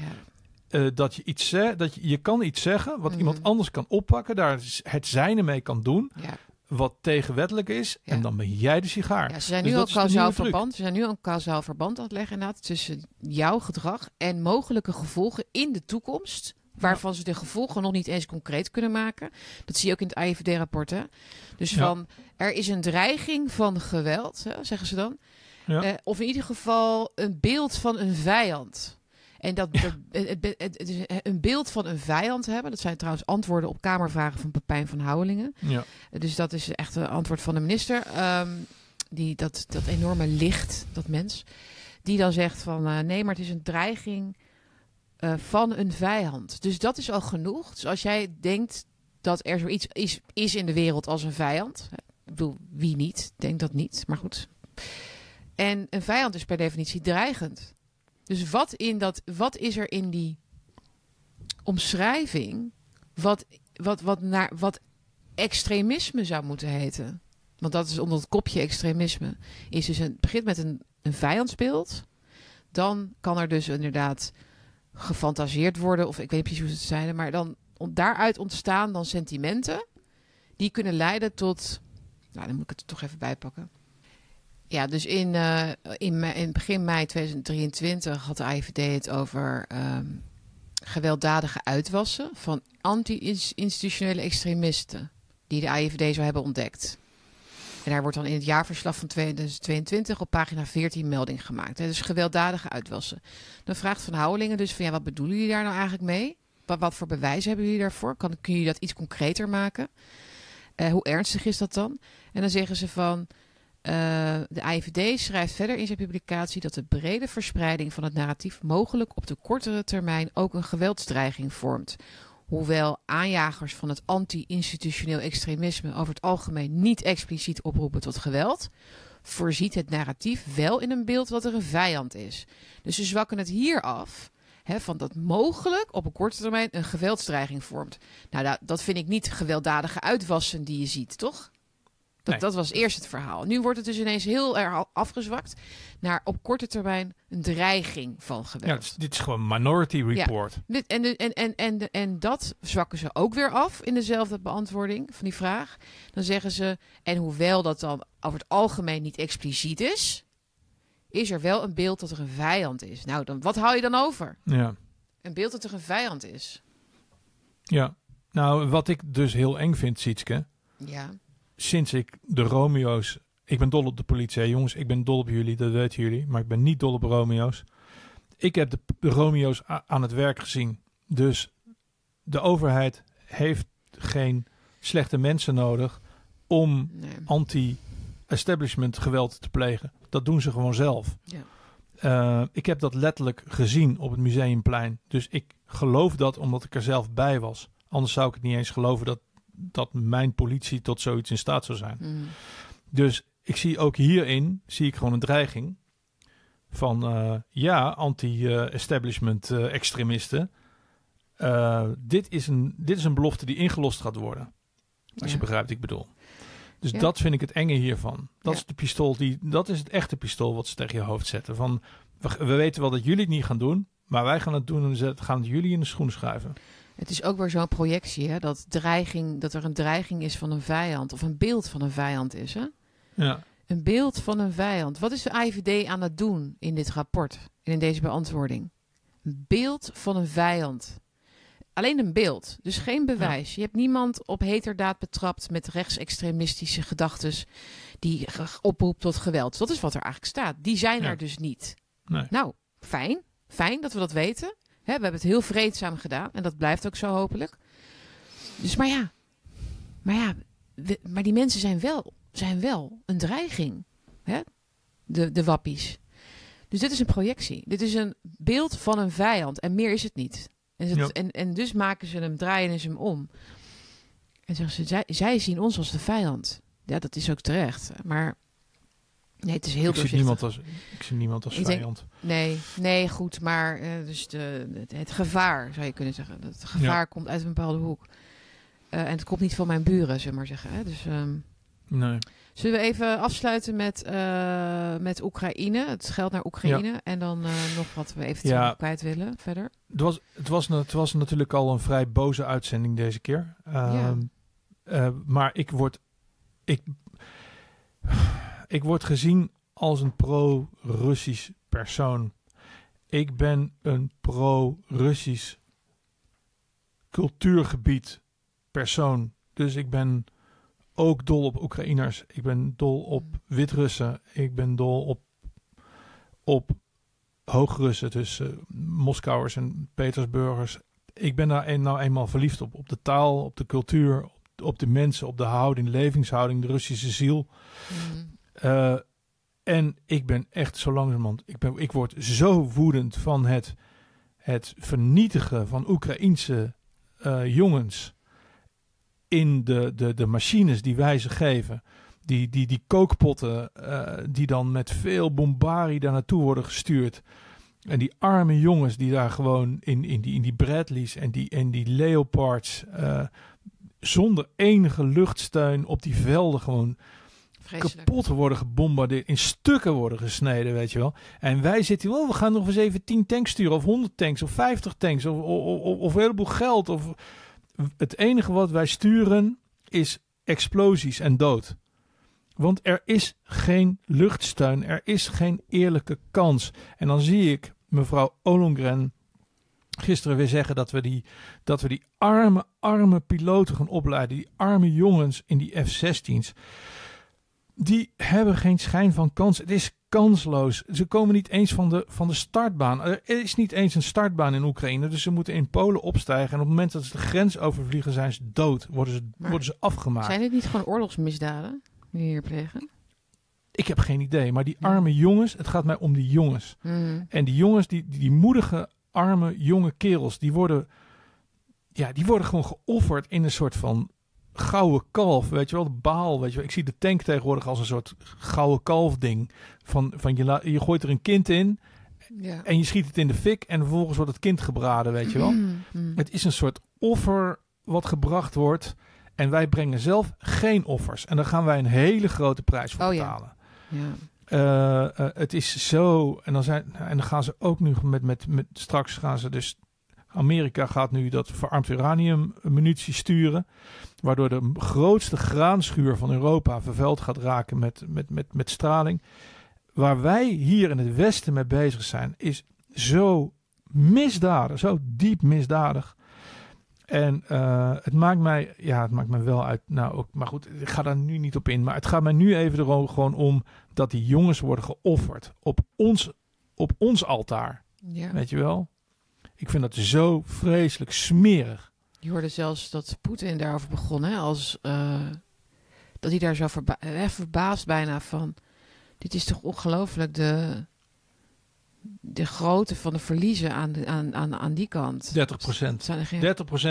Speaker 2: uh, dat je iets zegt, dat je, je kan iets zeggen wat iemand mhm. anders kan oppakken, daar het zijne mee kan doen. Ja. Wat tegenwettelijk is, en dan ben jij de sigaar.
Speaker 1: Ja, ze zijn dus nu al kausaal verband. Ze zijn nu een kausaal verband aan het leggen inderdaad, tussen jouw gedrag en mogelijke gevolgen in de toekomst waarvan ze de gevolgen nog niet eens concreet kunnen maken. Dat zie je ook in het IVD-rapport. Dus van er is een dreiging van geweld, hè, zeggen ze dan. Ja. Uh, of in ieder geval een beeld van een vijand. En dat, het, het, het, is een beeld van een vijand hebben. Dat zijn trouwens antwoorden op Kamervragen van Pepijn van Houwelingen. Ja. Dus dat is echt een antwoord van de minister. Um, die, dat, dat enorme licht, dat mens. Die dan zegt van uh, nee, maar het is een dreiging uh, van een vijand. Dus dat is al genoeg. Dus als jij denkt dat er zoiets is, is in de wereld als een vijand. Ik bedoel, wie niet? Denk dat niet, maar goed. En een vijand is per definitie dreigend. Dus wat, in dat, wat is er in die omschrijving wat, wat, wat, naar, wat extremisme zou moeten heten? Want dat is onder het kopje extremisme. Is dus een, begint met een, een vijandsbeeld. Dan kan er dus inderdaad gefantaseerd worden, of ik weet niet precies hoe het zijn, maar dan daaruit ontstaan dan sentimenten die kunnen leiden tot. Nou, dan moet ik het er toch even bijpakken. Ja, dus in, uh, in, in begin mei 2023 had de IVD het over um, gewelddadige uitwassen van anti-institutionele extremisten die de IVD zou hebben ontdekt. En daar wordt dan in het jaarverslag van 2022 op pagina 14 melding gemaakt. Hè? Dus gewelddadige uitwassen. Dan vraagt Van Houwelingen dus van ja, wat bedoelen jullie daar nou eigenlijk mee? Wat, wat voor bewijs hebben jullie daarvoor? Kan, kun je dat iets concreter maken? Uh, hoe ernstig is dat dan? En dan zeggen ze van uh, de IVD schrijft verder in zijn publicatie dat de brede verspreiding van het narratief mogelijk op de kortere termijn ook een geweldsdreiging vormt. Hoewel aanjagers van het anti-institutioneel extremisme over het algemeen niet expliciet oproepen tot geweld, voorziet het narratief wel in een beeld wat er een vijand is. Dus ze zwakken het hier af. Van dat mogelijk op een korte termijn een geweldsdreiging vormt. Nou, dat, dat vind ik niet gewelddadige uitwassen die je ziet, toch? Dat, dat was eerst het verhaal. Nu wordt het dus ineens heel erg afgezwakt naar op korte termijn een dreiging van geweld.
Speaker 2: Ja, dit is gewoon Minority Report.
Speaker 1: Ja, dit, en, en, en, en, en dat zwakken ze ook weer af in dezelfde beantwoording van die vraag. Dan zeggen ze, en hoewel dat dan over het algemeen niet expliciet is, is er wel een beeld dat er een vijand is. Nou, dan, wat hou je dan over?
Speaker 2: Ja.
Speaker 1: Een beeld dat er een vijand is.
Speaker 2: Ja, nou, wat ik dus heel eng vind, Sietske.
Speaker 1: Ja
Speaker 2: sinds ik de Romeo's... Ik ben dol op de politie, jongens. Ik ben dol op jullie, dat weten jullie. Maar ik ben niet dol op Romeo's. Ik heb de, de Romeo's aan het werk gezien. Dus de overheid heeft geen slechte mensen nodig om anti-establishment geweld te plegen. Dat doen ze gewoon zelf.
Speaker 1: Ja.
Speaker 2: Uh, ik heb dat letterlijk gezien op het museumplein. Dus ik geloof dat omdat ik er zelf bij was. Anders zou ik het niet eens geloven dat dat mijn politie tot zoiets in staat zou zijn.
Speaker 1: Mm.
Speaker 2: Dus ik zie ook hierin zie ik gewoon een dreiging van uh, ja, anti-establishment uh, extremisten. Uh, dit, is een, dit is een belofte die ingelost gaat worden. Als je begrijpt wat ik bedoel. Dus ja. dat vind ik het enge hiervan. Dat is de pistool die, dat is het echte pistool wat ze tegen je hoofd zetten. Van we, we weten wel dat jullie het niet gaan doen, maar wij gaan het doen en gaan het jullie in de schoen schuiven.
Speaker 1: Het is ook weer zo'n projectie, hè? Dat, dreiging, dat er een dreiging is van een vijand. Of een beeld van een vijand is, hè?
Speaker 2: Ja.
Speaker 1: Een beeld van een vijand. Wat is de IVD aan het doen in dit rapport? En in deze beantwoording? Een beeld van een vijand. alleen een beeld, dus geen bewijs. Je hebt niemand op heterdaad betrapt met rechtsextremistische gedachten die oproept tot geweld. Dat is wat er eigenlijk staat. Die zijn
Speaker 2: Ja.
Speaker 1: er dus niet.
Speaker 2: Nee.
Speaker 1: Nou, fijn. Fijn dat we dat weten. Hè, we hebben het heel vreedzaam gedaan en dat blijft ook zo hopelijk. Dus maar ja, maar ja, we- maar die mensen zijn wel, zijn wel een dreiging. Hè? De, de wappies. Dus dit is een projectie. Dit is een beeld van een vijand en meer is het niet. En, het-
Speaker 2: Ja.
Speaker 1: en, en dus maken ze hem, draaien ze hem om. En zeggen ze, zij, zij zien ons als de vijand. Ja, dat is ook terecht. Maar nee, het is heel
Speaker 2: ik, zie niemand als, ik zie niemand als
Speaker 1: Ik denk-
Speaker 2: vijand.
Speaker 1: Nee, nee, goed. Maar eh, dus de, het, het gevaar, zou je kunnen zeggen. Het gevaar komt uit een bepaalde hoek. Eh, en het komt niet van mijn buren, zullen we maar zeggen. Hè? Dus, ehm,
Speaker 2: Nee.
Speaker 1: zullen we even afsluiten met, eh, met Oekraïne? Het geld naar Oekraïne. En dan nog wat we eventueel
Speaker 2: Ja.
Speaker 1: kwijt willen verder.
Speaker 2: Het was, het, was, het was natuurlijk al een vrij boze uitzending deze keer. Ehm, eh, maar ik word, ik, ik word gezien als een pro-Russisch persoon. Ik ben een pro-Russisch cultuurgebied persoon. Dus ik ben ook dol op Oekraïners. Ik ben dol op Wit-Russen. Ik ben dol op, op Hoogrussen, dus eh, Moskouwers en Petersburgers. Ik ben daar nou eenmaal verliefd op. Op de taal, op de cultuur, op, de mensen, op de houding, levenshouding, de Russische ziel.
Speaker 1: Mm.
Speaker 2: Eh, en ik ben echt zo langzamerhand, ik, ben, ik word zo woedend van het, het vernietigen van Oekraïense eh, jongens in de, de, de machines die wij ze geven. Die, die, die kookpotten eh, die dan met veel bombarie daar naartoe worden gestuurd. En die arme jongens die daar gewoon in, in, die, in die Bradleys en die, en die Leopards zonder enige luchtsteun op die velden gewoon
Speaker 1: Vreselijk.
Speaker 2: kapot worden gebombardeerd, in stukken worden gesneden, weet je wel. En wij zitten, oh, we gaan nog eens even 10 tanks sturen, of 100 tanks, of 50 tanks, of, of, of, of een heleboel geld. Of... Het enige wat wij sturen is explosies en dood. Want er is geen luchtsteun, er is geen eerlijke kans. En dan zie ik mevrouw Olongren gisteren weer zeggen dat we die, dat we die arme, arme piloten gaan opleiden. Die arme jongens in die F-16's die hebben geen schijn van kans. Het is kansloos. Ze komen niet eens van de, van de startbaan. Er is niet eens een startbaan in Oekraïne. Dus ze moeten in Polen opstijgen. En op het moment dat ze de grens overvliegen, zijn ze dood. Worden ze,
Speaker 1: Maar
Speaker 2: worden ze afgemaakt.
Speaker 1: Zijn dit niet gewoon oorlogsmisdaden die hier plegen?
Speaker 2: Ik heb geen idee. Maar die
Speaker 1: Ja.
Speaker 2: arme jongens, het gaat mij om die jongens.
Speaker 1: Mm.
Speaker 2: En die jongens, die, die, die moedige, arme, jonge kerels, die worden, ja, die worden gewoon geofferd in een soort van gouden kalf. Weet je wel, de baal. Weet je wel. Ik zie de tank tegenwoordig als een soort gouden kalf ding. Van, van je, je gooit er een kind in
Speaker 1: Ja.
Speaker 2: en je schiet het in de fik en vervolgens wordt het kind gebraden, weet je wel.
Speaker 1: Mm, mm.
Speaker 2: Het is een soort offer wat gebracht wordt. En wij brengen zelf geen offers. En daar gaan wij een hele grote prijs voor
Speaker 1: Oh ja.
Speaker 2: betalen.
Speaker 1: Ja.
Speaker 2: Eh, eh, het is zo. En dan, zijn, en dan gaan ze ook nu met, met, met. Straks gaan ze dus. Amerika gaat nu dat verarmd uranium munitie sturen. Waardoor de grootste graanschuur van Europa vervuild gaat raken met, met, met, met straling. Waar wij hier in het Westen mee bezig zijn, is zo misdadig, zo diep misdadig. En eh, het maakt mij, ja, het maakt mij wel uit. Nou, ook, maar goed, ik ga daar nu niet op in. Maar het gaat mij nu even er gewoon om dat die jongens worden geofferd op ons, op ons altaar.
Speaker 1: ja.
Speaker 2: Weet je wel? Ik vind dat zo vreselijk smerig.
Speaker 1: Je hoorde zelfs dat Poetin daarover begon, hè, als eh, dat hij daar zo verba eh, verbaasd bijna van. Dit is toch ongelooflijk de, de grootte van de verliezen aan, de, aan, aan, aan die kant.
Speaker 2: 30
Speaker 1: Het zijn er geen-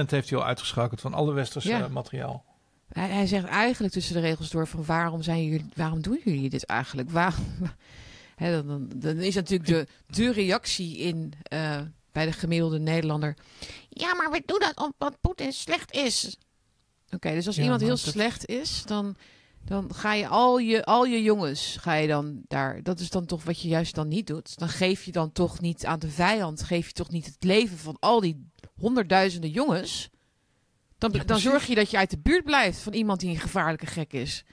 Speaker 2: 30% heeft hij al uitgeschakeld van alle westerse
Speaker 1: Ja.
Speaker 2: materiaal.
Speaker 1: Hij, hij zegt eigenlijk tussen de regels door van waarom, zijn jullie, waarom doen jullie dit eigenlijk? Waarom, dan, dan, dan is natuurlijk de, de reactie in, eh, bij de gemiddelde Nederlander. Ja, maar we doen dat omdat Poetin slecht is. Oké, dus als
Speaker 2: Ja,
Speaker 1: iemand heel
Speaker 2: dat-
Speaker 1: slecht is, dan, dan ga je al, je al je jongens, ga je dan daar. Dat is dan toch wat je juist dan niet doet. Dan geef je dan toch niet aan de vijand, geef je toch niet het leven van al die honderdduizenden jongens. Dan,
Speaker 2: Ja,
Speaker 1: dan zorg je dat je uit de buurt blijft van iemand die een gevaarlijke gek is.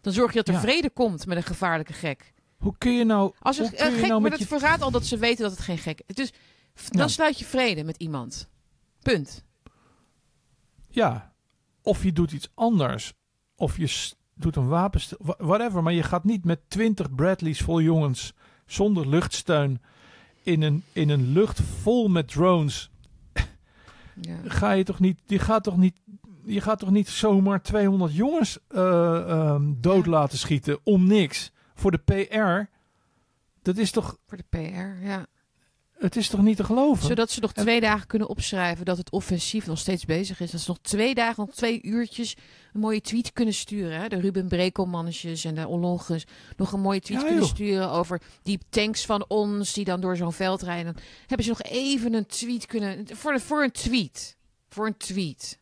Speaker 1: Dan zorg je dat er
Speaker 2: Ja.
Speaker 1: vrede komt met een gevaarlijke gek.
Speaker 2: Hoe kun je nou...
Speaker 1: Als een, een
Speaker 2: je
Speaker 1: gek,
Speaker 2: nou
Speaker 1: maar dat
Speaker 2: je-
Speaker 1: verraadt al dat ze weten dat het geen gek is. Dus dan
Speaker 2: Ja.
Speaker 1: sluit je vrede met iemand. Punt.
Speaker 2: ja, of je doet iets anders. Of je doet een wapenstil, wha- whatever. Maar je gaat niet met 20 Bradleys vol jongens zonder luchtsteun in een, in een lucht vol met drones.
Speaker 1: Ja.
Speaker 2: Ga je toch niet, je gaat toch niet, je gaat toch niet zomaar 200 jongens eh, ehm, dood
Speaker 1: Ja.
Speaker 2: laten schieten om niks voor de PR. Dat is toch,
Speaker 1: Voor de PR, ja.
Speaker 2: Het is toch niet te geloven?
Speaker 1: Zodat ze nog
Speaker 2: En-
Speaker 1: twee dagen kunnen opschrijven dat het offensief nog steeds bezig is. Dat ze nog twee dagen, nog twee uurtjes een mooie tweet kunnen sturen. Hè? De Ruben Brekelmannetjes en de Ollongens nog een mooie tweet
Speaker 2: Ja,
Speaker 1: kunnen sturen over die tanks van ons die dan door zo'n veld rijden. Dan hebben ze nog even een tweet kunnen... Voor, voor een tweet. Voor een tweet.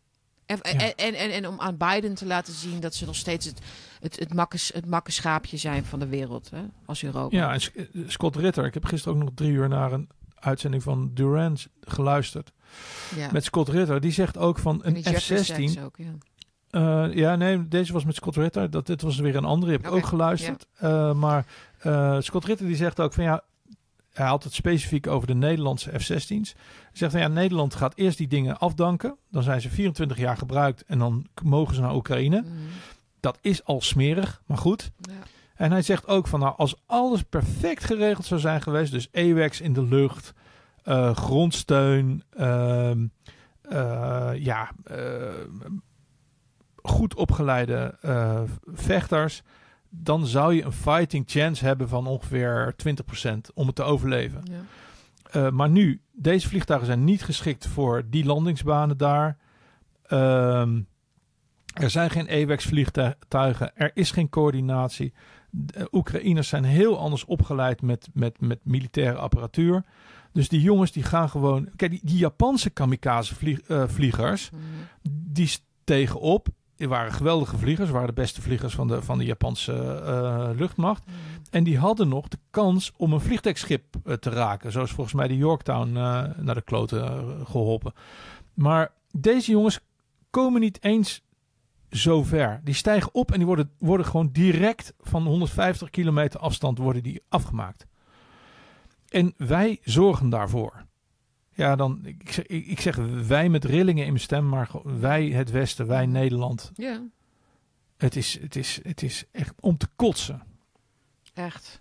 Speaker 1: En,
Speaker 2: Ja.
Speaker 1: en, en, en, om aan Biden te laten zien dat ze nog steeds het, het, het, makkes, het makkeschaapje zijn van de wereld. Hè? Als Europa.
Speaker 2: Ja, en Scott Ritter. Ik heb gisteren ook nog drie uur naar een uitzending van Durant geluisterd.
Speaker 1: ja.
Speaker 2: Met Scott Ritter. Die zegt ook van
Speaker 1: En
Speaker 2: een
Speaker 1: die Jeffrey
Speaker 2: F-16.
Speaker 1: Sachs ook, ja.
Speaker 2: Eh, ja, nee, deze was met Scott Ritter. Dat, dit was weer een andere. Heb ik
Speaker 1: Oké,
Speaker 2: ook geluisterd. Eh, maar eh, Scott Ritter die zegt ook van ja... Hij had het specifiek over de Nederlandse F-16's. Hij zegt van ja, Nederland gaat eerst die dingen afdanken. Dan zijn ze 24 jaar gebruikt en dan mogen ze naar Oekraïne.
Speaker 1: Mhm.
Speaker 2: Dat is al smerig, maar goed.
Speaker 1: ja.
Speaker 2: En hij zegt ook van nou, als alles perfect geregeld zou zijn geweest, dus AWACS in de lucht, eh, grondsteun, ehm, eh, ja, eh, goed opgeleide vechters, dan zou je een fighting chance hebben van ongeveer 20% om het te overleven.
Speaker 1: Ja.
Speaker 2: Maar nu, deze vliegtuigen zijn niet geschikt voor die landingsbanen daar. Ehm, er zijn geen AWACS vliegtuigen. Er is geen coördinatie. De Oekraïners zijn heel anders opgeleid met, met, met militaire apparatuur. Dus die jongens die gaan gewoon... Kijk, die, die Japanse kamikaze vlieg, eh, vliegers,
Speaker 1: Mhm.
Speaker 2: die stegen op. Die waren geweldige vliegers. waren de beste vliegers van de, van de Japanse eh, luchtmacht.
Speaker 1: Mhm.
Speaker 2: En die hadden nog de kans om een vliegtuigschip eh, te raken. Zoals volgens mij de Yorktown eh, naar de kloten eh, geholpen. Maar deze jongens komen niet eens zo ver. Die stijgen op en die worden, worden gewoon direct van 150 kilometer afstand worden die afgemaakt. En wij zorgen daarvoor. Ja, dan, ik, zeg, ik, zeg wij met rillingen in mijn stem, maar wij het Westen, wij Nederland.
Speaker 1: Ja,
Speaker 2: Het is, het is, het is echt om te kotsen.
Speaker 1: echt.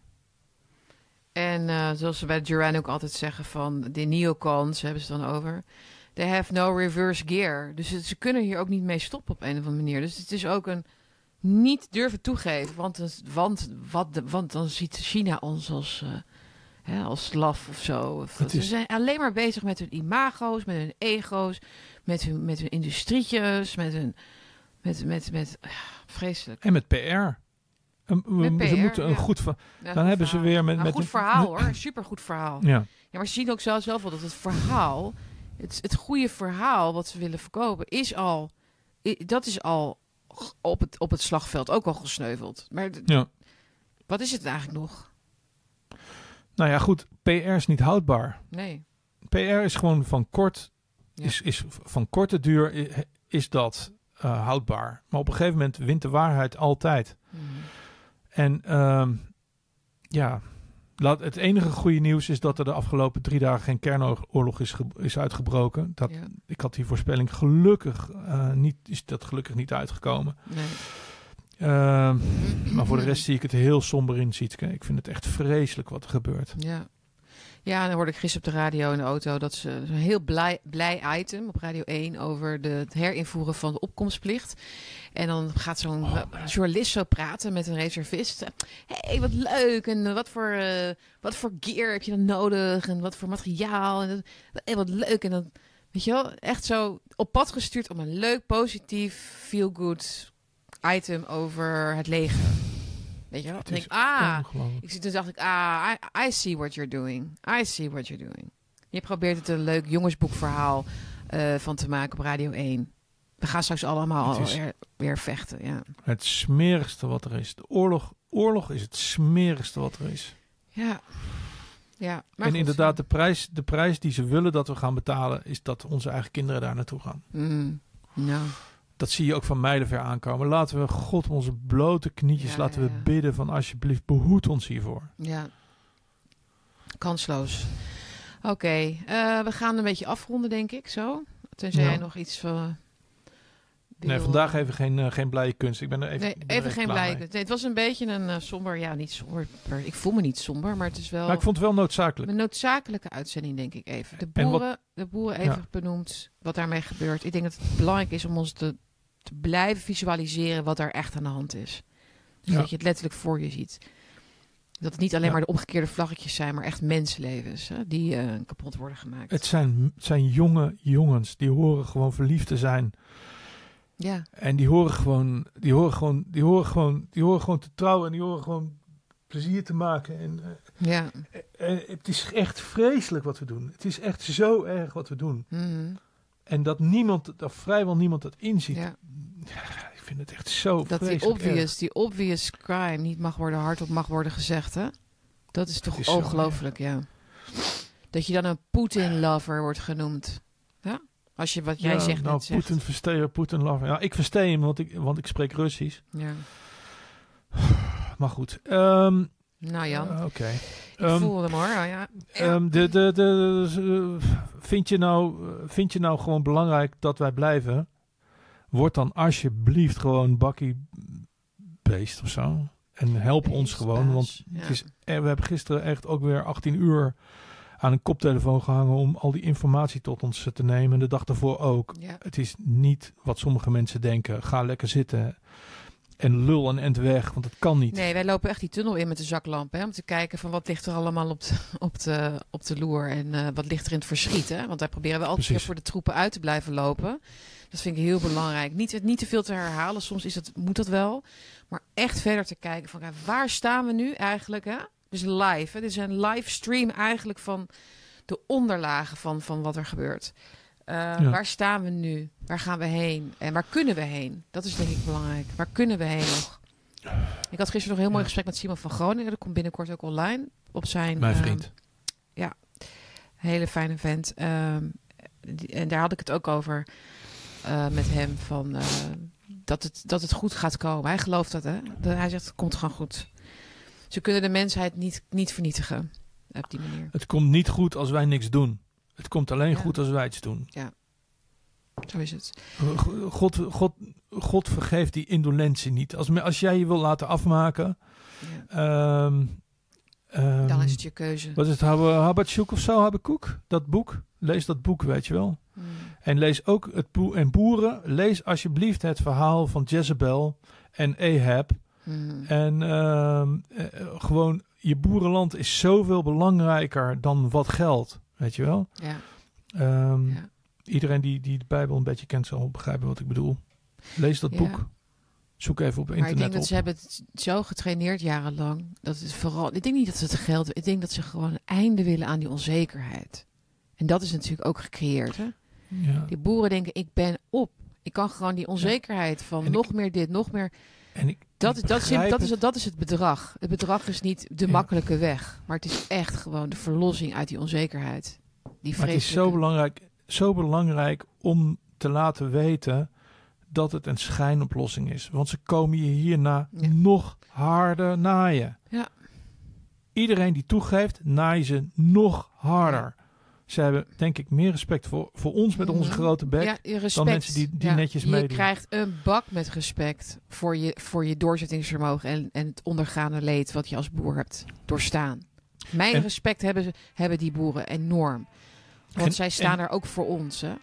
Speaker 1: En eh, zoals ze bij Duran ook altijd zeggen van de neocons hebben ze dan over. They have no reverse gear. Dus het- ze kunnen hier ook niet mee stoppen op een of andere manier. Dus het is ook een niet durven toegeven. Want, want, wat de, want dan ziet China ons als, eh, hè, als laf of zo. Ze zijn alleen maar bezig met hun imago's, met hun ego's, met hun, met hun industrietjes, met hun... Met, met, met, vreselijk.
Speaker 2: En met PR. Een-
Speaker 1: Met
Speaker 2: ze
Speaker 1: PR,
Speaker 2: moeten een
Speaker 1: ja.
Speaker 2: goed.
Speaker 1: Ja,
Speaker 2: Dan hebben ze
Speaker 1: verhaal.
Speaker 2: weer met-
Speaker 1: Nou,
Speaker 2: met
Speaker 1: goed
Speaker 2: een-
Speaker 1: verhaal hoor, een supergoed verhaal.
Speaker 2: Ja,
Speaker 1: Ja, maar ze zien ook zelf wel dat het verhaal, het, het goede verhaal wat ze willen verkopen, is al, dat is al op het, op het slagveld ook al gesneuveld. Maar
Speaker 2: ja.
Speaker 1: wat is het eigenlijk nog?
Speaker 2: Nou ja, goed. PR is niet houdbaar.
Speaker 1: Nee.
Speaker 2: PR is gewoon van kort.
Speaker 1: Ja.
Speaker 2: Is, is van korte duur is dat eh, houdbaar. Maar op een gegeven moment wint de waarheid altijd.
Speaker 1: Mhm.
Speaker 2: En ehm, ja, laat, het enige goede nieuws is dat er de afgelopen drie dagen geen kernoorlog is, is uitgebroken. Dat,
Speaker 1: Ja,
Speaker 2: Ik had die voorspelling gelukkig eh, niet, is dat gelukkig niet uitgekomen.
Speaker 1: nee.
Speaker 2: Ehm, maar voor de rest zie ik het heel somber in Sietske. Ik vind het echt vreselijk wat er gebeurt.
Speaker 1: Ja. Ja, dan hoorde ik gisteren op de radio in de auto dat ze een heel blij, blij item op Radio 1 over de, het herinvoeren van de opkomstplicht. En dan gaat zo'n
Speaker 2: Oh,
Speaker 1: journalist zo praten met een reservist. Hé, hey, wat leuk. En wat voor, eh, wat voor gear heb je dan nodig? En wat voor materiaal? En hey, wat leuk. En dan, weet je wel, echt zo op pad gestuurd om een leuk, positief, feel-good item over het leger. Weet je wel?
Speaker 2: Is
Speaker 1: denk ik, ah, ik zit toen dacht ik, ah, I, I see what you're doing. I see what you're doing. Je probeert het een leuk jongensboekverhaal eh, van te maken op Radio 1. We gaan straks allemaal
Speaker 2: is-
Speaker 1: weer, weer vechten, ja.
Speaker 2: Het smerigste wat er is. De oorlog, oorlog is het smerigste wat er is.
Speaker 1: Ja. Ja, maar
Speaker 2: en
Speaker 1: goed.
Speaker 2: inderdaad, de prijs, de prijs die ze willen dat we gaan betalen, is dat onze eigen kinderen daar naartoe gaan.
Speaker 1: Mm, nou,
Speaker 2: Dat zie je ook van mijlenver aankomen. Laten we God onze blote knietjes,
Speaker 1: Ja,
Speaker 2: laten we
Speaker 1: ja.
Speaker 2: bidden van alsjeblieft behoed ons hiervoor.
Speaker 1: ja. Kansloos. Oké, eh, we gaan een beetje afronden, denk ik, zo. Tenzij
Speaker 2: Ja.
Speaker 1: jij nog iets van...
Speaker 2: Nee,
Speaker 1: wil,
Speaker 2: vandaag
Speaker 1: eh,
Speaker 2: even geen, eh, geen blije kunst. Ik ben er even,
Speaker 1: nee,
Speaker 2: er
Speaker 1: geen blije. Nee, het was een beetje een eh, somber, ja, niet somber. Ik voel me niet somber, maar het is wel
Speaker 2: Maar ik vond het wel noodzakelijk.
Speaker 1: een noodzakelijke uitzending, denk ik even. De
Speaker 2: wat-
Speaker 1: boeren, de boeren even benoemd, wat daarmee gebeurt. Ik denk dat het belangrijk is om ons te, te blijven visualiseren wat er echt aan de hand is. Dus
Speaker 2: Ja.
Speaker 1: dat je het letterlijk voor je ziet. Dat het niet alleen
Speaker 2: Ja.
Speaker 1: maar de omgekeerde vlaggetjes zijn, maar echt mensenlevens hè, die eh, kapot worden gemaakt.
Speaker 2: Het zijn, het zijn jonge jongens die horen gewoon verliefd te zijn.
Speaker 1: ja,
Speaker 2: En die horen gewoon, die horen gewoon, die horen gewoon, die horen gewoon te trouwen en die horen gewoon plezier te maken. En,
Speaker 1: ja.
Speaker 2: eh, eh, het is echt vreselijk wat we doen. Het is echt zo erg wat we doen.
Speaker 1: mhm,
Speaker 2: En dat niemand, dat vrijwel niemand dat inziet.
Speaker 1: ja.
Speaker 2: Ja, ik vind het echt zo
Speaker 1: Dat die obvious,
Speaker 2: erg.
Speaker 1: die obvious crime niet mag worden, hardop mag worden gezegd, hè? Dat is toch ongelooflijk, ja. Dat je dan een Poetin-lover wordt genoemd. Ja? Als je wat jij
Speaker 2: Ja,
Speaker 1: zegt
Speaker 2: nou. Poetin versteer, Poetin lover. Ja, ik versteer hem, want ik, want ik spreek Russisch.
Speaker 1: Ja.
Speaker 2: Maar goed. Ehm,
Speaker 1: Nou Jan,
Speaker 2: eh, Oké.
Speaker 1: Ik
Speaker 2: Ehm,
Speaker 1: voel hem hoor. Oh, ja. Ja.
Speaker 2: Ehm, de, de, de, eh, vind, je nou, vind je nou gewoon belangrijk dat wij blijven? Word dan alsjeblieft gewoon bakkie beest of zo. En help ons gewoon. Want
Speaker 1: ja.
Speaker 2: het is, we hebben gisteren echt ook weer 18 uur aan een koptelefoon gehangen om al die informatie tot ons te nemen. En de dag daarvoor ook.
Speaker 1: Ja.
Speaker 2: Het is niet wat sommige mensen denken. Ga lekker zitten en lul een end weg, want het kan niet.
Speaker 1: Nee, wij lopen echt die tunnel in met de zaklamp. Hè, om te kijken van wat ligt er allemaal op de, op de, op de loer. En eh, wat ligt er in het verschiet. Hè? Want daar proberen we altijd weer
Speaker 2: Precies.
Speaker 1: voor de troepen uit te blijven lopen. Dat vind ik heel belangrijk. Niet, niet te veel te herhalen. Soms is het, moet dat wel. Maar echt verder te kijken van ja, waar staan we nu eigenlijk? Hè? Dus live. Hè? Dit is een livestream eigenlijk van de onderlagen van, van wat er gebeurt. Eh, Waar staan we nu? Waar gaan we heen? En waar kunnen we heen? Dat is denk ik belangrijk. Waar kunnen we heen nog? Ik had gisteren nog een heel mooi
Speaker 2: Ja.
Speaker 1: gesprek met Simon van Groningen. Dat komt binnenkort ook online op zijn...
Speaker 2: Mijn
Speaker 1: ehm,
Speaker 2: vriend.
Speaker 1: hele fijne vent. Ehm, die- en daar had ik het ook over eh, met hem. Van, eh, dat, het, dat het goed gaat komen. Hij gelooft dat, hè? Dat, hij zegt, het komt gewoon goed. Ze kunnen de mensheid niet, niet vernietigen. Op die manier.
Speaker 2: Het komt niet goed als wij niks doen. Het komt alleen
Speaker 1: Ja.
Speaker 2: goed als wij iets doen.
Speaker 1: Zo is het.
Speaker 2: God, God, God vergeeft die indolentie niet. Als, als jij je wil laten afmaken.
Speaker 1: Ja.
Speaker 2: ehm, ehm,
Speaker 1: Dan is het je keuze.
Speaker 2: Wat is het? Hab- Habakkuk of zo? Habakkuk? Dat boek? Lees dat boek, weet je wel.
Speaker 1: Hmm.
Speaker 2: En lees ook het boek. En boeren, lees alsjeblieft het verhaal van Jezebel en Ahab.
Speaker 1: Hmm.
Speaker 2: En ehm, eh, gewoon, je boerenland is zoveel belangrijker dan wat geld. Weet je wel?
Speaker 1: Ja.
Speaker 2: Ehm,
Speaker 1: Ja.
Speaker 2: Iedereen die, die de Bijbel een beetje kent zal begrijpen wat ik bedoel. Lees dat
Speaker 1: Ja.
Speaker 2: boek. Zoek even op
Speaker 1: Maar ik
Speaker 2: internet
Speaker 1: denk dat ze hebben het zo getraineerd jarenlang. Dat het vooral. Ik denk niet dat ze het geld. Ik denk dat ze gewoon een einde willen aan die onzekerheid. En dat is natuurlijk ook gecreëerd. Hè?
Speaker 2: Ja.
Speaker 1: Die boeren denken: ik ben op. Ik kan gewoon die onzekerheid van
Speaker 2: En ik-
Speaker 1: nog meer dit, nog meer.
Speaker 2: En ik,
Speaker 1: Dat, dat, is, dat, is,
Speaker 2: het.
Speaker 1: dat is het bedrag. Het bedrag is niet de
Speaker 2: Ja.
Speaker 1: makkelijke weg. Maar het is echt gewoon de verlossing uit die onzekerheid. Die
Speaker 2: Maar het is zo belangrijk, zo belangrijk om te laten weten dat het een schijnoplossing is. Want ze komen je hierna
Speaker 1: Ja.
Speaker 2: nog harder naaien.
Speaker 1: Ja.
Speaker 2: Iedereen die toegeeft, naaien ze nog harder. Ze hebben denk ik meer respect voor, voor ons met onze
Speaker 1: Mhm.
Speaker 2: grote bek.
Speaker 1: Ja, je respect.
Speaker 2: dan mensen die- die netjes
Speaker 1: je
Speaker 2: meedoen.
Speaker 1: krijgt een bak met respect voor je, voor je doorzettingsvermogen en, en het ondergaande leed wat je als boer hebt doorstaan. Mijn
Speaker 2: En-
Speaker 1: respect hebben, hebben die boeren enorm. Want
Speaker 2: En-
Speaker 1: zij staan
Speaker 2: en-
Speaker 1: er ook voor ons. Hè?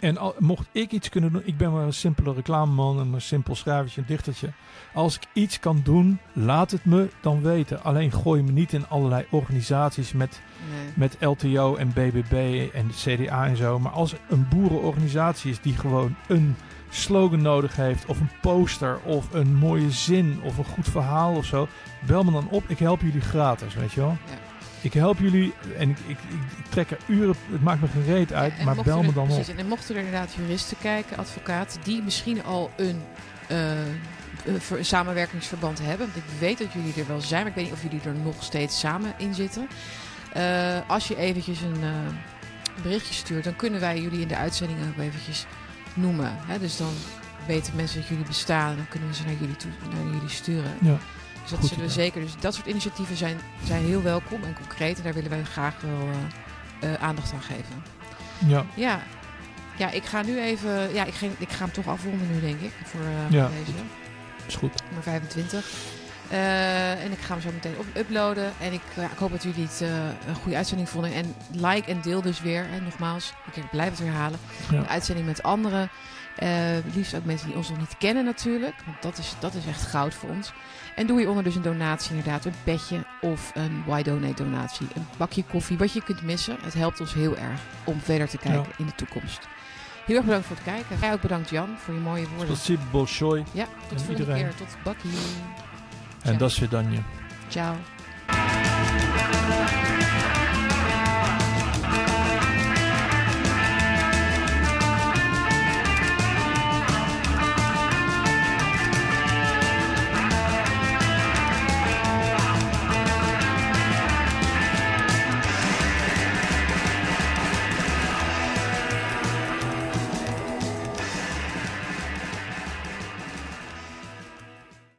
Speaker 2: En al, mocht ik iets kunnen doen, ik ben maar een simpele reclameman en een simpel schrijvertje, een dichtertje. Als ik iets kan doen, laat het me dan weten. Alleen gooi me niet in allerlei organisaties met,
Speaker 1: Nee.
Speaker 2: met LTO en BBB en CDA en zo. Maar als een boerenorganisatie is die gewoon een slogan nodig heeft, of een poster, of een mooie zin, of een goed verhaal of zo, bel me dan op. Ik help jullie gratis, weet je wel.
Speaker 1: Ja.
Speaker 2: Ik help jullie en ik, ik, ik, trek er uren, het maakt me geen reet uit,
Speaker 1: Ja,
Speaker 2: maar bel me dan op.
Speaker 1: precies, En mochten er inderdaad juristen kijken, advocaten, die misschien al een, eh, een samenwerkingsverband hebben. Want ik weet dat jullie er wel zijn, maar ik weet niet of jullie er nog steeds samen in zitten. Eh, als je eventjes een eh, berichtje stuurt, dan kunnen wij jullie in de uitzending ook eventjes noemen. Hè? Dus dan weten mensen dat jullie bestaan en dan kunnen we ze naar jullie, toe, naar jullie sturen.
Speaker 2: Ja.
Speaker 1: Dus dat
Speaker 2: Goed
Speaker 1: zullen we zeker. Dus dat soort initiatieven zijn, zijn heel welkom en concreet. En daar willen wij graag wel eh, eh, aandacht aan geven.
Speaker 2: Ja.
Speaker 1: Ja, Ja, ik ga nu even... Ja, ik ga, ik ga hem toch afronden nu, denk ik. Voor eh,
Speaker 2: Ja,
Speaker 1: deze.
Speaker 2: Is goed.
Speaker 1: Nummer 25. Eh, en ik ga hem zo meteen op uploaden. En ik, ik hoop dat jullie het een goede uitzending vonden. En like en deel dus weer. En nogmaals, ik blijf het herhalen.
Speaker 2: Ja.
Speaker 1: De uitzending met anderen. Liefst ook mensen die ons nog niet kennen natuurlijk. Want dat is, dat is echt goud voor ons. En doe hieronder dus een donatie inderdaad. Een petje of een Why Donate donatie. Een bakje koffie, wat je kunt missen. Het helpt ons heel erg om verder te kijken in de toekomst. Heel erg bedankt voor het kijken. Jij ook bedankt Jan voor je mooie woorden.
Speaker 2: Spasibo Bolshoi.
Speaker 1: Ja, tot de volgende
Speaker 2: iedereen.
Speaker 1: keer. Tot bakkie.
Speaker 2: En dat is weer dan je.
Speaker 1: Ciao.